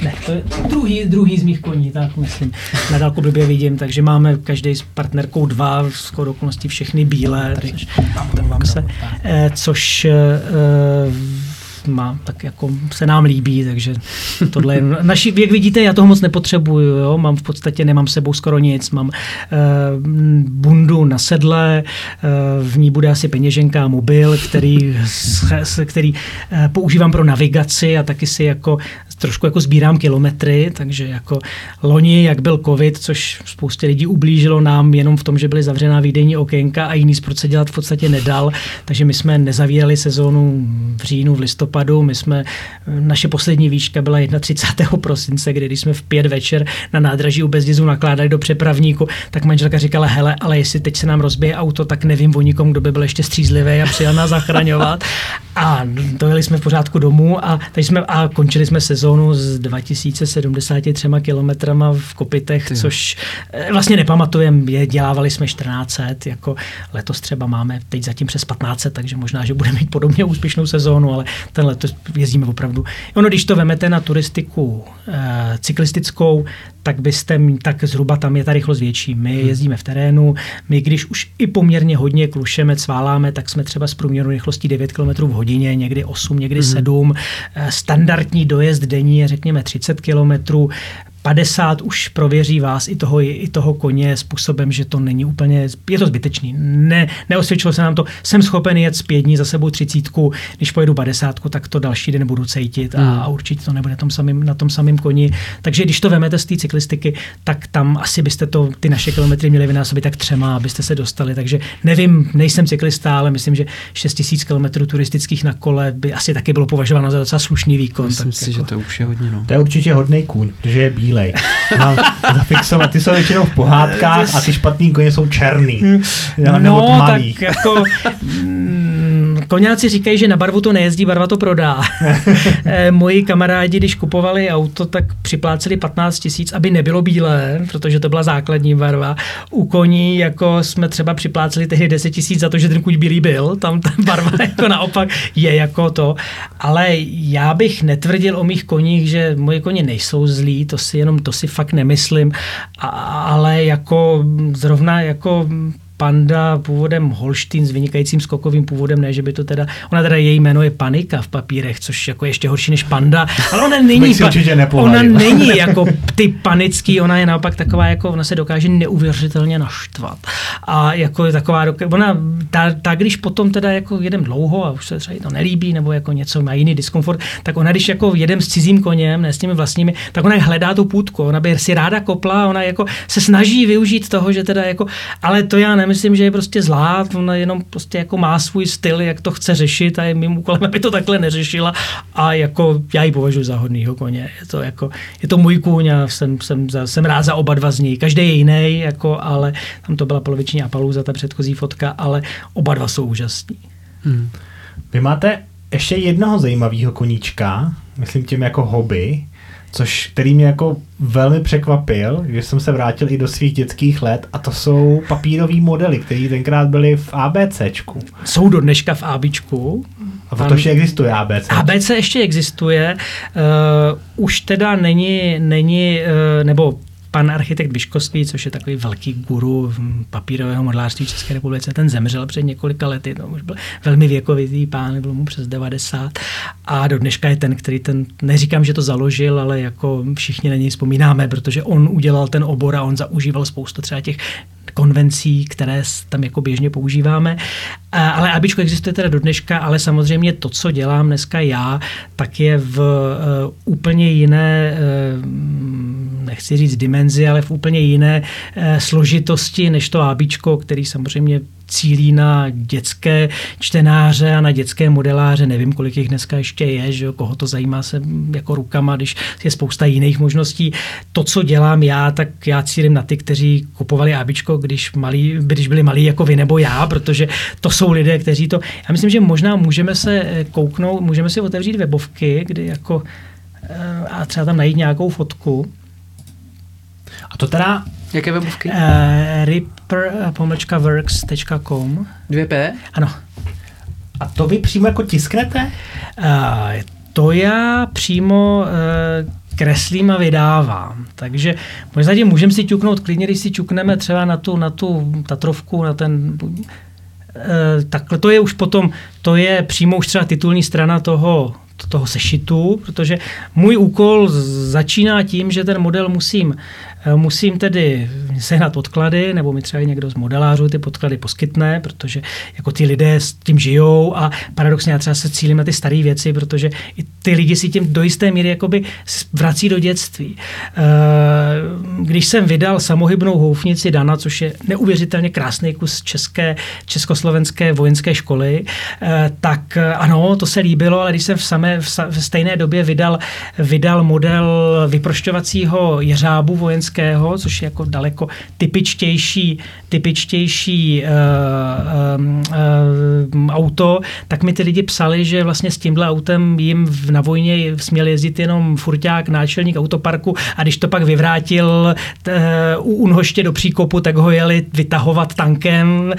ne, to je druhý, druhý z mých koní, tak myslím. Na dálku blbě vidím, takže máme každý s partnerkou dva, skoro okolností všechny bílé, což, se, eh, což eh, má, tak jako se nám líbí, takže tohle je, naši, jak vidíte, já toho moc nepotřebuju, jo? mám v podstatě, nemám sebou skoro nic, mám uh, bundu na sedle, uh, v ní bude asi peněženka a mobil, který, který uh, používám pro navigaci a taky si jako trošku jako sbírám kilometry, takže jako loni, jak byl covid, což spoustě lidí ublížilo nám jenom v tom, že byly zavřená výdejní okénka a jiný sport se dělat v podstatě nedal, takže my jsme nezavírali sezónu v říjnu, v listopadu, listopadu, my jsme, naše poslední výška byla 31. prosince, kdy když jsme v pět večer na nádraží u Bezdizu nakládali do přepravníku, tak manželka říkala, hele, ale jestli teď se nám rozbije auto, tak nevím o nikom, kdo by byl ještě střízlivý a přijel nás zachraňovat. A dojeli jsme v pořádku domů a, teď jsme, a končili jsme sezónu s 2073 kilometrama v Kopitech, Ty. což eh, vlastně nepamatujeme, je, dělávali jsme 1400, jako letos třeba máme teď zatím přes 1500, takže možná, že budeme mít podobně úspěšnou sezónu, ale ten letos jezdíme opravdu. Ono, když to vemete na turistiku e, cyklistickou, tak byste, tak zhruba tam je ta rychlost větší. My hmm. jezdíme v terénu, my když už i poměrně hodně klušeme, cváláme, tak jsme třeba s průměrnou rychlostí 9 km v hodině, někdy 8, někdy hmm. 7. Eh, standardní dojezd denní je řekněme 30 km. 50 už prověří vás i toho, i toho koně způsobem, že to není úplně, je to zbytečný. Ne, neosvědčilo se nám to, jsem schopen jet z pět dní za sebou třicítku, když pojedu 50, tak to další den budu cítit a, hmm. a určitě to nebude tom samým, na tom samém koni. Takže když to vemete z té cyklistiky, tak tam asi byste to, ty naše kilometry měli vynásobit tak třema, abyste se dostali. Takže nevím, nejsem cyklista, ale myslím, že 6000 kilometrů turistických na kole by asi taky bylo považováno za docela slušný výkon. Myslím tak si, jako... že to už je hodně. No. To je určitě hodný kůň, protože je bílý bílej. Mám zafixovat, ty jsou většinou v pohádkách a ty špatný koně jsou černý. No, tak jako koňáci říkají, že na barvu to nejezdí, barva to prodá. Eh, moji kamarádi, když kupovali auto, tak připláceli 15 tisíc, aby nebylo bílé, protože to byla základní barva. U koní jako jsme třeba připláceli tehdy 10 tisíc za to, že ten kuň bílý byl, tam ta barva jako naopak je jako to. Ale já bych netvrdil o mých koních, že moje koně nejsou zlí, to si jenom to si fakt nemyslím, a, ale jako zrovna jako panda původem Holštín s vynikajícím skokovým původem, ne, že by to teda, ona teda její jméno je Panika v papírech, což jako ještě horší než panda, ale ona není, pa, ona není jako ty panický, ona je naopak taková, jako ona se dokáže neuvěřitelně naštvat. A jako je taková, ona, ta, ta, když potom teda jako jedem dlouho a už se třeba to nelíbí, nebo jako něco má jiný diskomfort, tak ona, když jako jedem s cizím koněm, ne s těmi vlastními, tak ona hledá tu půdku, ona by si ráda kopla, ona jako se snaží využít toho, že teda jako, ale to já ne nemyslím, že je prostě zlá, ona jenom prostě jako má svůj styl, jak to chce řešit a je mým úkolem, aby to takhle neřešila a jako já ji považuji za hodnýho koně. Je to, jako, je to můj kůň a jsem, jsem, za, jsem rád za oba dva z ní. Každý je jiný, jako, ale tam to byla poloviční za ta předchozí fotka, ale oba dva jsou úžasní. Hmm. Vy máte ještě jednoho zajímavého koníčka, myslím tím jako hobby, což který mě jako velmi překvapil, že jsem se vrátil i do svých dětských let a to jsou papírové modely, které tenkrát byly v ABCčku. Jsou do dneška v ABčku. A to ještě existuje ABC. ABC ještě existuje, uh, už teda není, není uh, nebo pan architekt Biškovský, což je takový velký guru papírového modelářství v České republice, ten zemřel před několika lety, to už byl velmi věkovitý pán, byl mu přes 90 a do dneška je ten, který ten, neříkám, že to založil, ale jako všichni na něj vzpomínáme, protože on udělal ten obor a on zaužíval spoustu třeba těch konvencí, které tam jako běžně používáme. Ale abičko existuje teda do dneška, ale samozřejmě to, co dělám dneska já, tak je v uh, úplně jiné, uh, nechci říct dimenzi, ale v úplně jiné uh, složitosti než to abičko, který samozřejmě cílí na dětské čtenáře a na dětské modeláře. Nevím, kolik jich dneska ještě je, že jo, koho to zajímá se jako rukama, když je spousta jiných možností. To, co dělám já, tak já cílím na ty, kteří kupovali Abičko, když, malí, když byli malí jako vy nebo já, protože to jsou lidé, kteří to... Já myslím, že možná můžeme se eh, kouknout, můžeme si otevřít webovky, kdy jako eh, a třeba tam najít nějakou fotku. A to teda Jaké webovky? Uh, ripper.works.com 2P? Ano. A to vy přímo jako tisknete? Uh, to já přímo uh, kreslím a vydávám. Takže možná můžeme si ťuknout klidně, když si ťukneme třeba na tu, na tu Tatrovku, na ten takhle to je už potom, to je přímo už třeba titulní strana toho, toho sešitu, protože můj úkol začíná tím, že ten model musím musím tedy sehnat podklady, nebo mi třeba někdo z modelářů ty podklady poskytne, protože jako ty lidé s tím žijou a paradoxně já třeba se cílím na ty staré věci, protože i ty lidi si tím do jisté míry jakoby vrací do dětství. Eh, když jsem vydal samohybnou houfnici Dana, což je neuvěřitelně krásný kus české, československé vojenské školy, eh, tak eh, ano, to se líbilo, ale když jsem v, samé, v stejné době vydal, vydal model vyprošťovacího jeřábu vojenského, což je jako daleko typičtější, typičtější uh, uh, uh, auto, tak mi ty lidi psali, že vlastně s tímhle autem jim na vojně směl jezdit jenom furťák, náčelník autoparku a když to pak vyvrátil t, u Unhoště do příkopu, tak ho jeli vytahovat tankem,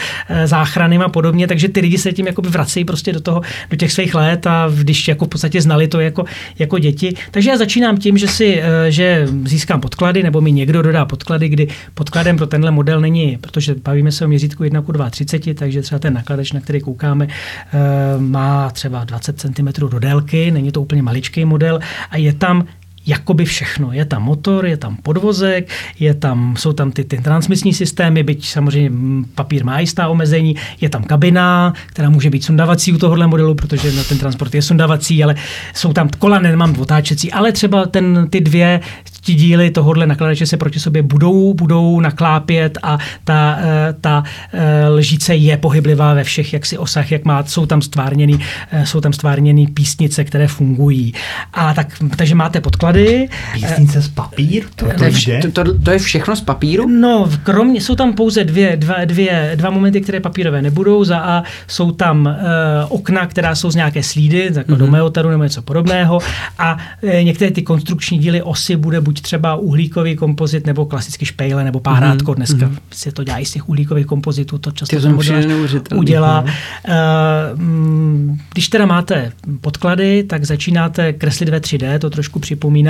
záchranem a podobně, takže ty lidi se tím jakoby vracejí prostě do toho, do těch svých let a když jako v podstatě znali to jako, jako děti. Takže já začínám tím, že si, že získám podklady, nebo mi někdo dodá podklady, kdy podkladem pro tenhle model není, protože bavíme se o měřítku 1 k 2,30, takže třeba ten nakladač, na který koukáme, má třeba 20 cm do délky, není to úplně maličký model a je tam jakoby všechno. Je tam motor, je tam podvozek, je tam, jsou tam ty, ty transmisní systémy, byť samozřejmě papír má jistá omezení, je tam kabina, která může být sundavací u tohohle modelu, protože na ten transport je sundavací, ale jsou tam kola, nemám otáčecí, ale třeba ten, ty dvě ti díly tohohle nakladače se proti sobě budou, budou naklápět a ta, eh, ta eh, lžíce je pohyblivá ve všech jaksi osách, jak má, jsou tam stvárněný, eh, jsou tam stvárněný písnice, které fungují. A tak, takže máte podklady. Písnice z papír? To, to, je, to, to, to je všechno z papíru? No, kromě, jsou tam pouze dvě, dva, dvě, dva momenty, které papírové nebudou. Za A jsou tam uh, okna, která jsou z nějaké slídy, jako mm-hmm. do meotaru nebo něco podobného a uh, některé ty konstrukční díly osy bude buď třeba uhlíkový kompozit nebo klasicky špejle nebo párátko. Mhm, Dneska mm-hmm. se to dělá i z těch uhlíkových kompozitů, to často udělá. Uh, když teda máte podklady, tak začínáte kreslit ve 3D, to trošku připomíná,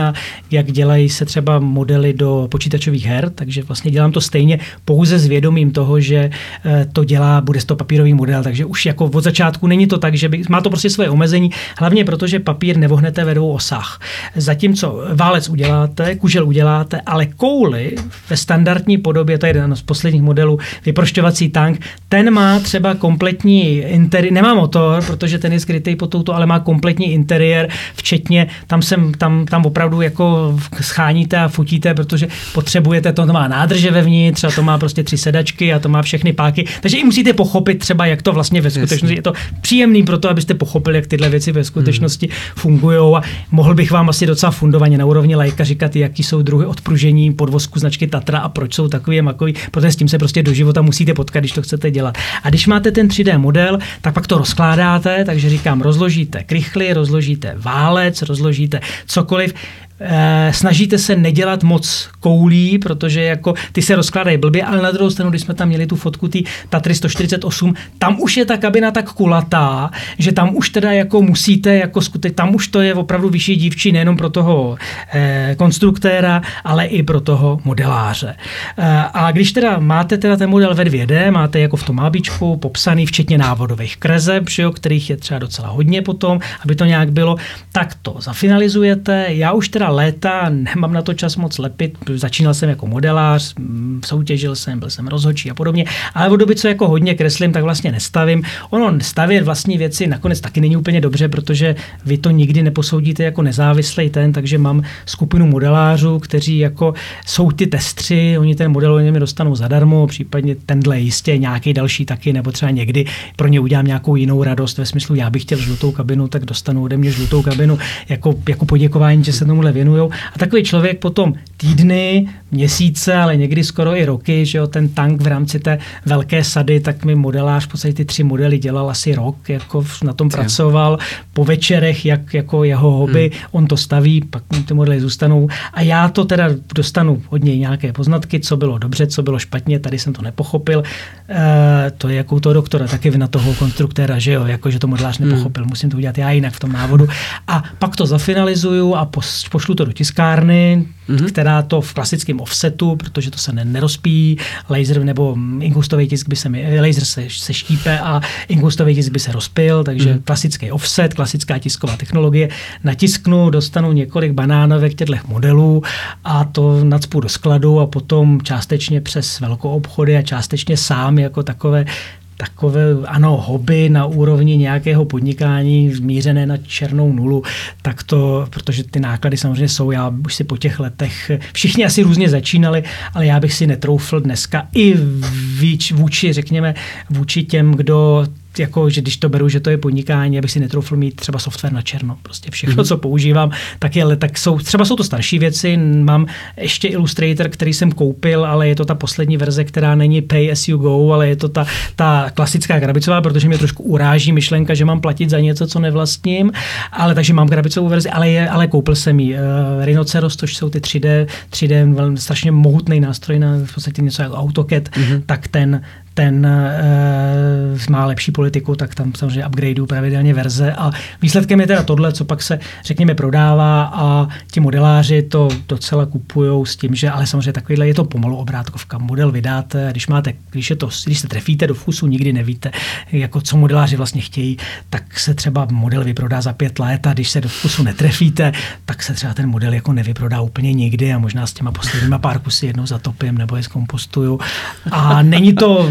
jak dělají se třeba modely do počítačových her, takže vlastně dělám to stejně pouze s vědomím toho, že uh, to dělá, bude to papírový model, takže už jako od začátku není to tak, že by, má to prostě svoje omezení, hlavně protože papír nevohnete ve dvou osách. Zatímco válec uděláte, kužel uděláte, ale kouly ve standardní podobě, to je jeden z posledních modelů, vyprošťovací tank, ten má třeba kompletní interiér, nemá motor, protože ten je skrytý pod touto, ale má kompletní interiér, včetně, tam jsem, tam, tam opravdu jako scháníte a futíte, protože potřebujete to, to má nádrže vevnitř a to má prostě tři sedačky a to má všechny páky, takže i musíte pochopit třeba, jak to vlastně ve skutečnosti, je to příjemný pro to, abyste pochopili, jak tyhle věci ve skutečnosti hmm. fungují a mohl bych vám asi docela fundovaně na úrovni lajka říkat, jak jaký jsou druhy odpružení podvozku značky Tatra a proč jsou takový a makový, protože s tím se prostě do života musíte potkat, když to chcete dělat. A když máte ten 3D model, tak pak to rozkládáte, takže říkám, rozložíte krychly, rozložíte válec, rozložíte cokoliv, snažíte se nedělat moc koulí, protože jako ty se rozkládají blbě, ale na druhou stranu, když jsme tam měli tu fotku té Tatry 148, tam už je ta kabina tak kulatá, že tam už teda jako musíte, jako skutek, tam už to je opravdu vyšší dívčí nejenom pro toho eh, konstruktéra, ale i pro toho modeláře. Eh, a když teda máte teda ten model ve 2D, máte jako v tom mábičku popsaný včetně návodových krezeb, že jo, kterých je třeba docela hodně potom, aby to nějak bylo, tak to zafinalizujete. Já už teda léta, nemám na to čas moc lepit, začínal jsem jako modelář, soutěžil jsem, byl jsem rozhodčí a podobně, ale od doby, co jako hodně kreslím, tak vlastně nestavím. Ono stavět vlastní věci nakonec taky není úplně dobře, protože vy to nikdy neposoudíte jako nezávislý ten, takže mám skupinu modelářů, kteří jako jsou ty testři, oni ten model oni mi dostanou zadarmo, případně tenhle jistě, nějaký další taky, nebo třeba někdy pro ně udělám nějakou jinou radost ve smyslu, já bych chtěl žlutou kabinu, tak dostanu ode mě žlutou kabinu jako, jako poděkování, že se tomuhle věnují. A takový člověk potom týdny, měsíce, ale někdy skoro i roky, že jo, ten tank v rámci té velké sady, tak mi modelář v podstatě ty tři modely dělal asi rok, jako na tom pracoval po večerech, jak jako jeho hobby, hmm. on to staví, pak ty modely zůstanou a já to teda dostanu od něj nějaké poznatky, co bylo dobře, co bylo špatně, tady jsem to nepochopil, e, to je jako toho doktora, taky na toho konstruktéra, že jo, jako že to modelář hmm. nepochopil, hmm. musím to udělat já jinak v tom návodu a pak to zafinalizuju a pošlu to do tiskárny, mm-hmm. která to v klasickém offsetu, protože to se nerozpíjí, laser nebo inkustový tisk by se mi, laser se, se štípe a inkustový tisk by se rozpil, takže mm-hmm. klasický offset, klasická tisková technologie, natisknu, dostanu několik banánovek těchto modelů a to nacpu do skladu a potom částečně přes velkou obchody a částečně sám jako takové takové, ano, hobby na úrovni nějakého podnikání zmířené na černou nulu, tak to, protože ty náklady samozřejmě jsou, já už si po těch letech, všichni asi různě začínali, ale já bych si netroufl dneska i vůči, řekněme, vůči těm, kdo jako, že když to beru, že to je podnikání, abych si netroufl mít třeba software na černo. Prostě všechno, mm-hmm. co používám, tak, je, tak jsou, třeba jsou to starší věci. Mám ještě Illustrator, který jsem koupil, ale je to ta poslední verze, která není pay as you go, ale je to ta, ta klasická krabicová, protože mě trošku uráží myšlenka, že mám platit za něco, co nevlastním. Ale takže mám krabicovou verzi, ale, je, ale koupil jsem ji. Uh, Rhinoceros, to jsou ty 3D, 3D velmi strašně mohutný nástroj na v podstatě něco jako AutoCAD, mm-hmm. tak ten, ten uh, má lepší politiku, tak tam samozřejmě upgradeu pravidelně verze a výsledkem je teda tohle, co pak se, řekněme, prodává a ti modeláři to docela kupují s tím, že ale samozřejmě takovýhle je to pomalu obrátkovka. Model vydáte, když máte, když, je to, když se trefíte do vkusu, nikdy nevíte, jako co modeláři vlastně chtějí, tak se třeba model vyprodá za pět let a když se do vkusu netrefíte, tak se třeba ten model jako nevyprodá úplně nikdy a možná s těma posledníma pár kusy jednou zatopím nebo je zkompostuju. A není to,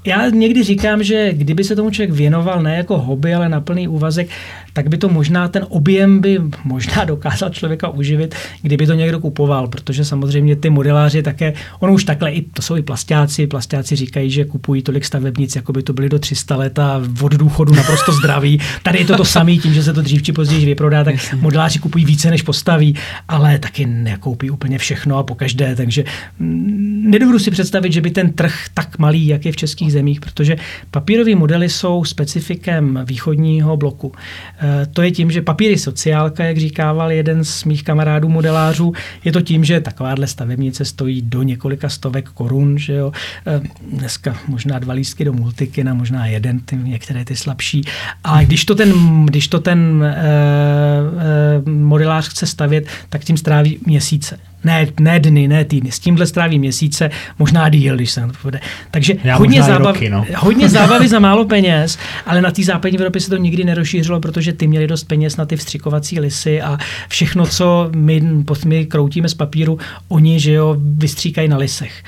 já někdy říkám, že kdyby se tomu člověk věnoval ne jako hobby, ale na plný úvazek, tak by to možná, ten objem by možná dokázal člověka uživit, kdyby to někdo kupoval, protože samozřejmě ty modeláři také, ono už takhle, i, to jsou i plastáci, plastáci říkají, že kupují tolik stavebnic, jako by to byly do 300 let a od důchodu naprosto zdraví. Tady je to to samé, tím, že se to dřív či později vyprodá, tak Jasně. modeláři kupují více, než postaví, ale taky nekoupí úplně všechno a pokaždé, takže mm, nedovedu si představit, že by ten trh tak malý, jak je v českých zemích, protože papírové modely jsou specifikem východního bloku. Eh, to je tím, že papíry sociálka, jak říkával jeden z mých kamarádů modelářů, je to tím, že takováhle stavebnice stojí do několika stovek korun, že jo. Eh, dneska možná dva lístky do multikina, možná jeden, ty, některé ty slabší. A když to ten, když to ten eh, modelář chce stavět, tak tím stráví měsíce. Ne, ne dny, ne týdny. S tímhle stráví měsíce, možná díl, když se na to povede. Takže Já hodně, zábav, roky, no. hodně zábavy za málo peněz, ale na té západní Evropě se to nikdy nerozšířilo, protože ty měli dost peněz na ty vstřikovací lisy a všechno, co my, my kroutíme z papíru, oni, že jo, vystříkají na lisech.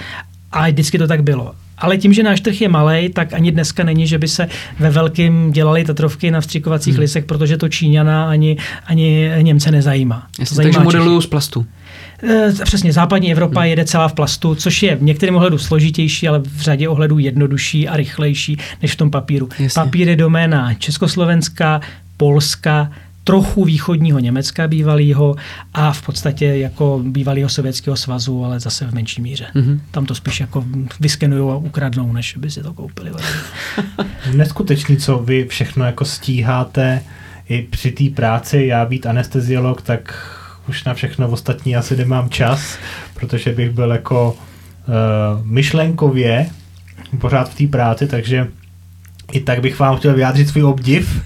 A vždycky to tak bylo. Ale tím, že náš trh je malý, tak ani dneska není, že by se ve velkým dělali tatrovky na vstřikovacích hmm. lisech, protože to Číňana ani, ani Němce nezajímá. Jasně, takže modelují z plastu. E, přesně, západní Evropa hmm. jede celá v plastu, což je v některém ohledu složitější, ale v řadě ohledů jednodušší a rychlejší než v tom papíru. Jasně. Papír je doména Československa, Polska, trochu východního Německa bývalého a v podstatě jako bývalého Sovětského svazu, ale zase v menší míře. Mm-hmm. Tam to spíš jako vyskenují a ukradnou, než by si to koupili. Neskutečný, co vy všechno jako stíháte i při té práci. Já být anesteziolog, tak už na všechno ostatní asi nemám čas, protože bych byl jako uh, myšlenkově pořád v té práci, takže i tak bych vám chtěl vyjádřit svůj obdiv,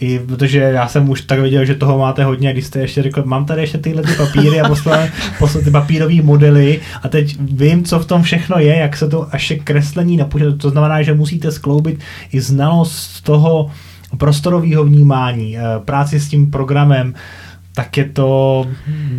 i protože já jsem už tak viděl, že toho máte hodně, když jste ještě řekl, mám tady ještě tyhle ty papíry a poslal, poslal ty papírové modely a teď vím, co v tom všechno je, jak se to až kreslení napočítá. To znamená, že musíte skloubit i znalost toho prostorového vnímání, eh, práci s tím programem, tak je to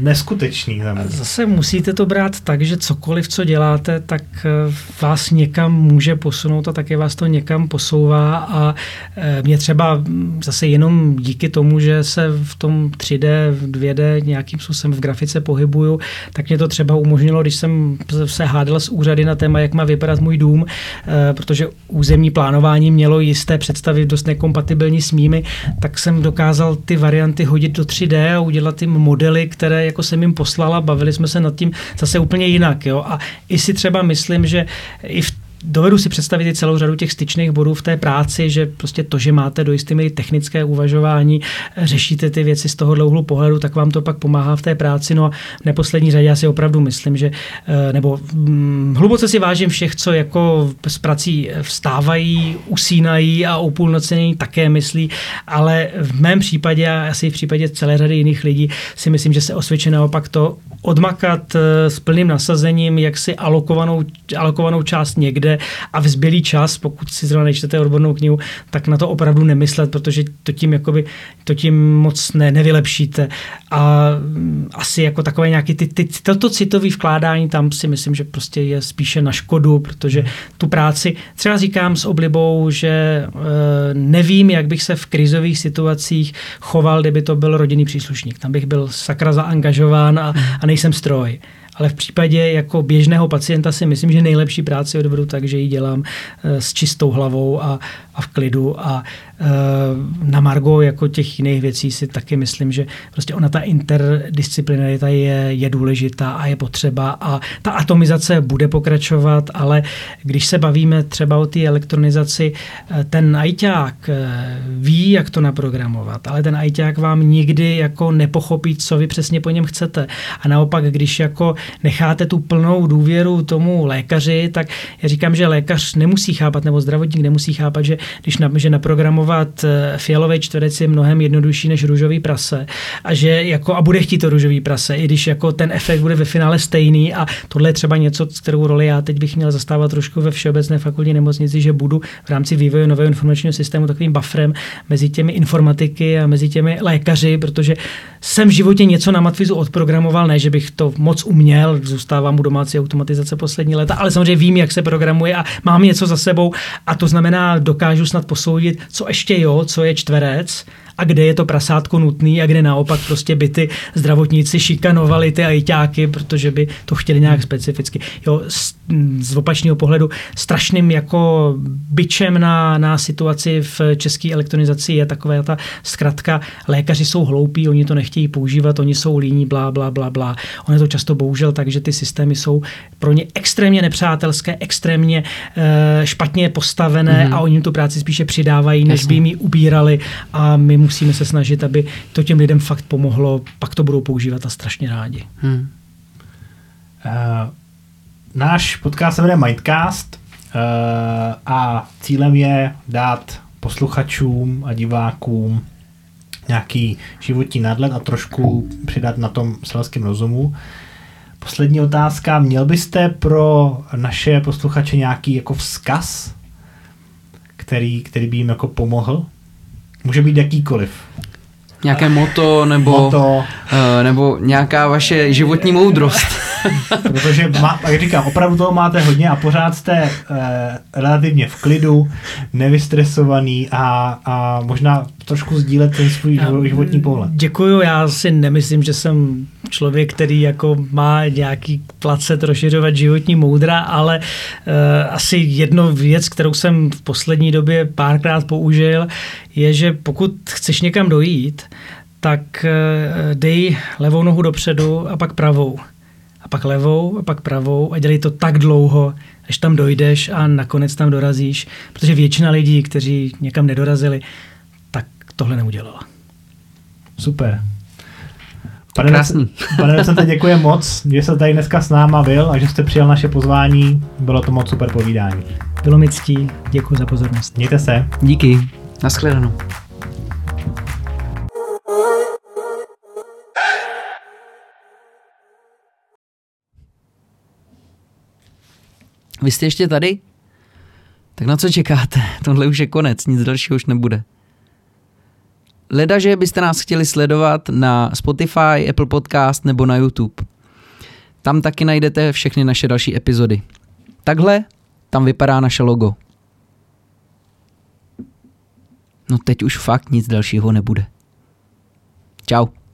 neskutečný. Zase musíte to brát tak, že cokoliv, co děláte, tak eh, vás někam může posunout a také vás to někam posouvá a eh, mě třeba zase jenom díky tomu, že se v tom 3D, v 2D nějakým způsobem v grafice pohybuju, tak mě to třeba umožnilo, když jsem se hádal s úřady na téma, jak má vypadat můj dům, eh, protože územní plánování mělo jisté představy dost nekompatibilní s mými, tak jsem dokázal ty varianty hodit do 3D a udělat ty modely, které jako jsem jim poslala, bavili jsme se nad tím zase úplně jinak. Jo? A i si třeba myslím, že i v dovedu si představit i celou řadu těch styčných bodů v té práci, že prostě to, že máte do jisté míry technické uvažování, řešíte ty věci z toho úhlu pohledu, tak vám to pak pomáhá v té práci. No a v neposlední řadě já si opravdu myslím, že eh, nebo hm, hluboce si vážím všech, co jako s prací vstávají, usínají a o půlnoci také myslí, ale v mém případě a asi v případě celé řady jiných lidí si myslím, že se osvědčí naopak to odmakat eh, s plným nasazením, jak si alokovanou, alokovanou část někde a v zbylý čas, pokud si zrovna nečtete odbornou knihu, tak na to opravdu nemyslet, protože to tím, jakoby, to tím moc ne, nevylepšíte. A mm, asi jako takové nějaké ty, ty, toto citové vkládání tam si myslím, že prostě je spíše na škodu, protože tu práci, třeba říkám s oblibou, že e, nevím, jak bych se v krizových situacích choval, kdyby to byl rodinný příslušník. Tam bych byl sakra zaangažován a, a nejsem stroj ale v případě jako běžného pacienta si myslím, že nejlepší práci odvedu tak, že ji dělám eh, s čistou hlavou a, a v klidu a Eh, na Margo jako těch jiných věcí si taky myslím, že prostě ona ta interdisciplinarita je, je důležitá a je potřeba a ta atomizace bude pokračovat, ale když se bavíme třeba o té elektronizaci, eh, ten ajťák eh, ví, jak to naprogramovat, ale ten ajťák vám nikdy jako nepochopí, co vy přesně po něm chcete. A naopak, když jako necháte tu plnou důvěru tomu lékaři, tak já říkám, že lékař nemusí chápat, nebo zdravotník nemusí chápat, že když na, že naprogramovat eh, fialový čtverec je mnohem jednodušší než růžový prase a že jako a bude chtít to růžový prase, i když jako ten efekt bude ve finále stejný a tohle je třeba něco, s kterou roli já teď bych měl zastávat trošku ve Všeobecné fakultní nemocnici, že budu v rámci vývoje nového informačního systému takovým bufferem mezi těmi informatiky a mezi těmi lékaři, protože jsem v životě něco na Matvizu odprogramoval, ne, že bych to moc uměl, zůstávám u domácí automatizace poslední léta, ale samozřejmě vím, jak se programuje a mám něco za sebou a to znamená, dokážu snad posoudit, co ještě jo, co je čtverec a kde je to prasátko nutný a kde naopak prostě by ty zdravotníci šikanovali ty ajťáky, protože by to chtěli nějak specificky. Jo, z, z opačného pohledu strašným jako byčem na, na situaci v české elektronizaci je taková ta zkratka, lékaři jsou hloupí, oni to nechtějí používat, oni jsou líní, blá, blá, blá, blá. Ono je to často bohužel tak, že ty systémy jsou pro ně extrémně nepřátelské, extrémně e, špatně postavené mm-hmm. a oni tu práci spíše přidávají, než Jasně. by jim ji ubírali a my musíme se snažit, aby to těm lidem fakt pomohlo, pak to budou používat a strašně rádi. Hmm. Uh, náš podcast se jmenuje Mindcast uh, a cílem je dát posluchačům a divákům nějaký životní nadhled a trošku přidat na tom selském rozumu. Poslední otázka. Měl byste pro naše posluchače nějaký jako vzkaz, který, který by jim jako pomohl? Může být jakýkoliv. Nějaké moto nebo, moto. Uh, nebo nějaká vaše životní moudrost. Protože, má, jak říkám, opravdu toho máte hodně a pořád jste uh, relativně v klidu, nevystresovaný a, a možná trošku sdílet ten svůj já, životní pohled. Děkuju, já si nemyslím, že jsem člověk, který jako má nějaký placet rozšiřovat životní moudra, ale uh, asi jedno věc, kterou jsem v poslední době párkrát použil, je, že pokud chceš někam dojít, tak uh, dej levou nohu dopředu a pak pravou. A pak levou a pak pravou a dělej to tak dlouho, až tam dojdeš a nakonec tam dorazíš, protože většina lidí, kteří někam nedorazili, tohle neudělala. Super. Pane, Krásný. pane docente, děkuji moc, že jste tady dneska s náma byl a že jste přijal naše pozvání. Bylo to moc super povídání. Bylo mi ctí, děkuji za pozornost. Mějte se. Díky. Naschledanou. Vy jste ještě tady? Tak na co čekáte? Tohle už je konec, nic dalšího už nebude. Ledaže byste nás chtěli sledovat na Spotify, Apple Podcast nebo na YouTube. Tam taky najdete všechny naše další epizody. Takhle tam vypadá naše logo. No teď už fakt nic dalšího nebude. Ciao.